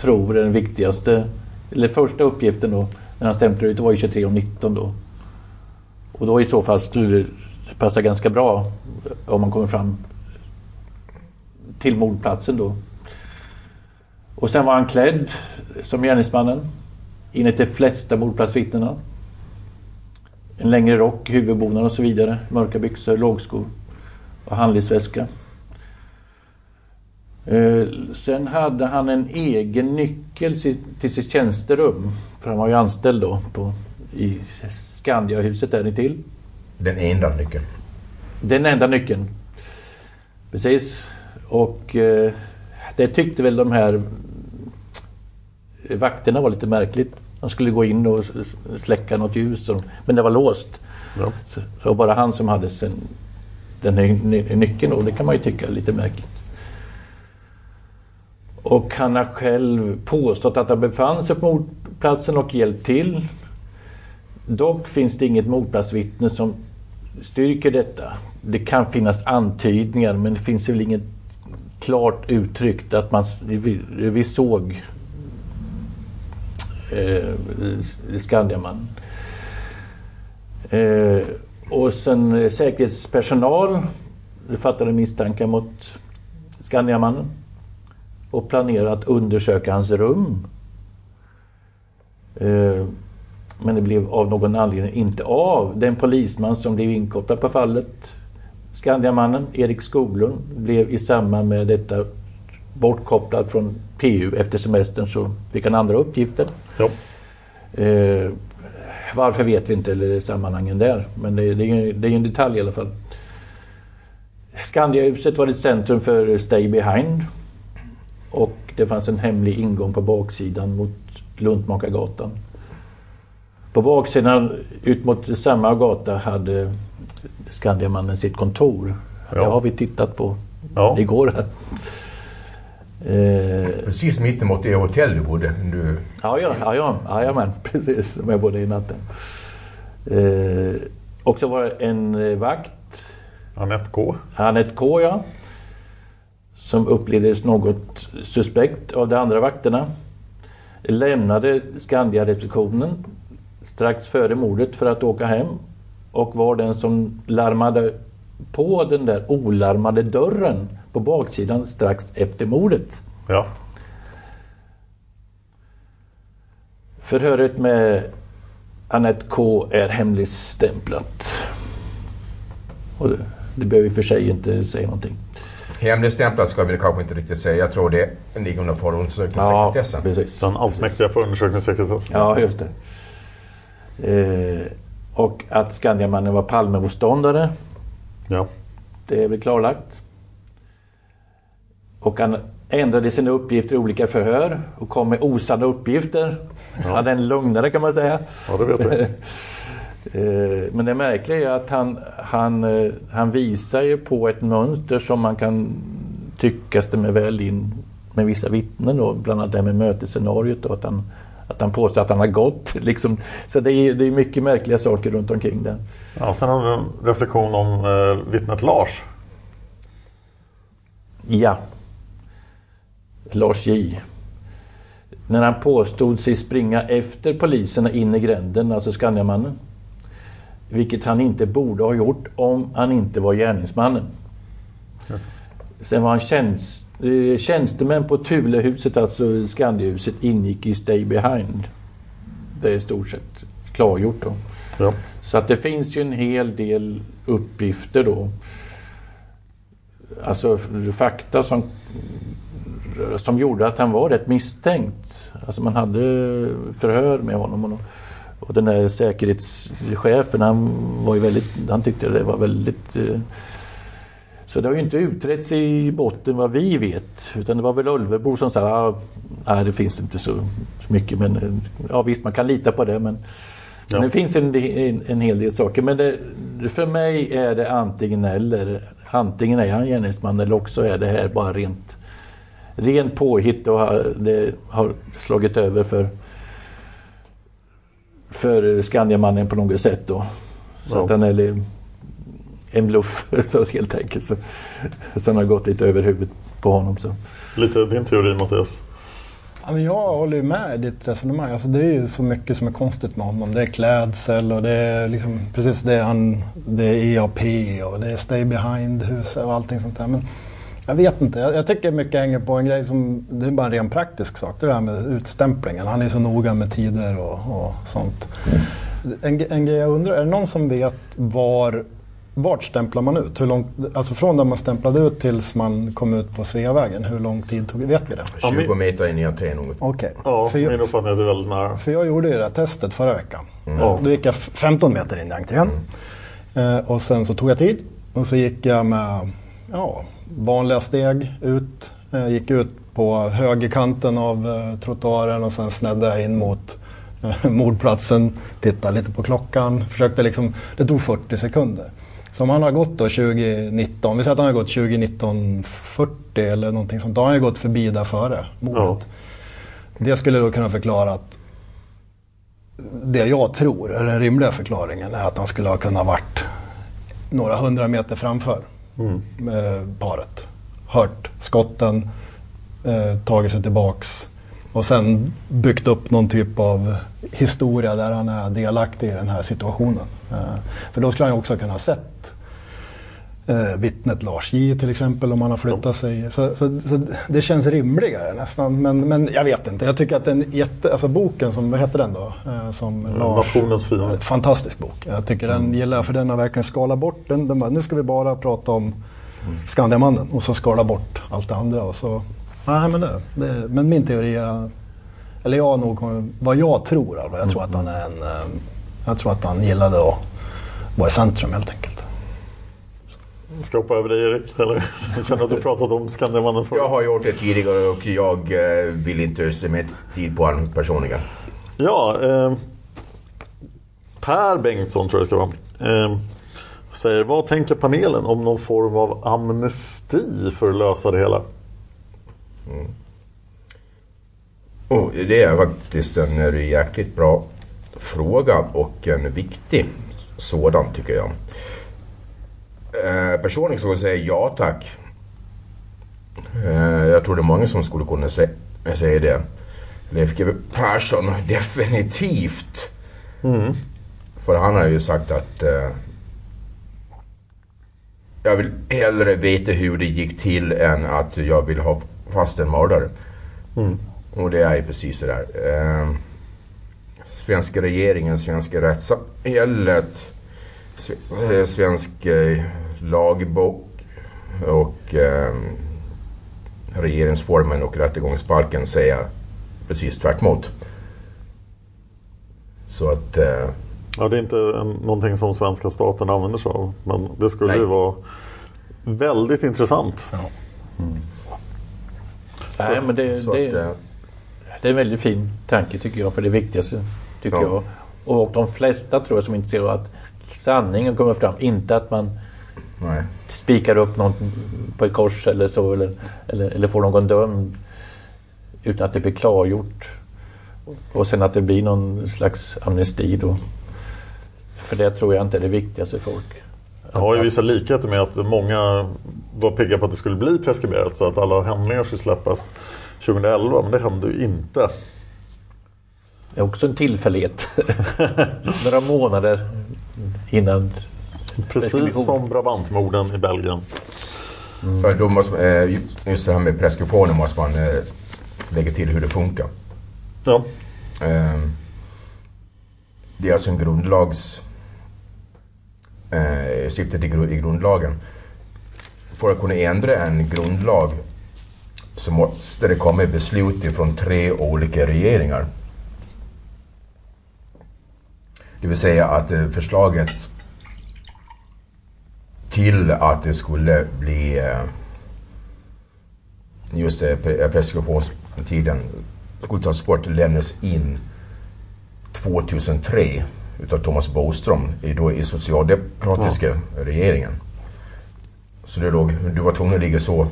tror är den viktigaste, eller första uppgiften då, när han stämplade ut, det var ju 23 och 19 då. Och då i så fall skulle det passa ganska bra om man kommer fram till mordplatsen då. Och sen var han klädd som gärningsmannen enligt de flesta mordplatsvittnena. En längre rock, huvudbonad och så vidare, mörka byxor, lågskor och handledsväska. Eh, sen hade han en egen nyckel till sitt tjänsterum. För han var ju anställd då på, i Skandiahuset där till. Den enda nyckeln? Den enda nyckeln. Precis. Och eh, det tyckte väl de här vakterna var lite märkligt. De skulle gå in och släcka något ljus, men det var låst. Ja. Så, så bara han som hade sen, den här nyckeln och det kan man ju tycka är lite märkligt. Och han har själv påstått att han befann sig på mordplatsen och hjälpt till. Dock finns det inget mordplatsvittne som styrker detta. Det kan finnas antydningar men det finns väl inget klart uttryckt att man, vi, vi såg eh, Skandiamannen. Eh, och sen eh, säkerhetspersonal fattade misstankar mot Skandiamannen och planerar att undersöka hans rum. Eh, men det blev av någon anledning inte av. Den polisman som blev inkopplad på fallet, Skandiamannen, Erik Skoglund, blev i samband med detta bortkopplad från PU efter semestern så fick han andra uppgifter. Ja. Eh, varför vet vi inte, eller sammanhangen där. Men det, det, är, det är en detalj i alla fall. Skandiahuset var ett centrum för Stay Behind och det fanns en hemlig ingång på baksidan mot Luntmakargatan. På baksidan ut mot samma gata hade Skandiamannen sitt kontor. Ja. Det har vi tittat på ja. igår. Här. Eh, precis mittemot det hotell du bodde? Du... Ja, ja, ja, ja, jajamän, precis som jag bodde i natten. Eh, och så var det en vakt. Anette K. Anette K, ja som upplevdes något suspekt av de andra vakterna lämnade Skandia-receptionen strax före mordet för att åka hem och var den som larmade på den där olarmade dörren på baksidan strax efter mordet. Ja. Förhöret med Annette K är hemligstämplat. Och det, det behöver i och för sig inte säga någonting. Hemligstämplat ska vi kanske inte riktigt säga. Jag tror det ligger under förundersökningssekretessen. Ja, precis. Den allsmäktiga förundersökningssekretessen. Ja, just det. Eh, och att Skandiamannen var Palmemotståndare. Ja. Det är väl klarlagt. Och han ändrade sina uppgifter i olika förhör och kom med osanna uppgifter. Ja. Han är en lögnare kan man säga. Ja, det vet jag. Eh, Men det märkliga är att han, han, eh, han visar ju på ett mönster som man kan tycka stämmer väl in med vissa vittnen då, bland annat det här med mötesscenariot och att han, att han påstår att han har gått. Liksom. Så det är, det är mycket märkliga saker runt omkring det. Ja, sen har du en reflektion om eh, vittnet Lars. Ja. Lars J. När han påstod sig springa efter poliserna in i gränden, alltså Skandiamannen. Vilket han inte borde ha gjort om han inte var gärningsmannen. Sen var han tjänst, eh, tjänstemän på Thulehuset, alltså Skandiahuset, ingick i Stay Behind. Det är i stort sett klargjort då. Ja. Så att det finns ju en hel del uppgifter då. Alltså fakta som, som gjorde att han var rätt misstänkt. Alltså man hade förhör med honom. Och, och den där säkerhetschefen han var ju väldigt, han tyckte det var väldigt eh, så det har ju inte utretts i botten vad vi vet. Utan det var väl Ulvebo som sa ah, nej det finns inte så mycket men eh, ja visst man kan lita på det men Ja. men det finns en, en, en hel del saker. Men det, för mig är det antingen eller. Antingen är han gärningsman eller också är det här bara rent, rent påhitt och har, det har slagit över för, för Skandiamannen på något sätt. Då. Så Ja. att den är en bluff så helt enkelt. Så, som har gått lite över huvudet på honom. Så. Lite din teori Mattias. Ja, men jag håller ju med i ditt resonemang. Alltså, det är ju så mycket som är konstigt med honom. Det är klädsel och det är liksom precis det han, det är EAP och det är Stay Behind-hus och allting sånt där. Men jag vet inte. Jag, jag tycker mycket hänger på en grej som, det är bara en ren praktisk sak. Det är det här med utstämplingen. Han är så noga med tider och, och sånt. En, en grej jag undrar, är det någon som vet var vart stämplar man ut? Hur långt, alltså från där man stämplade ut tills man kom ut på Sveavägen, hur lång tid tog det? Vet vi det? 20 meter in i entrén ungefär. Okej. Ja, För jag- min uppfattning är det väldigt nära. För jag gjorde ju det här testet förra veckan. Ja. Då gick jag f- 15 meter in i entrén. Eh, och sen så tog jag tid. Och så gick jag med ja, vanliga steg ut. Eh, gick ut på högerkanten av eh, trottoaren och sen snedde jag in mot eh, mordplatsen. Tittade lite på klockan. Försökte liksom, det tog 40 sekunder. Så om han har gått då 2019, vi säger att han har gått 2019 40 eller någonting sånt. Då har han ju gått förbi där före mordet. Det skulle då kunna förklara att det jag tror är den rimliga förklaringen är att han skulle ha kunnat varit några hundra meter framför Mm. med paret. Hört skotten, eh, tagit sig tillbaks och sen byggt upp någon typ av historia där han är delaktig i den här situationen. Eh, för då skulle han ju också kunna ha sett eh, vittnet Lars J till exempel om han har flyttat sig. Så, så, så det känns rimligare nästan. Men, men jag vet inte. Jag tycker att den jätte, alltså boken som, vad heter den då? Eh, som Lars, Nationens fiende. fantastisk bok. Jag tycker den gillar för den har verkligen skalat bort den. den bara, nu ska vi bara prata om Skandiamannen och så skala bort allt det andra. Och så, nej, men, det, det, men min teori är, eller jag nog, vad jag tror, jag tror att han är en, eh, jag tror att han gillade att vara i centrum helt enkelt. Ska hoppa över dig Erik? Eller? Jag känner att du pratat om Skandiamannen förut. Jag har gjort det tidigare och jag eh, vill inte ödsla mer tid på honom personligen. Ja, eh, Per Bengtsson tror jag det ska vara. Eh, säger, vad tänker panelen om någon form av amnesti för att lösa det hela? Oh, det är faktiskt en jäkligt bra fråga och en viktig sådan tycker jag. Eh, personligen skulle jag säga ja tack. Eh, jag tror det är många som skulle kunna sä- säga det. Leif GW Persson definitivt. Mm. För han har ju sagt att eh, jag vill hellre veta hur det gick till än att jag vill ha fast en mördare. Mm. Och det är ju precis det där. Eh, svenska regeringen, svenska rättssamhället, svensk eh, lagbok och eh, regeringsformen och rättegångsbalken säger precis tvärt emot. Så att... Eh, Ja, det är inte en, någonting som svenska staten använder sig av. Men det skulle Nej. ju vara väldigt intressant. Nej, men det, så det, att, eh, det är en väldigt fin tanke tycker jag. För det viktigaste tycker Ja. jag. Och de flesta tror jag som är intresserade av att sanningen kommer fram. Inte att man Nej. spikar upp någon på ett kors eller så. Eller, eller, eller får någon dömd. Utan att det blir klargjort. Och sen att det blir någon slags amnesti då. För det tror jag inte är det viktigaste för folk. Det har ju vissa likheter med att många var pigga på att det skulle bli preskriberat så att alla handlingar skulle släppas 2011 men det hände ju inte. Det är också en tillfällighet. Några månader innan Precis som Brabantmorden i Belgien. För då måste, man, eh, just det här med preskriptionen måste man eh, lägga till hur det funkar. Ja. Eh, Det är alltså en grundlags... Eh, syftet i, gru- i grundlagen. För att kunna ändra en grundlag så måste det komma beslut ifrån tre olika regeringar. Det vill säga att eh, förslaget till att det skulle bli eh, just det, pre- preskriptionstiden skulle tas bort lämnas in 2003 utav Thomas Boström i, då i socialdemokratiska regeringen. Så det låg, du var tvungen att ligga så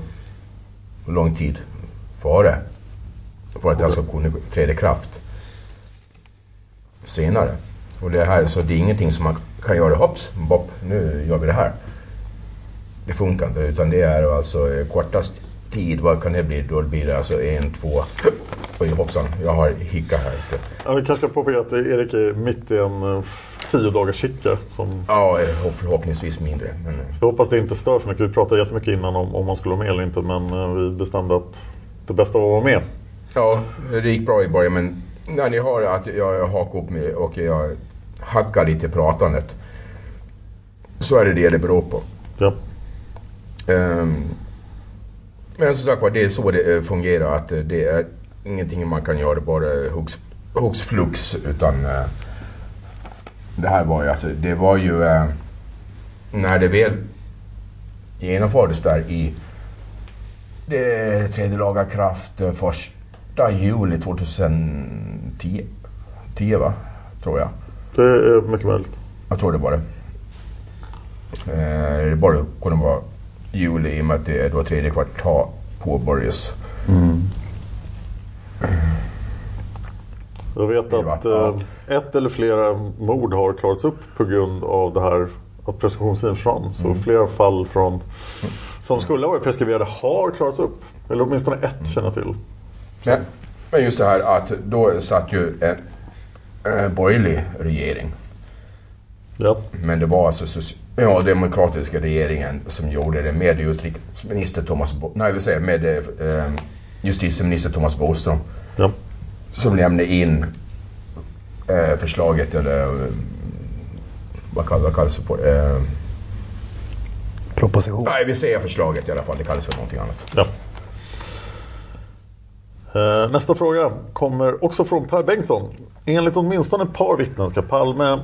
lång tid före för att det ska kunna träda i kraft senare. Och det här, så det är ingenting som man kan göra hopps, bopp, nu gör vi det här. Det funkar inte utan det är alltså eh, kortast tid, vad kan det bli? Då blir det alltså en, två, oj hoppsan, jag har hicka här. Ja, vi kanske ska påpeka att Erik är mitt i en eh, tio dagars chicka. Som... Ja, eh, hopp- förhoppningsvis mindre. Men, Jag hoppas det inte stör för mycket. Vi pratade jättemycket innan om, om man skulle vara med eller inte men vi bestämde att det bästa var att vara med. Ja, det gick bra i början men när ni hör att jag hakar upp mig och jag hackar lite i pratandet så är det det det beror på. Ja. Ehm, men som sagt var, det är så det eh, fungerar att eh, det är ingenting man kan göra bara hux, hux flux utan eh, det här var ju alltså, det var ju eh, när det väl genomfördes där i det tredje laga kraft första juli 2010. 10 va? Tror jag. Det är mycket möjligt. Jag tror det var det. Eh, det borde kunna vara juli i och med att det är då tredje kvartal påbörjas. Jag vet att eh, ett eller flera mord har klarats upp på grund av det här att preskriptionstiden försvann. Så flera fall från, som skulle ha varit preskriberade har klarats upp. Eller åtminstone ett känner jag till. Men, men just det här att då satt ju en, en borgerlig regering. Ja. Men det var alltså socialdemokratiska regeringen som gjorde det med utrikesminister Thomas Bo- Nej, vill säga med eh, justitieminister Thomas Bodström. Ja. Som lämnade in eh, förslaget eller eh, vad, kall, vad kallas det på? Eh, Proposition. nej, vi säger förslaget i alla fall. Det kallas för någonting annat. Ja. Eh, nästa fråga kommer också från Per Bengtsson. Enligt åtminstone ett par vittnen ska Palme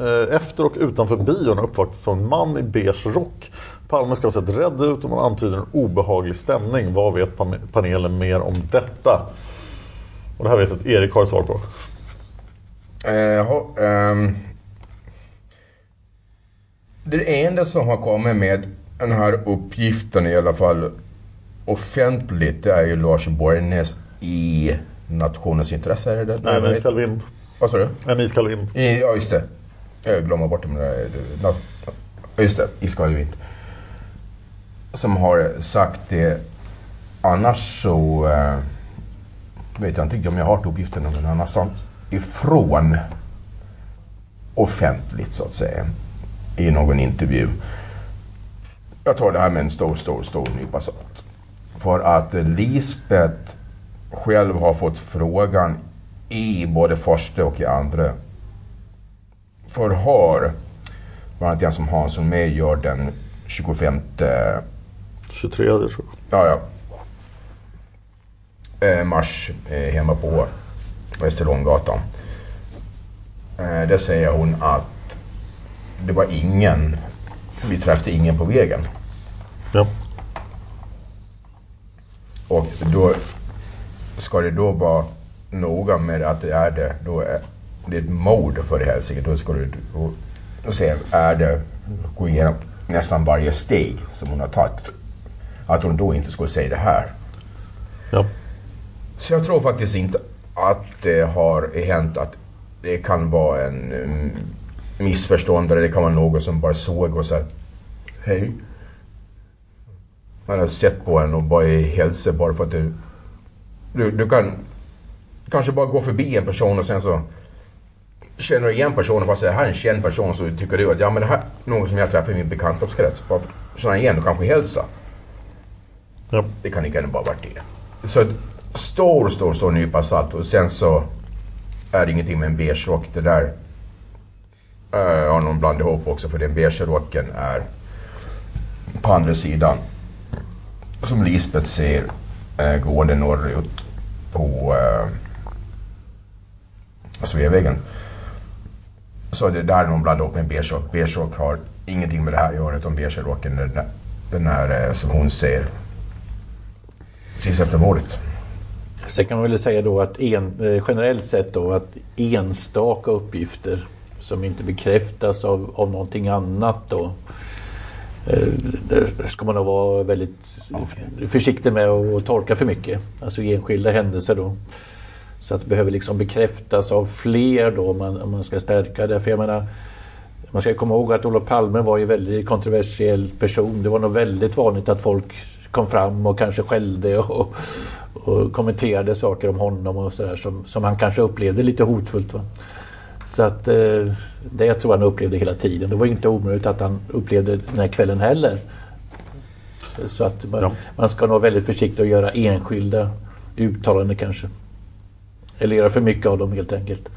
eh, efter och utanför bion ha uppvaktats av en man i beige rock. Palme ska ha sett rädd ut och man antyder en obehaglig stämning. Vad vet panelen mer om detta? Och det här vet jag att Erik har ett svar på. Eh, ho, ehm, det enda som har kommit med den här uppgiften i alla fall offentligt det är ju Lars Borgnäs i Nationens intresse. Är det? Nej, en vad iskall vind. Vad sa du? En iskall vind. I, ja, just det. Jag glömmer bort det. men det är- na- Just det, iskall vind. Som har sagt det. Annars så eh, vet jag inte om jag har uppgifterna men han har sagt ifrån offentligt så att säga i någon intervju. Jag tar det här med en stor, stor, stor nypa salt. För att Lisbeth själv har fått frågan i både första och i andra förhör. Bland annat den som Hans med gör den 25... 23 tror jag. Ja, ja. Eh, mars eh, hemma på Västerlånggatan. Eh, där säger hon att det var ingen, vi träffade ingen på vägen. Ja. Och då ska det då vara noga med att det är det, då är det ett mord för det helsike. Då ska du då, då säger är det, gå igenom nästan varje steg som hon har tagit. Att hon då inte skulle säga det här. Ja. Så jag tror faktiskt inte att det har hänt att det kan vara en um, missförstånd eller det kan vara någon som bara såg och sa Hej. Man har sett på en och bara hälsa bara för att du, du... Du kan kanske bara gå förbi en person och sen så känner du igen personen fast det här är en känd person så tycker du att ja men det här är någon som jag träffar i min bekantskapskrets. Bara känna igen och kanske hälsa. Ja. Det kan lika gärna bara varit det. Så ett stor, stor, stor nypa salt och sen så är det ingenting med en beige rock. Det där uh, har någon blandat ihop också för den beige rocken är på andra sidan som Lisbeth ser uh, eh, gående norrut på eh, alltså uh, Sveavägen. Så det är där de blandar upp ihop med en beige rock. Beige rock har ingenting med det här att göra utan beige rocken den, den är eh, som hon ser precis efter mordet. Sen kan man väl säga då att en, generellt sett då att enstaka uppgifter som inte bekräftas av, av någonting annat då. Där ska man nog vara väldigt okay. försiktig med att tolka för mycket. Alltså enskilda händelser då. Så att det behöver liksom bekräftas av fler då om man, om man ska stärka det. För jag menar, man ska komma ihåg att Olof Palme var ju en väldigt kontroversiell person. Det var nog väldigt vanligt att folk kom fram och kanske skällde och, och kommenterade saker om honom och sådär som, som han kanske upplevde lite hotfullt. Va? Så att eh, det tror jag han upplevde hela tiden. Det var inte omöjligt att han upplevde den här kvällen heller. Så att man, ja. man ska nog vara väldigt försiktig att göra enskilda uttalanden kanske. Eller göra för mycket av dem helt enkelt.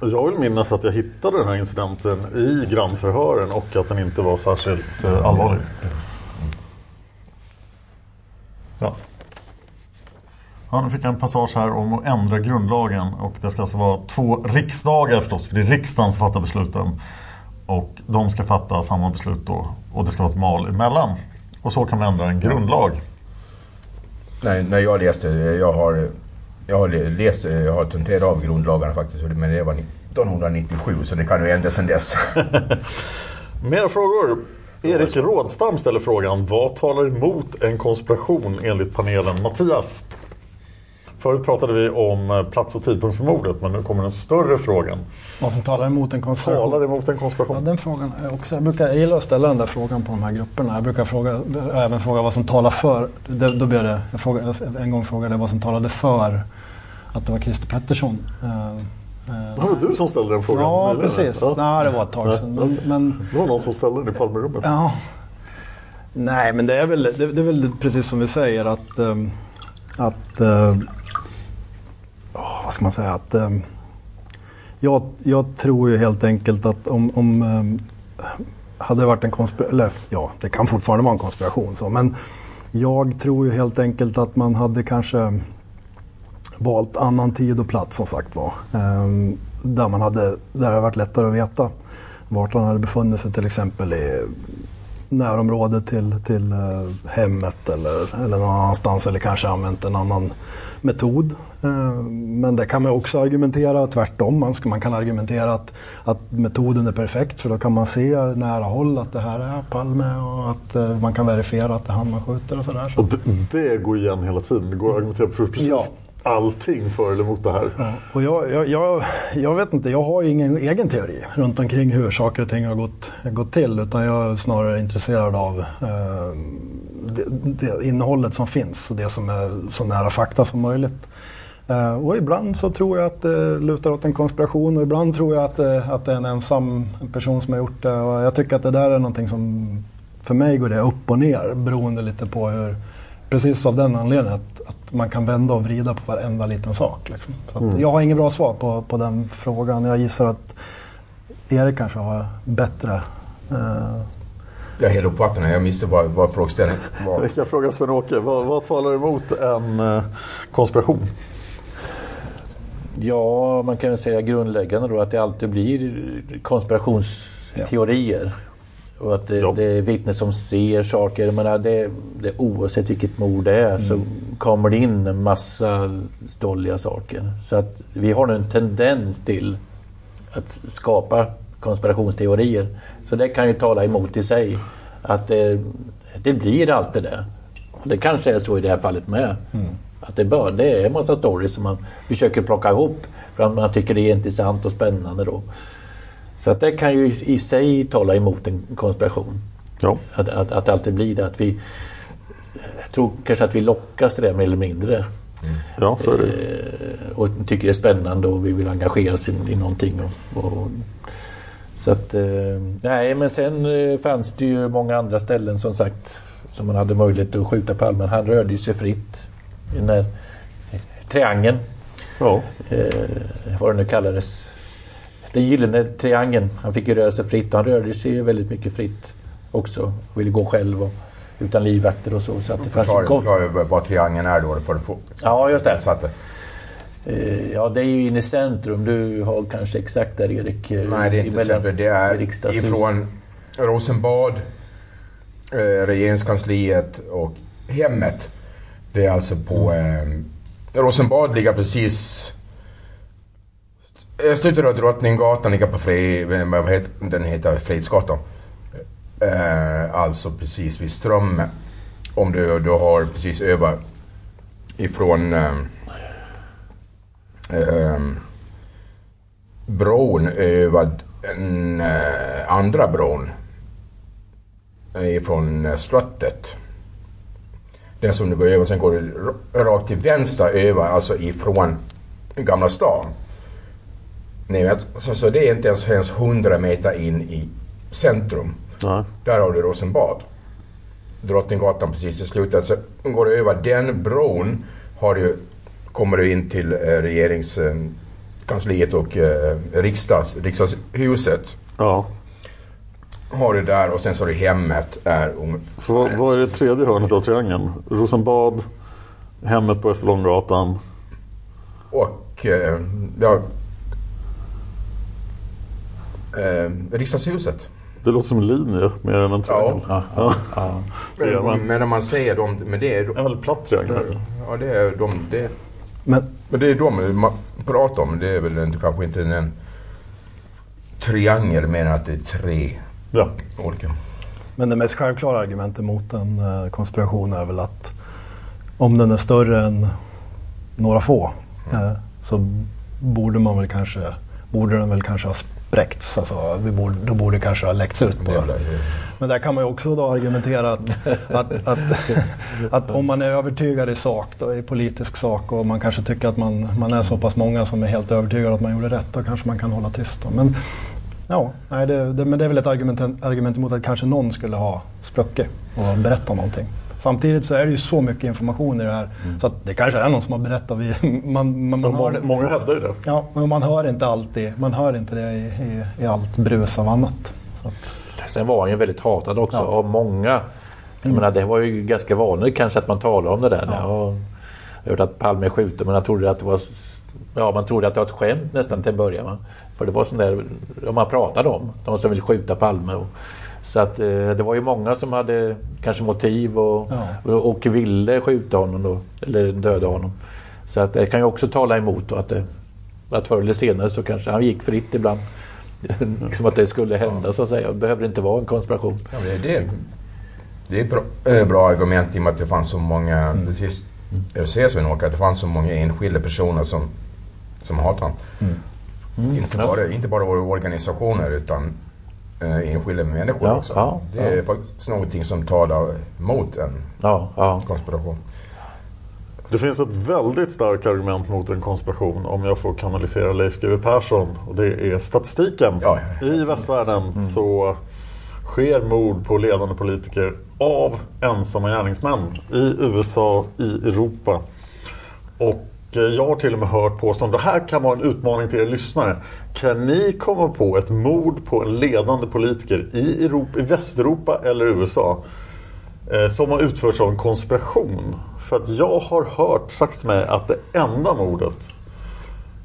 Jag vill minnas att jag hittade den här incidenten i grannförhören och att den inte var särskilt eh, allvarlig. Ja. Ja, nu fick jag en passage här om att ändra grundlagen och det ska alltså vara två riksdagar förstås, för det är riksdagen som fattar besluten. Och de ska fatta samma beslut då och det ska vara ett mal emellan. Och så kan man ändra en grundlag. Nej, när jag läste, jag har, jag har läst, jag har tenterat av grundlagarna faktiskt, men det var 1997 så det kan ju ändras sedan dess. Mer frågor? Erik Rådstam ställer frågan, vad talar emot en konspiration enligt panelen? Mattias? Förut pratade vi om eh, plats och tidpunkt för mordet men nu kommer den större frågan. Vad som talar emot en konspiration? Talar emot en konspiration? Ja, den frågan är också, jag, brukar, jag gillar att ställa den där frågan på de här grupperna. Jag brukar fråga, även fråga vad som talar för. Det, då blir det, jag fråga, en gång frågade jag vad som talade för att det var Christer Pettersson. Uh, det var du som ställde den frågan? Ja, precis. Ja. Nej, det var ett tag sedan. Men, men, det var någon som ställde den i Palmerummet. Ja. Nej, men det är väl, det, det är väl precis som vi säger att, um, att oh, vad ska man säga? Att, eh, jag, jag, tror ju helt enkelt att om, om eh, hade det varit en konspiration, eller ja, det kan fortfarande vara en konspiration så, men jag tror ju helt enkelt att man hade kanske valt annan tid och plats som sagt var. Eh, där, man hade, där det hade varit lättare att veta vart han hade befunnit sig till exempel i närområdet till, till eh, hemmet eller, eller någon annanstans eller kanske använt en annan metod. Uh, men det kan man också argumentera tvärtom. Man, ska, man kan argumentera att, att metoden är perfekt för då kan man se nära håll att det här är Palme och att uh, man kan verifiera att det är han man skjuter och sådär. Så. Och det, det går igen hela tiden. Det går att argumentera precis ja allting för eller emot det här. Ja, och jag, jag, jag, jag, vet inte, jag har ingen egen teori runt omkring hur saker och ting har gått, gått till. Utan jag är snarare intresserad av eh, det, det, innehållet som finns och det som är så nära fakta som möjligt. Eh, och ibland så tror jag att det lutar åt en konspiration och ibland tror jag att, det, att det är en ensam person som har gjort det. Och jag tycker att det där är någonting som för mig går det upp och ner beroende lite på hur, precis av den anledningen att, att man kan vända och vrida på varenda liten sak. Liksom. Så att Mm. Jag har inget bra svar på, på den frågan. Jag gissar att Erik kanske har bättre. Eh, Jag är helt uppfattande. Jag missade vad, vad frågeställningen var. Vi kan fråga Sven-Åke, vad, vad talar emot en eh, konspiration? Ja, man kan väl säga grundläggande då att det alltid blir konspirationsteorier. Och att det, det är vittnen som ser saker. Jag menar, det, det, oavsett vilket mord det är så kommer det in en massa stolliga saker. Så att vi har nu en tendens till att skapa konspirationsteorier. Så det kan ju tala emot i sig. Att det, det blir alltid det. Och det kanske är så i det här fallet med. Att det, bör, det är en massa stories som man försöker plocka ihop för att man tycker det är intressant och spännande då. Så att det kan ju i, sig tala emot en konspiration. Ja. Att, att, att det alltid blir det. Att vi, jag tror kanske att vi lockas till det mer eller mindre. Ja, så är det. Eh, och tycker det är spännande och vi vill engagera oss i, i någonting. Och, och, så att, eh, nej men sen eh, fanns det ju många andra ställen som sagt som man hade möjlighet att skjuta Palmen. Han rörde sig fritt i den där triangeln. Ja. Vad det nu kallades. Den gyllene triangeln. Han fick ju röra sig fritt. Han rörde sig ju väldigt mycket fritt också. Ville gå själv och utan livvakter och så. så att det fanns Förklara, ju kom- förklara vad triangeln är då. För att få, Ja, just det. Så att, Eh, Ja, det är ju inne i centrum. Du har kanske exakt där Erik? eh, nej, det är inte exempel. Det är ifrån Rosenbad, eh, regeringskansliet och hemmet. Det är alltså på... Eh, Rosenbad ligger precis... Jag Slutet av Drottninggatan ligger på Fri, eh, vad heter, den heter Fredsgatan. Eh, alltså precis vid Strömmen. Om du, då har precis över ehm, ehm, eh, ifrån eh, eh, bron över den andra bron ifrån slottet. Den som du går över, sen går du rakt till vänster över, alltså ifrån Gamla stan. Ni vet, så, så det är inte ens, ens 100 meter in i centrum. Nej. Där har du Rosenbad. Drottninggatan precis i slutet. Så går du över den bron har du, kommer du in till eh, regeringskansliet och eh, riksdags, riksdagshuset. Ja. Har du där och sen så har du hemmet. Är, Så vad, vad är det tredje hörnet av triangeln? Rosenbad, hemmet på Österlånggatan. och eh, ja, eh, riksdagshuset. Det låter som en linje mer än en triangel. Ja. ja. Det är Men, men när man säger dem, men det är... En väldigt platt triangel. Ja, det är de. Det, Men, men det är de man pratar om. Det är väl inte, kanske inte en triangel mer än att det är tre Ja. olika. men det mest självklara argumentet mot en eh, konspiration är väl att om den är större än några få eh, så borde man väl kanske, borde den väl kanske ha spräckts. Alltså, vi borde, då borde kanske ha läckts ut. På. Men där kan man ju också då argumentera att, att, att, att om man är övertygad i sak, då, i politisk sak och man kanske tycker att man, man är så pass många som är helt övertygade att man gjorde rätt, då kanske man kan hålla tyst. Då. Men, ja, nej, det, det, men det är väl ett argument, argument emot att kanske någon skulle ha spruckit och berättat någonting. Samtidigt så är det ju så mycket information i det här så att det kanske är någon som har berättat. Vi, man, man, man hör många, hävdar ju det. Ja, men man hör inte alltid, man hör inte det i, i, i allt brus av annat. Så Sen var han ju väldigt hatad också Ja. av många. Jag menar, det var ju ganska vanligt kanske att man talade om det där. Ja. Och jag hörde att Palme är skjuten men jag trodde att det var Ja, man trodde att det var ett skämt nästan till en början. Va? För det var sån där, om man pratade om, de som vill skjuta Palme. Och, så att eh, det var ju många som hade kanske motiv och, och, och ville skjuta honom då, eller döda honom. Så att det kan ju också tala emot då, att, det, att förr eller senare så kanske han gick fritt ibland. liksom att det skulle hända så att säga. Det behöver inte vara en konspiration. Ja, det, är det, det är ett bra, äh, bra argument i och med att det fanns så många, precis, jag ser Sven-Åke, att det fanns så många enskilda personer som, som hatade honom. Inte, bara, inte bara våra organisationer utan enskilda människor Ja, också. ja, det är ja. faktiskt någonting som talar mot en Ja, ja. konspiration. Det finns ett väldigt starkt argument mot en konspiration om jag får kanalisera Leif GW Persson och det är statistiken. I västvärlden så sker mord på ledande politiker av ensamma gärningsmän i USA, i Europa. Och eh, Eh, jag har till och med hört påståenden, det här kan vara en utmaning till er lyssnare. Kan ni komma på ett mord på en ledande politiker i, Europa, i Västeuropa eller USA eh, som har utförts av en konspiration? För att jag har hört, sagt mig, att det enda mordet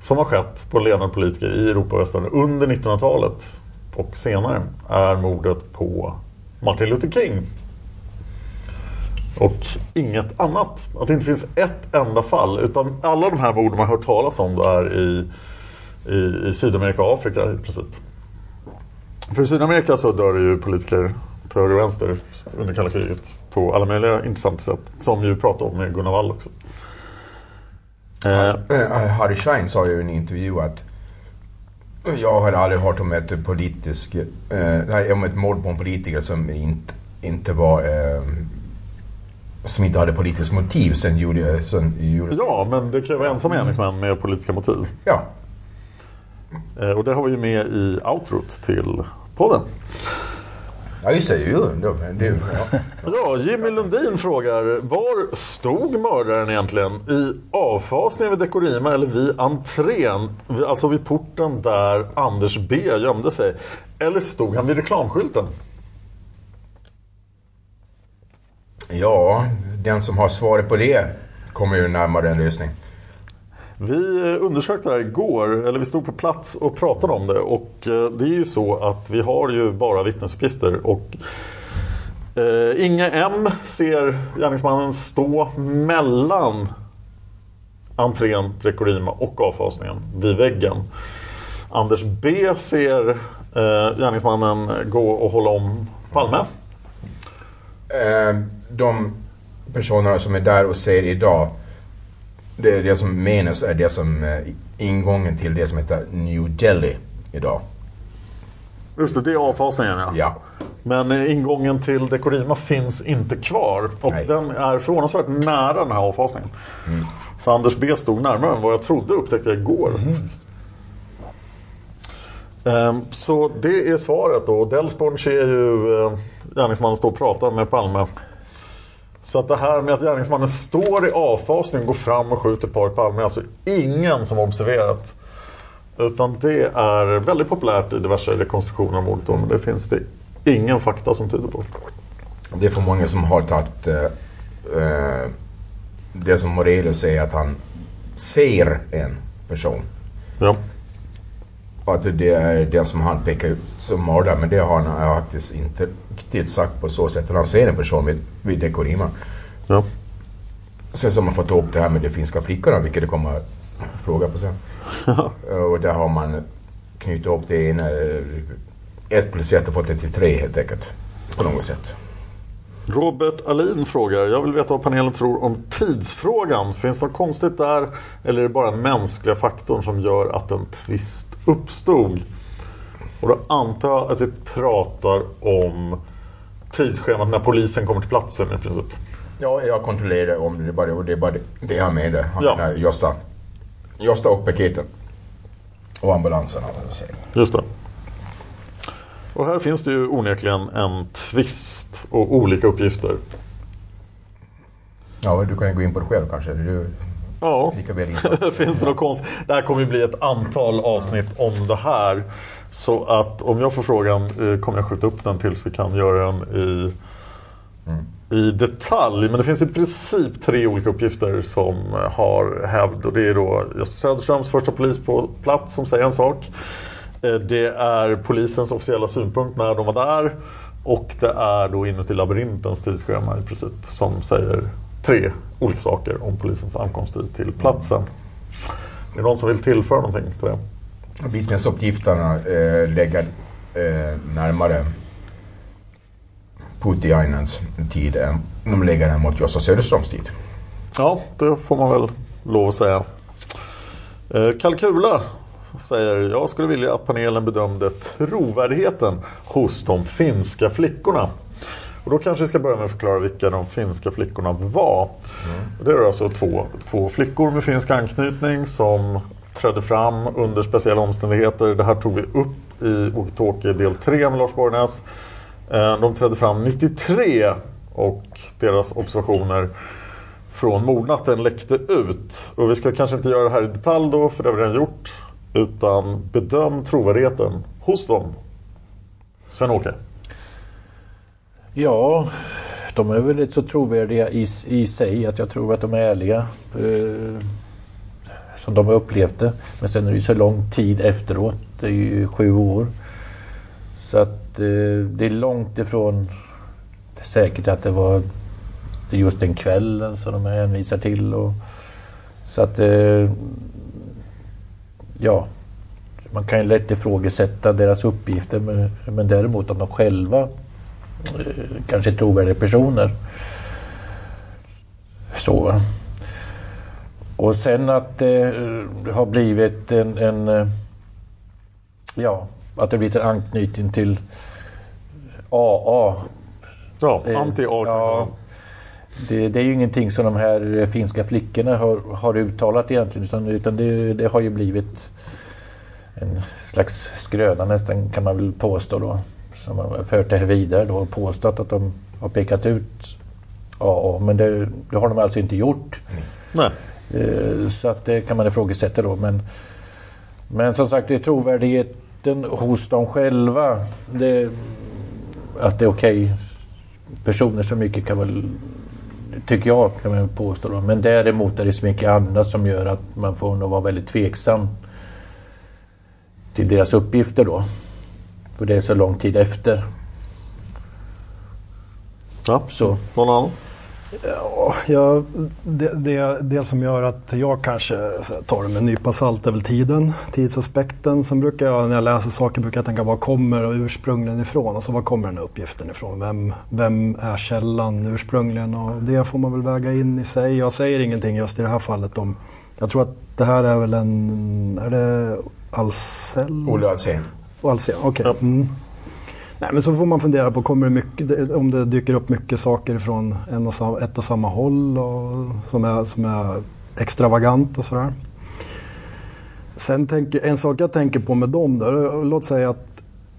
som har skett på ledande politiker i Europa och Västeuropa under 1900-talet och senare är mordet på Martin Luther King. Och inget annat. Att det inte finns ett enda fall. Utan alla de här morden man har hört talas om är i, i, i Sydamerika och Afrika i princip. För i Sydamerika så dör det ju politiker till höger och vänster under kalla kriget. På alla möjliga intressanta sätt. Som vi pratade om med Gunnar Wall också. Eh, eh. Harry Schein sa ju i en intervju att jag har aldrig hört om ett politisk, eh, om ett mord på en politiker som inte, inte var eh, som inte hade politiskt motiv sen gjorde, sen gjorde... Ja, men det kan ju vara ensamma gärningsmän med politiska motiv. Ja. Eh, och det har vi ju med i outrot till podden. Ja just det, ju. Det, ja. ja, Jimmy Lundin frågar Var stod mördaren egentligen? I avfasningen vid Dekorima eller vid entrén? Alltså vid porten där Anders B gömde sig? Eller stod han vid reklamskylten? Ja, den som har svaret på det kommer ju närmare en lösning. Vi eh, undersökte det här igår, eller vi stod på plats och pratade om det och eh, det är ju så att vi har ju bara vittnesuppgifter och eh, Inga M ser gärningsmannen stå mellan entrén, Rekorima och avfasningen vid väggen. Anders B ser eh, gärningsmannen gå och hålla om Palme. Eh, de personerna som är där och ser idag det, det som menas är det som eh, ingången till det som heter New Delhi idag. Just det, det är avfasningen ja. ja. Men eh, ingången till Dekorima finns inte kvar. Och Nej. den är förvånansvärt nära den här avfasningen. Mm. Så Anders B stod närmare än vad jag trodde upptäckte jag igår. Mm. Um, så det är svaret då. Delsborn ser ju uh, gärningsmannen stå och prata med Palme så att det här med att gärningsmannen står i avfasning, går fram och skjuter paret Palme är alltså ingen som har observerat. Utan det är väldigt populärt i diverse rekonstruktioner av mordet. Men det finns det ingen fakta som tyder på. Det är för många som har tagit eh, eh det som Morelius säger att han ser en person. Ja. Att det är den som han pekar ut som mördare. Men det har han faktiskt inte riktigt sagt på så sätt. Han ser en person vid, vid Dekorima. Ja. Sen så har man fått upp det här med de finska flickorna, vilket det kommer att fråga på sen. Ja. Och där har man knutit upp det ena, ett plus ett och fått det till tre helt enkelt. På något sätt. Robert Alin frågar, jag vill veta vad panelen tror om tidsfrågan. Finns det något konstigt där? Eller är det bara den mänskliga faktorn som gör att en tvist uppstod? Och då antar jag att vi pratar om tidsschemat när polisen kommer till platsen i princip. Ja, jag kontrollerar om det. är bara, det är bara det, det jag menar. Ja. Josta, Josta och paketen. Och ambulansen. Just det. Och här finns det ju onekligen en twist och olika uppgifter. Ja, du kan ju gå in på det själv kanske. Du, ja, finns det något konst? Det här kommer ju bli ett antal avsnitt om det här. Så att om jag får frågan eh, kommer jag skjuta upp den tills vi kan göra den i, mm. i detalj. Men det finns i princip tre olika uppgifter som har hävd. Och det är då Gösta Söderströms första polis på plats som säger en sak. Eh, det är polisens officiella synpunkt när de var där. Och det är då inuti labyrintens tidsschema i princip som säger tre olika saker om polisens ankomsttid till platsen. Är det någon som vill tillföra någonting till det? Vittnesuppgifterna eh, lägger eh, närmare Putiainens tid än de lägger den mot Jossa Söderströms tid. Ja, det får man väl lov att säga. Eh, Kalkula säger jag skulle vilja att panelen bedömde trovärdigheten hos de finska flickorna. Och då kanske vi ska börja med att förklara vilka de finska flickorna var. Mm. Det är alltså två, två flickor med finsk anknytning som trädde fram under speciella omständigheter. Det här tog vi upp i Walkie del 3 med Lars Borgnäs. Eh, de trädde fram 93 och deras observationer från mordnatten läckte ut. Och vi ska kanske inte göra det här i detalj då, för det har vi redan gjort. Utan bedöm trovärdigheten hos dem. Sven-Åke? Ja, de är väl rätt så trovärdiga i, i sig. Att jag tror att de är ärliga. Eh, som de har upplevt det. Men sen är det ju så lång tid efteråt. Det är ju sju år. Så att eh, det är långt ifrån säkert att det var just den kvällen som de hänvisar till. Och, så att eh, ja, man kan ju lätt ifrågasätta deras uppgifter men, men däremot om de själva kanske är trovärdiga personer. Så. Och sen att det eh, har blivit en, en eh, ja, att det blivit en anknytning till AA. Ja, anti-AA. Ja, det, det, är ju ingenting som de här finska flickorna har, har uttalat egentligen utan, utan det, det, har ju blivit en slags skröna nästan kan man väl påstå då. Som har fört det här vidare då och påstått att de har pekat ut AA men det, det har de alltså inte gjort. Nej. Eh, så att det kan man ifrågasätta då men, men som sagt det är trovärdigheten hos dem själva. Det, att det är okej. Okay. Personer så mycket kan väl Tycker jag kan man påstå. Då. Men däremot är det så mycket annat som gör att man får nog vara väldigt tveksam till deras uppgifter då. För det är så lång tid efter. Ja, så. Någon annan? Ja, det, det, det som gör att jag kanske tar det med en nypa salt är väl tiden, tidsaspekten. Sen brukar jag när jag läser saker brukar jag tänka var kommer ursprungligen ifrån? Alltså var kommer den här uppgiften ifrån? Vem, vem är källan ursprungligen? Och det får man väl väga in i sig. Jag säger ingenting just i det här fallet om, jag tror att det här är väl en, är det Alsell? Olle Alsén. Alsén, okej. Okay. Mm. Nej, men så får man fundera på kommer det mycket, om det dyker upp mycket saker från en och samma, ett och samma håll och, som, är, som är extravagant och sådär. Sen tänker, en sak jag tänker på med dem då, låt säga att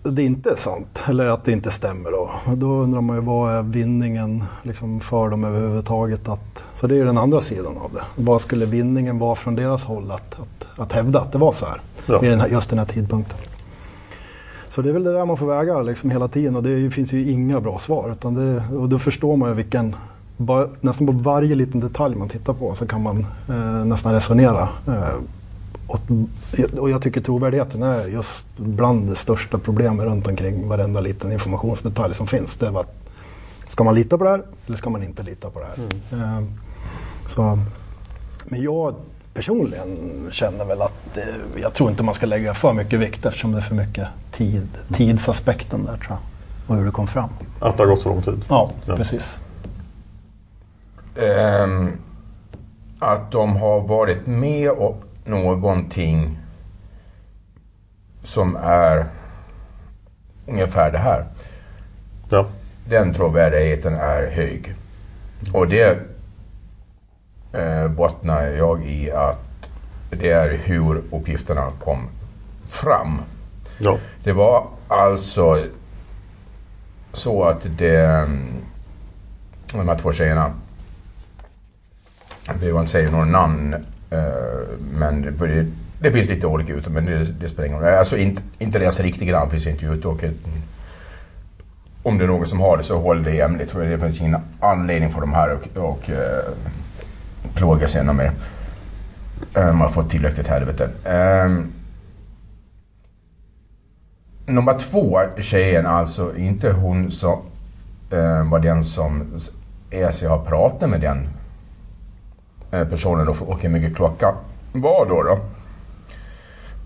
det inte är sant eller att det inte stämmer då. Då undrar man ju vad är vinningen liksom för dem överhuvudtaget? Att, så det är ju den andra sidan av det. Vad skulle vinningen vara från deras håll att, att, att hävda att det var så här? Ja. I den här, just den här tidpunkten. Så det är väl det där man får väga liksom hela tiden och det finns ju inga bra svar. Utan det, och då förstår man ju vilken, nästan på varje liten detalj man tittar på så kan man eh, nästan resonera. Eh, och, och, jag tycker trovärdigheten är just bland det största problemet runt omkring varenda liten informationsdetalj som finns. Det är att, ska man lita på det här eller ska man inte lita på det här? Mm. Eh, så, men jag personligen känner väl att eh, jag tror inte man ska lägga för mycket vikt eftersom det är för mycket tid, tidsaspekten där tror jag. Och hur det kom fram. Att det har gått så lång tid? Ja, ja. precis. Um, att de har varit med om någonting som är ungefär det här. Ja. Den trovärdigheten är hög. Och det eh, bottnar jag i att det är hur uppgifterna kom fram. Ja. Det var alltså så att det, de här två tjejerna, jag behöver inte säga några namn, eh, men det, det, finns lite olika ute, men det, det spelar ingen roll. Alltså inte, inte deras riktiga namn finns inte ute och om det är någon som har det så håll det hemligt. Det finns ingen anledning för de här och, och eh, plåga sig ännu mer. Ehm, man har fått tillräckligt helvete. Um, nummer två tjejen, alltså inte hon som ehm, uh, var den som ESI har pratat med den uh, personen och, och hur mycket klockan var då, då.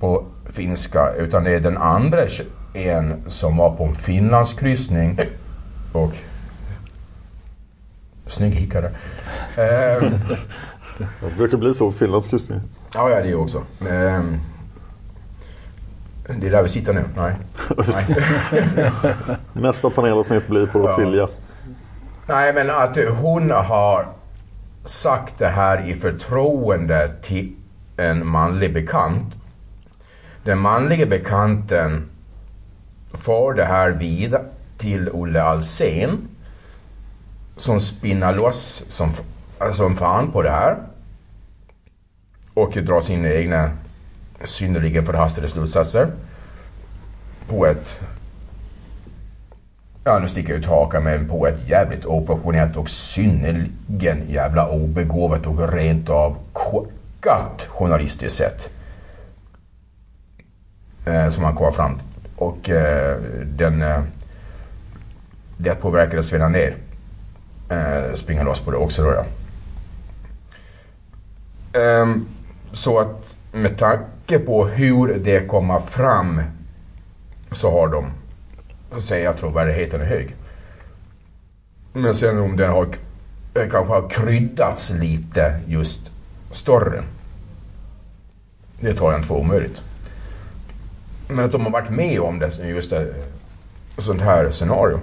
På finska. Utan det är den andra tjejen som var på en finlandskryssning och Snygg hickare. Eh, det brukar bli så på finlandskryssningar. Ja, ja, det också. Eh, det är där vi sitter nu. Nej. Nej. Nästa panelavsnitt blir på ja. Silja. Nej, men att hon har sagt det här i förtroende till en manlig bekant. Den manliga bekanten får det här vidare till Olle Alsen som spinnar loss som, alltså som fan på det här. Och drar sina egna synnerligen förhastade slutsatser. På ett... Ja, nu sticker jag ut hakan men på ett jävligt oproportionerligt och synnerligen jävla obegåvat och rent av korkat journalistiskt sätt. Eh, som han kom fram till. Och eh, den... Eh, det påverkade Sven ner. Eh, springa loss på det också då. Ja. Um, så att med tanke på hur det kommer fram så har de, så säger jag trovärdigheten är hög. Men sen om den har eh, kanske har kryddats lite just större. Det tar jag inte för omöjligt. Men att de har varit med om det, just det, sånt här scenario.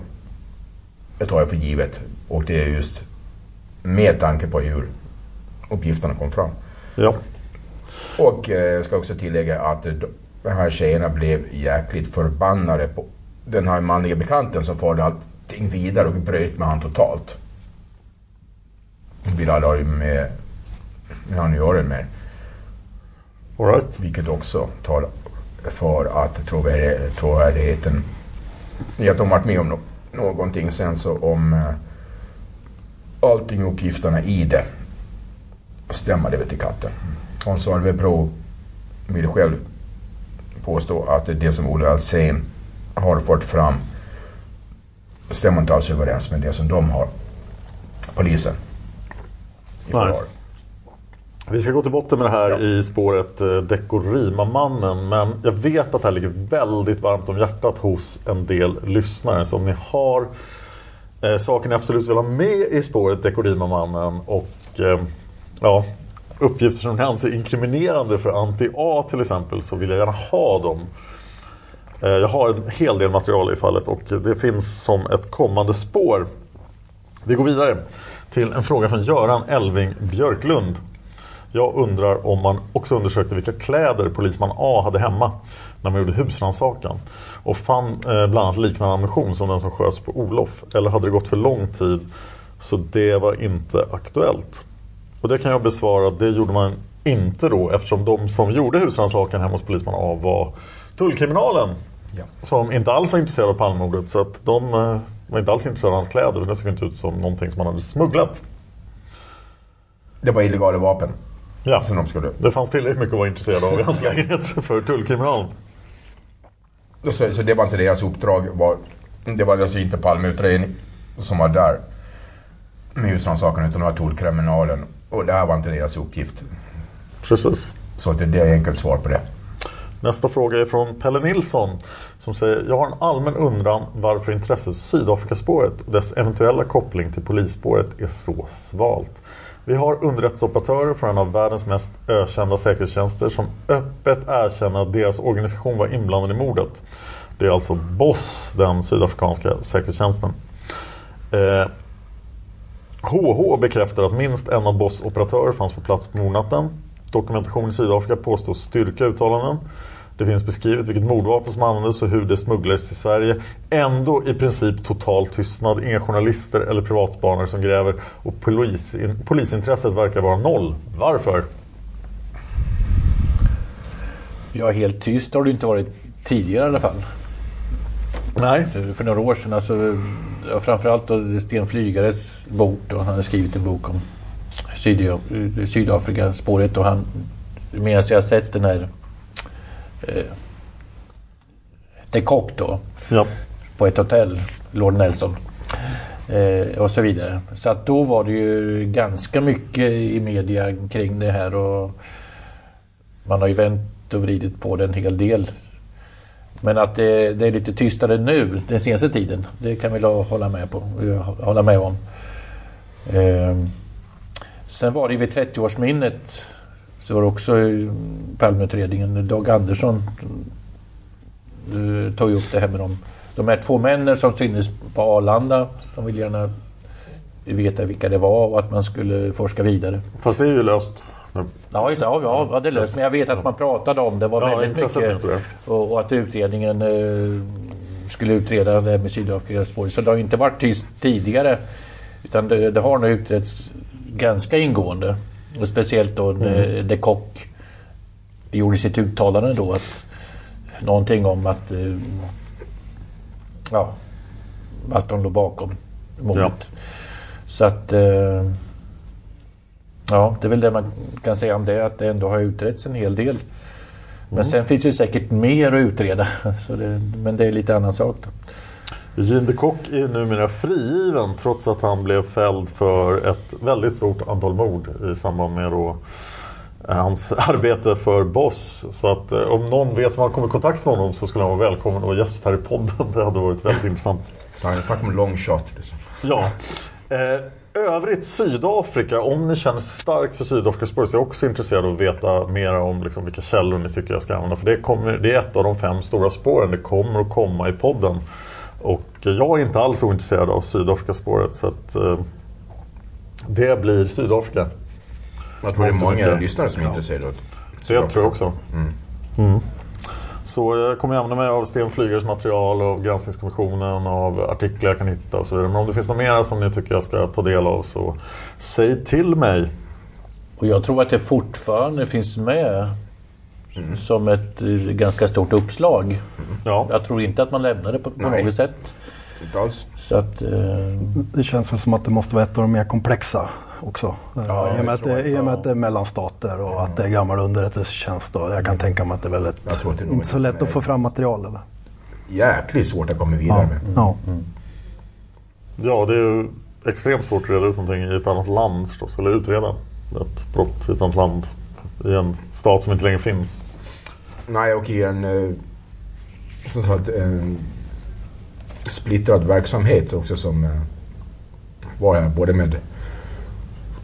Det tar jag för givet. Och det är just med tanke på hur uppgifterna kom fram. Ja. Och eh, jag ska också tillägga att de här tjejerna blev jäkligt förbannade på den här manliga bekanten som förde allting vidare och bröt med han totalt. Ville aldrig ha med, med han att göra mer. All right. Vilket också talar för att trovärdigheten i att de varit med om no någonting sen så om uh, allting uppgifterna i det stämmer det till katten. Hans Arvebro vill själv påstå att det som Olle Alsén har fått fram stämmer inte alls överens med det som de har, polisen. Nej. Vi ska gå till botten med det här ja. i spåret eh, Dekorima-mannen. Men jag vet att det här ligger väldigt varmt om hjärtat hos en del lyssnare. Så om ni har eh, saker ni absolut vill ha med i spåret Dekorima-mannen och eh, ja, uppgifter som ni anser inkriminerande för anti-A till exempel så vill jag gärna ha dem. Eh, jag har en hel del material i fallet och det finns som ett kommande spår. Vi går vidare till en fråga från Göran Elving Björklund. Jag undrar om man också undersökte vilka kläder polisman A hade hemma när man gjorde husrannsakan och fann eh, bland annat liknande ammunition som den som sköts på Olof. Eller hade det gått för lång tid så det var inte aktuellt. Och det kan jag besvara, det gjorde man inte då eftersom de som gjorde husrannsakan hemma hos polisman A var tullkriminalen. Ja. Som inte alls var intresserade av Palmemordet så att de eh, var inte alls intresserade av hans kläder. Det såg inte ut som någonting som man hade smugglat. Det var illegala vapen. Ja, som de skulle. det fanns tillräckligt mycket att vara intresserad av i hans lägenhet för tullkriminalen. Så, så det var inte deras uppdrag? Var, det var alltså inte Palmeutredning som var där med husrannsakan utan det var tullkriminalen och det här var inte deras uppgift. Precis. Så det, det är enkelt svar på det. Nästa fråga är från Pelle Nilsson som säger Jag har en allmän undran varför intresset för Sydafrikaspåret och dess eventuella koppling till polisspåret är så svalt. Vi har underrättelseoperatörer från en av världens mest ökända säkerhetstjänster som öppet erkänner att deras organisation var inblandad i mordet. Det är alltså BOSS, den sydafrikanska säkerhetstjänsten. Eh, HH bekräftar att minst en av Boss operatörer fanns på plats på mordnatten. Dokumentation i Sydafrika påstås styrka uttalanden. Det finns beskrivet vilket mordvapen som användes och hur det smugglades till Sverige. Ändå i princip total tystnad. Inga journalister eller privatspanare som gräver. Och polisin polisintresset verkar vara noll. Varför? Ja, helt tyst har det inte varit tidigare i alla fall. Nej. För några år sedan, alltså, ja, framförallt då Sten Flygares bok. Då, han har skrivit en bok om Syd Sydafrika-spåret. Och han, medan jag sett den här eh, De Kock då. Ja. På ett hotell, Lord Nelson. Eh, och så vidare. Så att då var det ju ganska mycket i media kring det här. Och man har ju vänt och vridit på det en hel del men att det, det, är lite tystare nu den senaste tiden, det kan vi hålla med, på, hålla med om. Eh, sen var det vid 30-årsminnet så var det också Palmeutredningen, Dag Andersson tog ju upp det här med de, de här två männen som syntes på Arlanda. De ville gärna veta vilka det var och att man skulle forska vidare. Fast det är ju löst. Ja, just det. Ja, ja, det löst. Men jag vet att man pratade om det var ja, väldigt mycket. Och, och, att utredningen eh, skulle utreda det här med Sydafrikas spår. Så det har inte varit tyst tidigare. Utan det, det har nu utretts ganska ingående. Och speciellt då Mm. de Kock gjorde sitt uttalande då att någonting om att eh, ja, att de låg bakom mordet. Ja. Så att eh, ja, det är väl det man kan säga om det, att det ändå har utretts en hel del. Men Mm. sen finns det ju säkert mer att utreda. Så det, men det är lite annan sak. Då. Eugene de Kock är numera frigiven trots att han blev fälld för ett väldigt stort antal mord i samband med då eh, hans arbete för Boss. Så att eh, om någon vet hur man kommer i kontakt med honom så skulle han vara välkommen och gäst här i podden. Det hade varit väldigt intressant. Så han snackar om long shot. Liksom. Ja. Eh, övrigt Sydafrika, om ni känner starkt för Sydafrika Spurs, jag är också intresserad av att veta mer om liksom, vilka källor ni tycker jag ska använda. För det, kommer, det är ett av de fem stora spåren, det kommer att komma i podden. Och jag är inte alls ointresserad av Sydafrika-spåret så att eh, det blir Sydafrika. Jag tror det är många lyssnare som är intresserade av Det tror jag också. Mm. Mm. Så jag kommer använda mig av Sten Flygares material, av Granskningskommissionen, av artiklar jag kan hitta och så vidare. Men om det finns något mer som ni tycker jag ska ta del av så säg till mig. Och jag tror att det fortfarande finns med som ett eh, ganska stort uppslag. Ja. Jag tror inte att man lämnar det på, på något sätt. Inte alls. Så att, eh, Det känns väl som att det måste vara ett av de mer komplexa också. Ja, I, och med att det, att- I och med att det är mellan stater och att det är gammal underrättelsetjänst. och Jag kan tänka mig att det är väldigt, det är inte så lätt att är- få fram material. Eller? Jäkligt svårt att komma vidare Ja. med. Ja. Ja, det är ju extremt svårt att reda ut någonting i ett annat land förstås. Eller utreda ett brott i ett annat land. I en stat som inte längre finns. Nej, och i en, eh, som sagt, en splittrad verksamhet också som eh, var här både med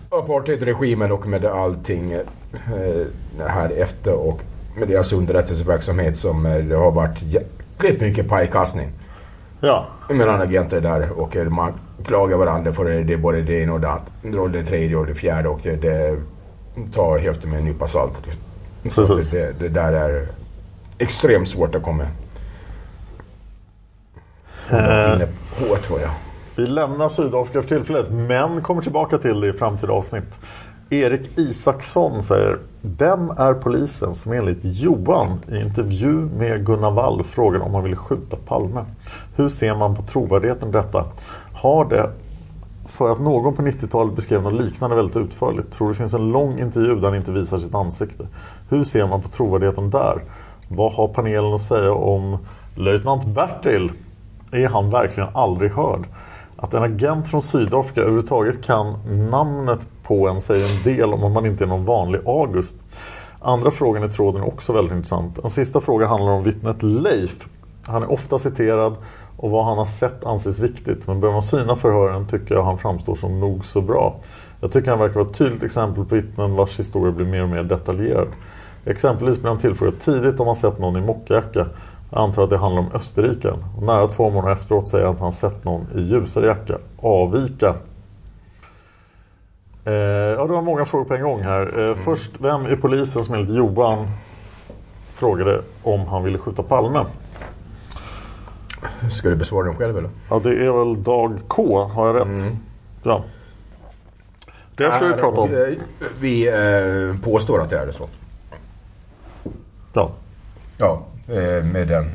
apartheidregimen och med allting eh, här efter och med deras underrättelseverksamhet som det har varit jäkligt mycket pajkastning Ja, mellan agenter där och man klagar varandra för det, det är både det ena och det andra det tredje och det fjärde och det, det tar hälften med en nypa salt. Så Precis. det, det där är extremt svårt att komma Eh. inne på tror jag. Vi lämnar Sydafrika för tillfället men kommer tillbaka till det i framtida avsnitt. Erik Isaksson säger Vem är polisen som enligt Johan i intervju med Gunnar Wall frågade om han ville skjuta Palme? Hur ser man på trovärdigheten i detta? Har det för att någon på 90-talet beskrev något liknande väldigt utförligt. Tror det finns en lång intervju där han inte visar sitt ansikte. Hur ser man på trovärdigheten där? Vad har panelen att säga om löjtnant Bertil? Är han verkligen aldrig hörd? Att en agent från Sydafrika överhuvudtaget kan namnet på en säger en del om att man inte är någon vanlig August. Andra frågan i tråden är också väldigt intressant. En sista fråga handlar om vittnet Leif. Han är ofta citerad och vad han har sett anses viktigt. Men börjar man syna förhören tycker jag han framstår som nog så bra. Jag tycker han verkar vara ett tydligt exempel på vittnen vars historia blir mer och mer detaljerad. Exempelvis blir han tillfrågad tidigt om han sett någon i mockjacka. Jag antar att det handlar om Österrike. Och nära två månader efteråt säger han att han sett någon i ljusare jacka. Avvika. Eh, ja, det var många frågor på en gång här. Eh, Först, vem är polisen som enligt Johan frågade om han ville skjuta Palme? Ska du besvara den själv eller? Ja, det är väl Dag K, har jag rätt? Ja. Det ska vi Är- prata om. eh, Vi eh, påstår att det är så. Ja. Ja, eh, med den.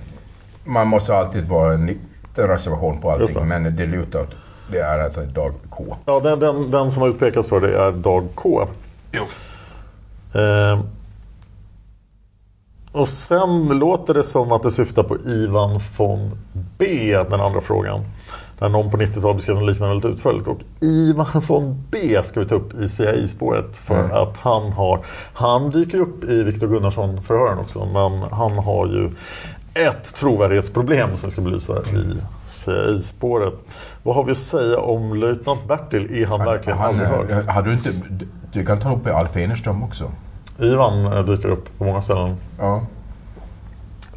Man måste alltid vara en liten reservation på Just det. allting. Men det lutar åt det är att det är Dag K. Ja, den, den, den som har utpekats för det är Dag K. Jo. Eh, och sen låter det som att det syftar på Ivan von B, den andra frågan. Där någon på 90-talet beskrev något liknande väldigt utförligt. Och Ivan von B ska vi ta upp i CIA-spåret. För Mm. att han har, han dyker upp i Viktor Gunnarsson-förhören också. Men han har ju ett trovärdighetsproblem som vi ska belysa i CIA-spåret. Vad har vi att säga om löjtnant Bertil? Är han, verkligen han, aldrig hörd? hade du inte... Du, du kan ta upp Alf Enerström också. Ivan eh, dyker upp på många ställen. Ja.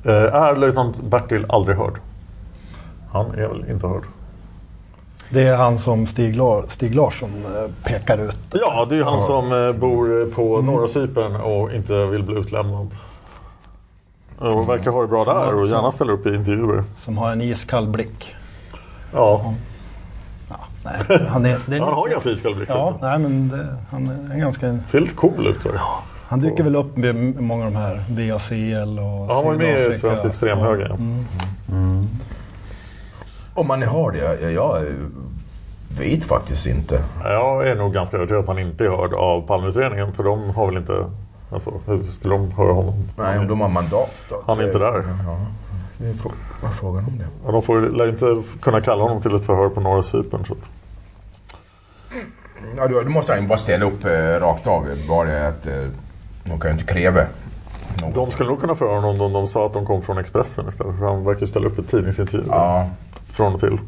Eh, Är löjtnant Bertil aldrig hörd? Han är väl inte hörd? Det är han som Stig, Lar- Stig Larsson eh, pekar ut. Ja, det är ju han som eh, bor på norra Cypern och inte vill bli utlämnad. Och verkar ha det bra där och gärna ställer upp i intervjuer. Som har en iskall blick. Ja. Nej, han, är, det är Han har ganska iskall blick. Ja, nej, men det, han är ganska... Ser lite cool ut. Så. Han dyker väl upp med många av de här VACL och Ja, han var med i. Svensk Extremhöger. ja. Mm. Om man har det? Jag, jag vet faktiskt inte. Jag är nog ganska övertygad att han inte är hörd av Palmeutredningen. För de har väl inte... Alltså, hur skulle de höra honom? Nej, om de har mandat. Då. Han är inte där. Ja, vad frågan om det? Ja, de får, lär inte kunna kalla honom till ett förhör på norra Cypern. Så att, Ja, då, då måste han ju bara ställa upp eh, rakt av. Bara det att eh, de kan ju inte kräva. de skulle nog kunna förhöra honom om de sa att de kom från Expressen istället. För han verkar ställa upp ett tidningsintervju. Ja. Från och till.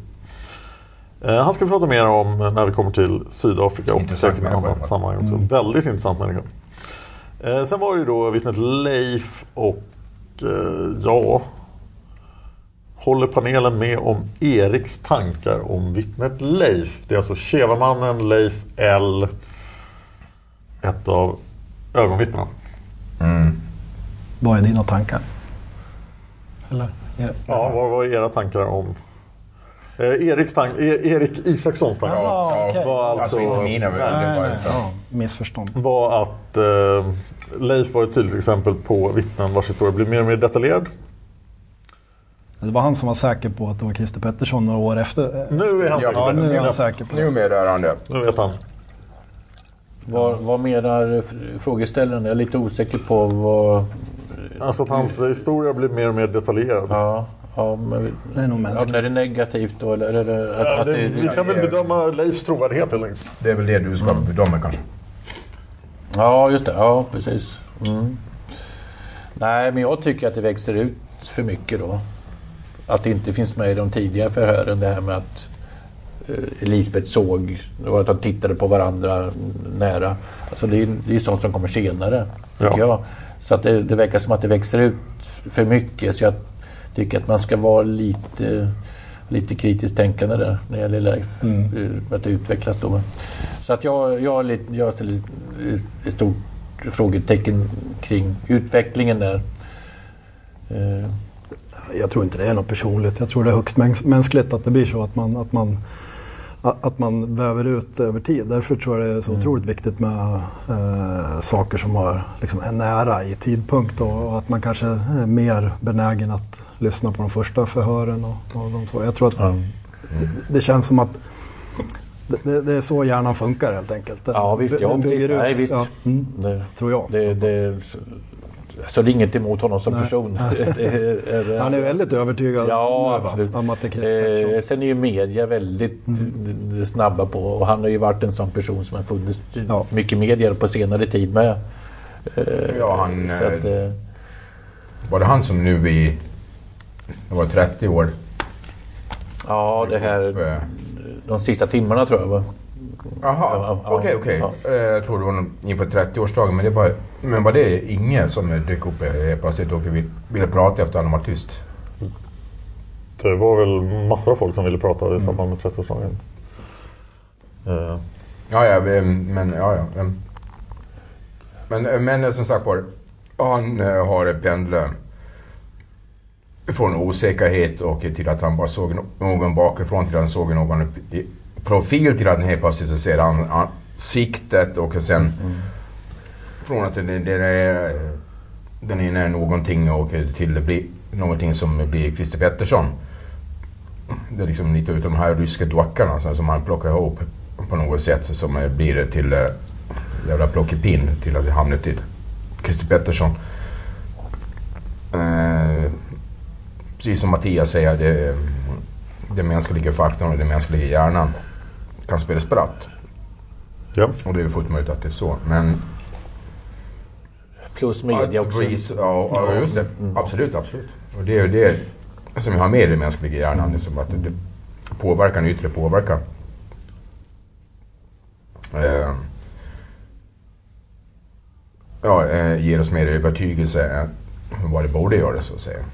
Eh, han ska prata mer om när vi kommer till Sydafrika och Intressant säkert alla annat sammanhang också. Mm. Väldigt intressant människa. Eh, sen var det ju då vittnet Leif och eh, ja... Håller panelen med om Eriks tankar om vittnet Leif? Det är alltså Chevamannen Leif L. Ett av ögonvittnena. Vad är dina tankar? Eller? Ja. Ja, vad var era tankar om eh, Eriks tank, e- Erik Isakssons tankar? Ja, okej. var alltså, Alltså inte mina, det Nej, var nej, ja, missförstånd. var att eh, Leif var ett tydligt exempel på vittnen vars historia blir mer och mer detaljerad. Det var han som var säker på att det var Christer Pettersson några år efter. Nu är han ja, säker på det. nu är han säker på det. Numera är han det. Nu vet han. Vad, vad menar frågeställaren? Jag är lite osäker på vad... Alltså att hans historia blir mer och mer detaljerad. Ja, ja men, Det är nog mänskligt. är det negativt då? Eller är det att, Ja, att det, det, vi kan väl bedöma Leifs trovärdighet helt enkelt. Det är väl det du ska bedöma kanske. Ja, just det. Ja, precis. Mm. Nej, men jag tycker att det växer ut för mycket då. Att det inte finns med i de tidigare förhören det här med att eh, Elisabeth såg och att de tittade på varandra nära. Alltså det är det är sånt som kommer senare. Ja. Jag. Så att det, det verkar som att det växer ut för mycket. Så jag tycker att man ska vara lite, lite kritiskt tänkande där när det gäller Leif. eh, Att det utvecklas då. Så att jag, jag, är lite, jag ser lite, ett stort frågetecken kring utvecklingen där. Eh, Jag tror inte det är något personligt. Jag tror det är högst mäns- mänskligt att det blir så att man, att man, att man väver ut över tid. Därför tror jag det är så otroligt viktigt med eh, saker som har, liksom, är nära i tidpunkt och, och att man kanske är mer benägen att lyssna på de första förhören. Och, och de så. Jag tror att det, det känns som att det, det, är så hjärnan funkar helt enkelt. Den, Ja visst, den ja, precis. ut. Nej, visst. Ja, mm, Det, tror jag. det, det, så, det är inget emot honom som Nej. person. Han är väldigt övertygad Ja, absolut. om att det är. Eh, sen är ju media väldigt Mm. snabba på och han har ju varit en sån person som har funnits mycket medier på senare tid med. Eh, Ja, han, så att, eh, Var det han som nu i... Det var 30 år. ja, det här... De sista timmarna tror jag va? Jaha, Ja, ja, okej okej. Eh, Jag tror det var inför 30-årsdagen. Men, det var, men var det ingen som dök upp eh, plötsligt och vill- ville prata efter att han var tyst? Det var väl massor av folk som ville prata i samband med 30-årsdagen. Eh, Ja, ja, men ja, ja. Men, eh, men som sagt var, han har pendlat från osäkerhet och till att han bara såg någon bakifrån till att han såg någon profil till att den helt plötsligt så ser han ansiktet och sen från att den, den, är, den ena är någonting och till det blir någonting som blir Christer Pettersson. Det är liksom lite utav de här ryska dockorna så- som han plockar ihop på något sätt så som blir det till äh, jävla plockepinn till att vi hamnar till Christer Pettersson. Eh, precis som Mattias säger, det, eh, den mänskliga faktorn och den mänskliga hjärnan kan spela spratt. Ja. Och det är fullt möjligt att det är så. Men Plus media också. Breeze, ja, ja, just det. Absolut, absolut. Och det är ju det som vi har med i den mänskliga hjärnan. Det är som att det påverkar, den yttre påverkan. Eh, ja, eh, ger oss mer övertygelse än vad det borde göra så att säga.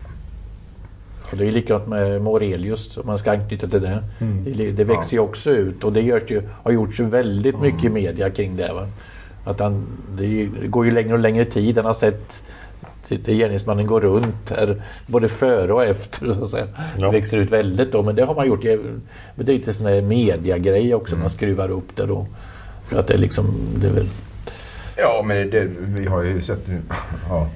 Och det är likadant med Morelius om man ska anknyta till det. Mm. Det, det växer ju också ut och det görs ju, har gjorts väldigt Mm. mycket i media kring det. Va? Att han, det, det går ju längre och längre tid. Han har sett där gärningsmannen går runt här, både före och efter. Så att säga. Ja. Det växer ut väldigt då, men det har man gjort. Men det är lite sån här mediagrej också, Mm. man skruvar upp det då. För att det är liksom... Det är väl, Ja, men det, det, vi har ju sett. Ja,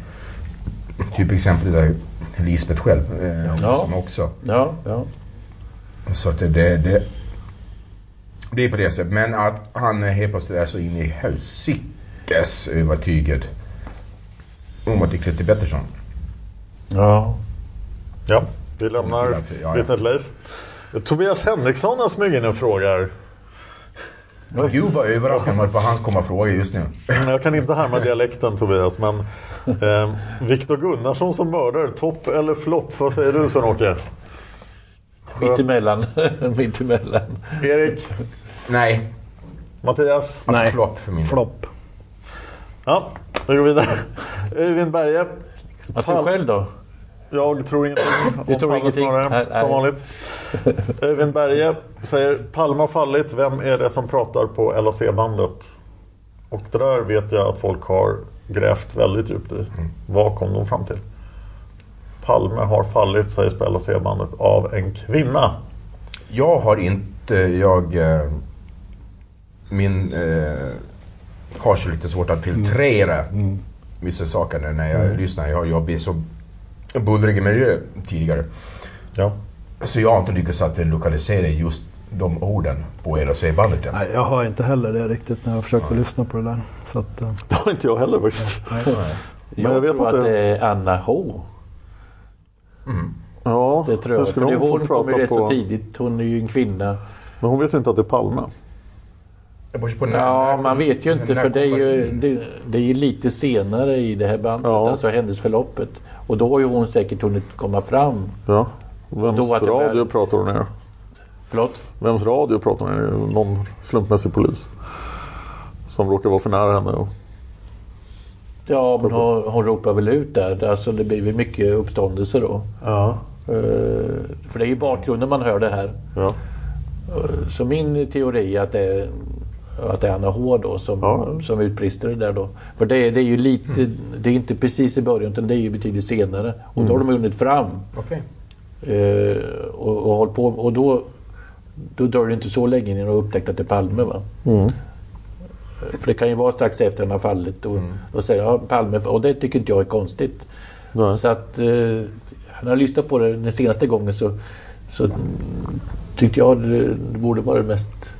typexempel där Lisbeth själv. Eh, Ja. Som också. ja, ja. Så att det, det, det, det är på det sättet. Men att han är helt plötsligt är så in i helsikes övertygad om att det är Christer Pettersson. Ja. Ja, vi lämnar Ja, ja. vittnet Leif. Tobias Henriksson har smugit in en fråga här. Gud vad överraskad man är på hans komma fråga just nu. Jag kan inte härma dialekten Tobias, men eh, Viktor Gunnarsson som mördare, topp eller flopp? Vad säger du Sven-Åke? Mittemellan. Mittemellan. Erik? Nej. Mattias? Alltså flopp för min Flopp. Ja, vi går vidare. Öyvind Berge. Att du själv då? Jag tror ingenting om tror ingenting? snarare, Nej, nej. som vanligt. Öyvind Berge säger Palme har fallit, vem är det som pratar på LAC-bandet? Och det där vet jag att folk har grävt väldigt djupt i. Vad kom de fram till? Palme har fallit, sägs på LAC-bandet, av en kvinna. Jag har inte, jag... Eh, min... Eh, har så lite svårt att filtrera vissa saker när jag Mm. lyssnar. Jag jobbat i så bullrig miljö tidigare. Ja. Så jag har inte lyckats att lokalisera just de orden på LAC-bandet ens. Nej, jag har inte heller det riktigt när jag försöker lyssna på det där. Så att, eh, Det har inte jag heller faktiskt. Jag, jag vet tror att det är Anna H. Ja, Det tror jag. skulle hon få hon kommer ju rätt på... så tidigt. Hon är ju en kvinna. Men hon vet inte att det är Palme. På när- Ja, när- man vet ju inte när för det är ju, det, det är ju lite senare i det här bandet, Ja. alltså händelseförloppet. Och då har ju hon säkert hunnit komma fram. Ja. Vems Då radio väl- pratar hon ner? Förlåt? Vems radio pratar hon ner? Någon slumpmässig polis. Som råkar vara för nära henne. Och... Ja, men hon, hon ropar väl ut där. Alltså det blir väl mycket uppståndelse då. Ja. Eh, för det är ju bakgrunden man hör det här. Ja. Eh, Så min teori är att det är, att det är Anna H då som, Ja. som utbrister det där då. För det, är- det är ju lite, det är inte precis i början utan det är ju betydligt senare. Och då har de hunnit fram. Okej. Eh, och, och hållit på. Och då, då drar det inte så länge innan de upptäckt att det är Palme. Va? Mm. Eh, För det kan ju vara strax efter han har fallit. Och, och säger ja, Palme. Och det tycker inte jag är konstigt. Nej. Så att eh, när jag lyssnade på det den senaste gången så, så mm, tyckte jag det, det borde vara det mest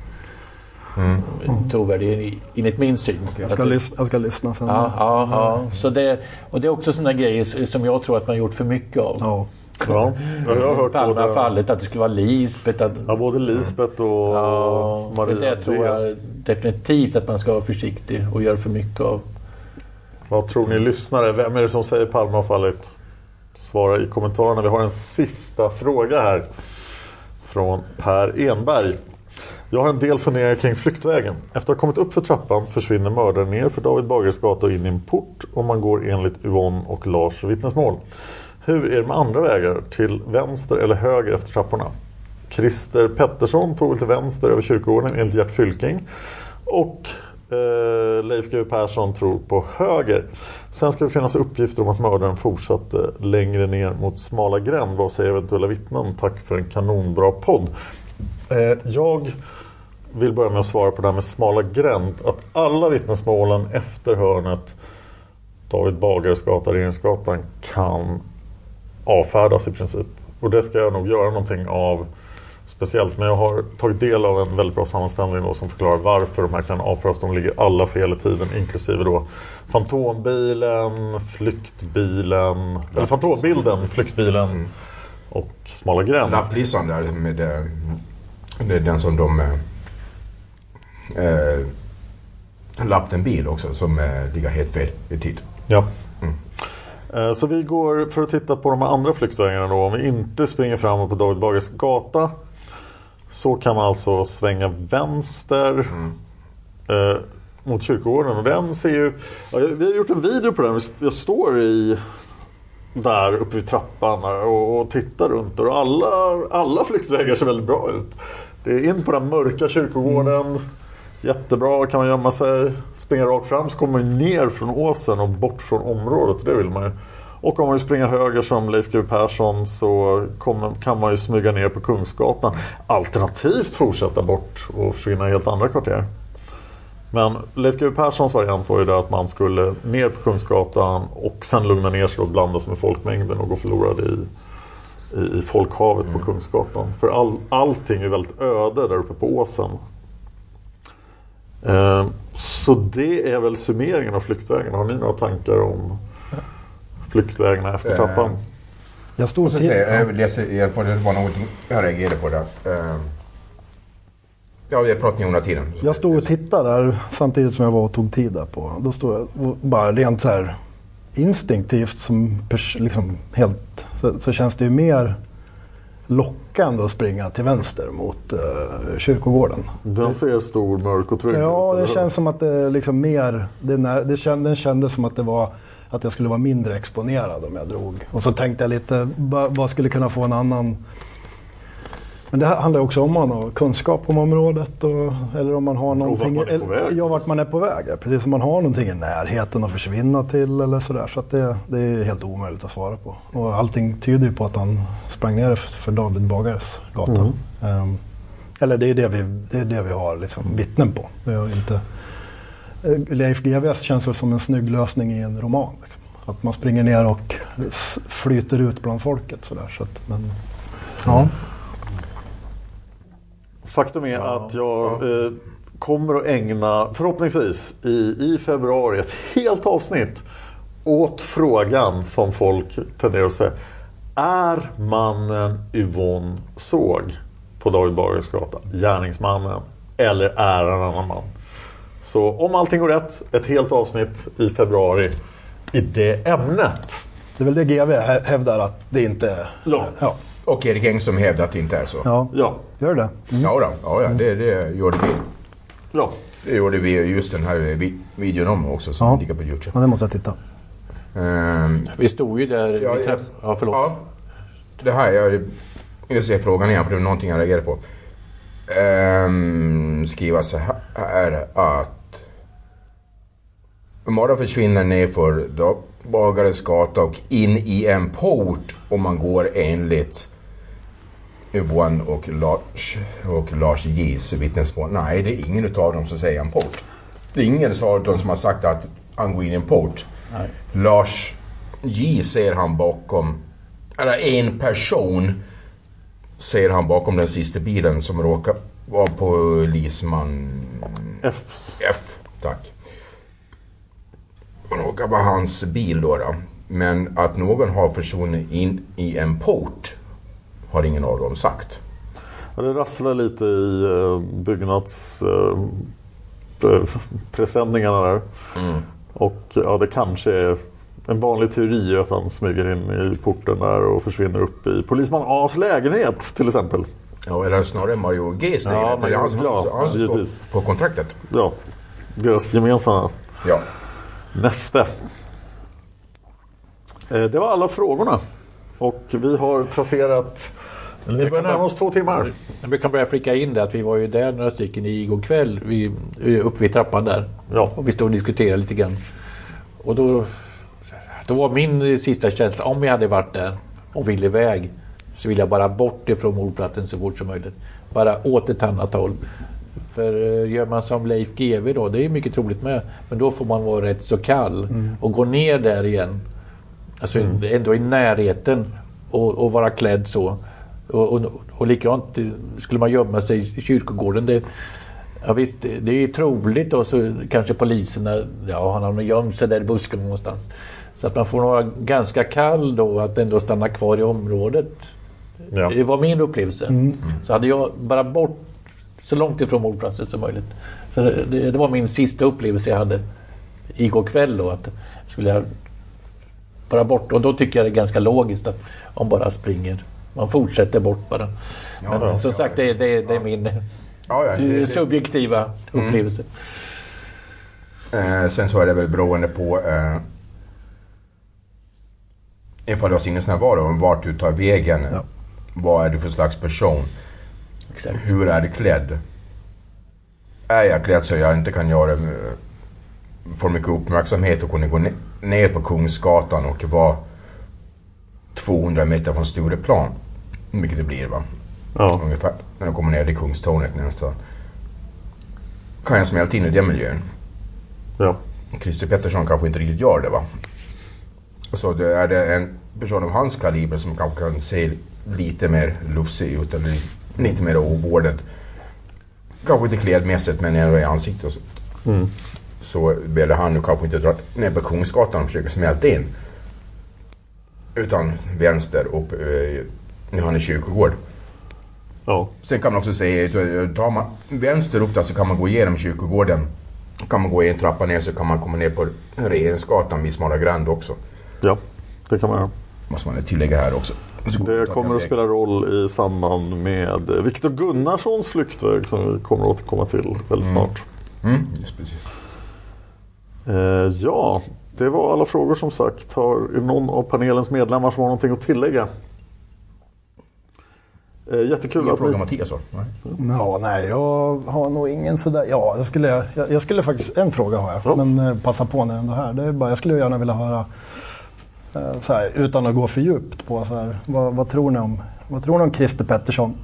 Mm. trovärdiga i- enligt min syn. jag, ska Att det- jag ska lyssna sen. Ja, ja, ja. Så det, och det är också sådana grejer som jag tror att man gjort för mycket av. Ja. Ja, jag har hört Palme har både, fallit, att det skulle vara Lisbeth. Att, ja, både Lisbeth och Ja, Maria. men det tror jag definitivt att man ska vara försiktig och göra för mycket av. Vad tror ni lyssnare? Vem är det som säger Palme har fallit? Svara i kommentarerna. Vi har en sista fråga här. Från Per Enberg. Jag har en del funderingar kring flyktvägen. Efter att ha kommit upp för trappan försvinner mördaren ner för David Bagares gata och in i en port och man går enligt Yvonne och Lars vittnesmål. Hur är det med andra vägar? Till vänster eller höger efter trapporna? Christer Pettersson tog väl till vänster över kyrkogården enligt Gert Fylking. Och eh, Leif GW Persson tror på höger. Sen ska det finnas uppgifter om att mördaren fortsatte längre ner mot smala gränd. Vad säger eventuella vittnen? Tack för en kanonbra podd. Eh, jag vill börja med att svara på det här med smala gränd. Att alla vittnesmålen efter hörnet David Bagares gata, Regeringsgatan kan avfärdas i princip. Och det ska jag nog göra någonting av speciellt. Men jag har tagit del av en väldigt bra sammanställning då som förklarar varför de här kan avföras. De ligger alla fel i tiden inklusive då Fantombilen, flyktbilen, eller Fantombilden, flyktbilen och Smala gränd. Lapplisan där med det, det är den som de eh, eh, eh, lappt en bil också som eh, ligger helt fel i tid. Ja. Eh, Så vi går för att titta på de andra flyktvägarna då. Om vi inte springer framåt på David Bagares gata så kan man alltså svänga vänster eh, mot kyrkogården. Och den ser ju... Ja, vi har gjort en video på den. Jag står i där uppe vid trappan och, och tittar runt. Och alla, alla flyktvägar ser väldigt bra ut. Det är in på den mörka kyrkogården. Jättebra, kan man gömma sig. Springa rakt fram så kommer man ner från åsen och bort från området. Det vill man ju. Och om man vill springa höger som Leif GW Persson så kommer, kan man ju smyga ner på Kungsgatan. Alternativt fortsätta bort och försvinna i helt andra kvarter. Men Leif GW Perssons variant var ju det att man skulle ner på Kungsgatan och sen lugna ner sig och blanda sig med folkmängden och gå förlorad i, i, i folkhavet på Kungsgatan. För all, allting är väldigt öde där uppe på åsen. Eh, så det är väl summeringen av flyktvägen. Har ni några tankar om flyktvägarna efter trappan? Jag Så säger jag, läser igen på det var någonting jag reagerade på där. Eh, Ja, vi har pratat om tiden. Jag stod och tittade där samtidigt som jag var och tog tid där på. Då stod jag och bara rent så här instinktivt som liksom helt så, så känns det ju mer lockande att springa till vänster mot uh, kyrkogården. Den ser stor, mörk och trygg Ja, ut, det eller känns som att det liksom mer, det, när, det känd, den kändes som att det var att jag skulle vara mindre exponerad om jag drog. Och så tänkte jag lite, vad skulle kunna få en annan men det här handlar också om man har kunskap om området och, eller om man har någonting. vart man är på väg. Ja, vart man är på väg. Precis som man har någonting i närheten att försvinna till eller sådär. Så att det, det är helt omöjligt att svara på. Och allting tyder ju på att han sprang ner för David Bagares gata. Mm. Ehm, eller det är det vi, det är det vi har liksom vittnen på. Vi har inte, Leif GWS känns väl som en snygg lösning i en roman. Liksom. Att man springer ner och flyter ut bland folket. Sådär. Så att, men, ja. Faktum är att jag eh, kommer att ägna, förhoppningsvis, i, i februari ett helt avsnitt åt frågan som folk tenderar att säga. Är mannen Yvonne såg på David Bagares gata gärningsmannen eller är han en annan man? Så om allting går rätt, ett helt avsnitt i februari i det ämnet. Det är väl det hä- hävdar att det inte är. Ja. ja. Och Erik Engström hävdar att det inte är så. Ja, Ja. gör det. Ja, då. ja, ja det, det gjorde vi. Ja. Det gjorde vi just den här vi- videon om också som Ja. ligger på Youtube. Ja, det måste jag titta. Ehm, Vi stod ju där. Ja, vi ja. träff... ja förlåt. Ja, det här, jag vill se frågan igen för det var någonting jag reagerade på. Um, skriva så här att Mördaren försvinner nerför Bagares gata och in i en port om man går enligt Yvonne och Lars, och Lars J's vittnesmål. Nej, det är ingen utav dem som säger en port. Det är ingen av dem som har sagt att han går in i en port. Nej. Lars J ser han bakom, eller en person ser han bakom den sista bilen som råkar vara polisman F. F. Tack. Råkar vara hans bil då, då. Men att någon har försvunnit in i en port har ingen av dem sagt. Ja, det rasslar lite i eh, byggnads... Eh, pre- presenningarna där. Och ja, det kanske är en vanlig teori att han smyger in i porten där och försvinner upp i polisman A's lägenhet till exempel. Ja, eller snarare Mario G's Ja, lägenhet. Är han, ja, han som står på kontraktet. Ja, deras gemensamma Ja. näste. Eh, Det var alla frågorna. Och vi har trasserat... Vi börjar närma oss två timmar. Vi kan börja flika in det att vi var ju där några stycken igår kväll. Vi, uppe vid trappan där. Ja. Och vi stod och diskuterade lite grann. Och då, då var min sista känsla, om jag hade varit där och ville iväg så vill jag bara bort ifrån mordplatsen så fort som möjligt. Bara åt ett annat håll. För eh, gör man som Leif GW då, det är mycket troligt med, men då får man vara rätt så kall Mm. och gå ner där igen. Alltså ändå i närheten och, och vara klädd så. Och, och, och likadant eh, skulle man gömma sig i kyrkogården. Det, ja visst, det, det är ju troligt och så kanske poliserna, ja han har nog gömt sig där i busken någonstans. Så att man får nog vara ganska kall då att ändå stanna kvar i området. Ja. Det var min upplevelse. Mm. Så hade jag bara bort så långt ifrån mordplatsen som möjligt. Så det, det, det var min sista upplevelse jag hade igår kväll då. Att skulle jag bara bort. Och då tycker jag det är ganska logiskt att om bara springer. Man fortsätter bort bara. Men ja, som ja, sagt, det, det, det är min Ja, ja, det- subjektiva Mm. upplevelse. Eh, sen så är det väl beroende på eh, ifall du har sinnesnärvaro vart du tar vägen. Vad är du för slags person? Exakt. Hur är du klädd? Är jag klädd så jag inte kan göra eh, få mycket uppmärksamhet och kunna gå ne- ner på Kungsgatan och vara 200 meter från Stureplan. Vilket det blir va? Ja. Ungefär. När jag kommer ner till Kungstornet nästan. Kan jag smälta in i den miljön. Ja. Christer Pettersson kanske inte riktigt gör det va? Så det är det en person av hans kaliber som kanske kan se lite mer lufsig ut eller lite mer ovårdad. Kanske inte klädmässigt men ändå i ansiktet och sånt. Mm. Så väljer han nu kanske inte dra ner på Kungsgatan och försöka smälta in. Utan vänster upp, eh, nu har en kyrkogård. Ja. Sen kan man också säga, att tar man vänster upp där så kan man gå igenom kyrkogården. Kan man gå en trappa ner så kan man komma ner på Regeringsgatan vid Smala Grand också. Ja, det kan man göra. Måste man tillägga här också. Det kommer att spela roll i samband med Viktor Gunnarssons flyktväg som vi kommer att återkomma till väldigt Mm. snart. Mm, just precis. Eh, ja, det var alla frågor som sagt. Har någon av panelens medlemmar som har någonting att tillägga? Eh, jättekul Ingen att fråga ni... Mattias har. Nej. Ja, nej, jag har nog ingen sådär... Ja, jag skulle, jag, jag skulle faktiskt... En fråga har jag, men eh, passa på när jag ändå är här. Det är bara, jag skulle gärna vilja höra, eh, så här, utan att gå för djupt på så här, vad, vad tror ni om vad tror ni om Christer Pettersson?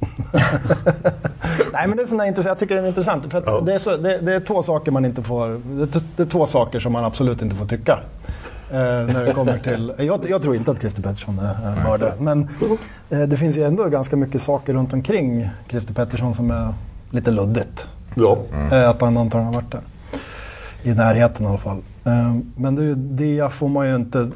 Nej men det är sån där intressant, jag tycker det är intressant. För att det, är så, det, det är två saker man inte får, det, det är två saker som man absolut inte får tycka. Eh, när det kommer till, jag, jag tror inte att Christer Pettersson är är mördare. Men eh, det finns ju ändå ganska mycket saker runt omkring Christer Pettersson som är lite luddigt. Ja. Eh, att han antagligen har varit där. I närheten i alla fall. Eh, men det, det får man ju inte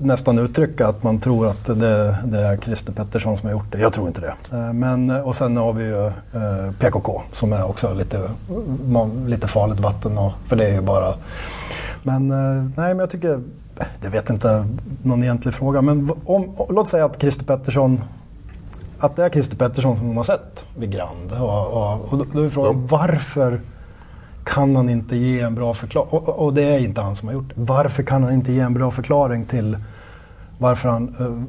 nästan uttrycka att man tror att det, det är Christer Pettersson som har gjort det. Jag tror inte det. Eh, Men, och sen har vi ju eh, PKK som är också lite, lite farligt vatten. Och, för det är ju bara... Men eh, nej, men jag tycker... Det vet inte någon egentlig fråga. Men om, låt säga att Christer Pettersson att det är Christer Pettersson som de har sett vid Grand. Och, och, och då- är frågan varför kan han inte ge en bra förklaring? Och, och- och det är inte han som har gjort det. Varför kan han inte ge en bra förklaring till varför han, eh,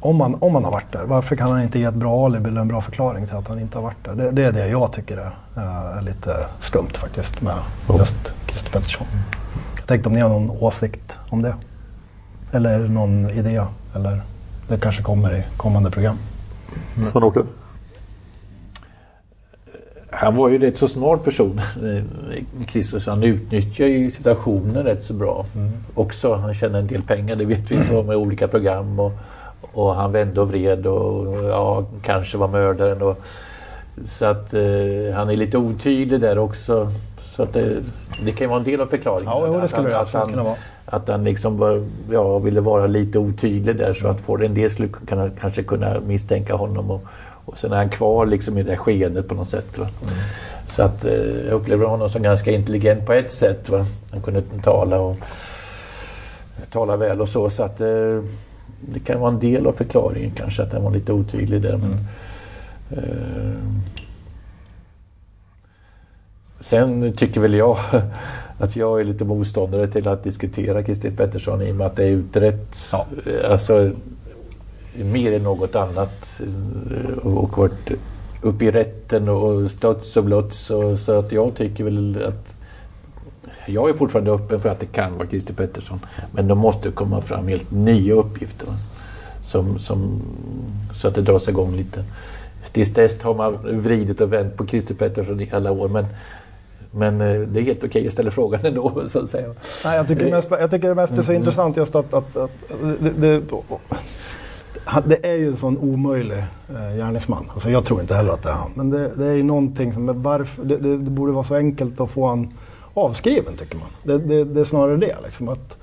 om han, om han har varit där, varför kan han inte ge ett bra alibi eller en bra förklaring till att han inte har varit där? Det, det är det jag tycker är, eh, är lite skumt faktiskt med just Christer Pettersson. Jag tänkte om ni har någon åsikt om det? Eller någon idé? Eller det kanske kommer i kommande program. Sven-Åke? Han var ju rätt så smart person, Christer, så han utnyttjar ju situationen rätt så bra. Också, han tjänar en del pengar, det vet vi inte om, med olika program. Och, och han vände och vred och ja, kanske var mördaren. Och, så att eh, han är lite otydlig där också. Så att det, det kan ju vara en del av förklaringen. Ja, det Att skulle han- det att absolut han- vara. Att han liksom var, ja, ville vara lite otydlig där så att får en del skulle kunna, kanske kunna misstänka honom. Och, och sen är han kvar liksom i det där skeendet på något sätt. Va? Så att eh, jag upplever honom som ganska intelligent på ett sätt. Va? Han kunde tala och tala väl och så. Så att eh, det kan vara en del av förklaringen kanske att han var lite otydlig där. Men, eh, Sen tycker väl jag att jag är lite motståndare till att diskutera Christer Pettersson i och med att det är utrett. Alltså, mer än något annat. eh, Och varit uppe i rätten och stötts och blötts. och- Så att jag tycker väl att jag är fortfarande öppen för att det kan vara Christer Pettersson. Men det måste komma fram helt nya uppgifter. Som, som, så att det dras igång lite. Tills dess har man vridit och vänt på Christer Pettersson i alla år. Men, men eh, det är helt okej att ställa frågan ändå. Så att säga. Nej, jag tycker mest, jag tycker mest det är så Mm. intressant just att, att, att det, det, det är ju en sån omöjlig eh, gärningsman. Alltså jag tror inte heller att det är han. Men det, det är ju någonting som, men varför, det, det, det borde vara så enkelt att få han avskriven tycker man. Det, det, det är snarare det liksom. Att,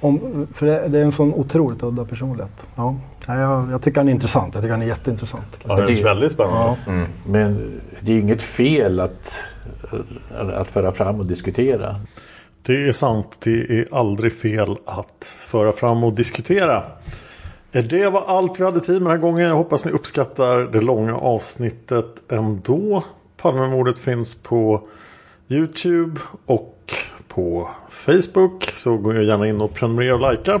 om, för det, det är en sån otroligt udda personlighet. Ja. Nej, jag, jag tycker han är intressant. Jag tycker han är jätteintressant. Ja, det är väldigt spännande. Ja. Men det är inget fel att, att föra fram och diskutera. Det är sant. Det är aldrig fel att föra fram och diskutera. Eh, Det var allt vi hade tid med den här gången. Jag hoppas ni uppskattar det långa avsnittet ändå. Palmemordet finns på Youtube och på Facebook. Så gå gärna in och prenumerera och likea.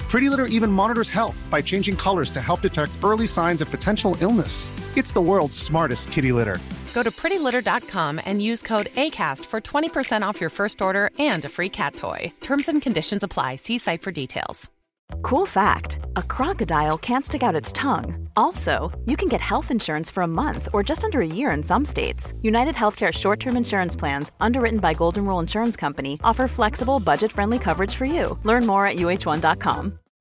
Pretty Litter even monitors health by changing colors to help detect early signs of potential illness. It's the world's smartest kitty litter. Go to prettylitter.com and use code ACAST for 20% off your first order and a free cat toy. Terms and conditions apply. See site for details. Cool fact a crocodile can't stick out its tongue. Also, you can get health insurance for a month or just under a year in some states. United Healthcare short term insurance plans, underwritten by Golden Rule Insurance Company, offer flexible, budget friendly coverage for you. Learn more at uh1.com.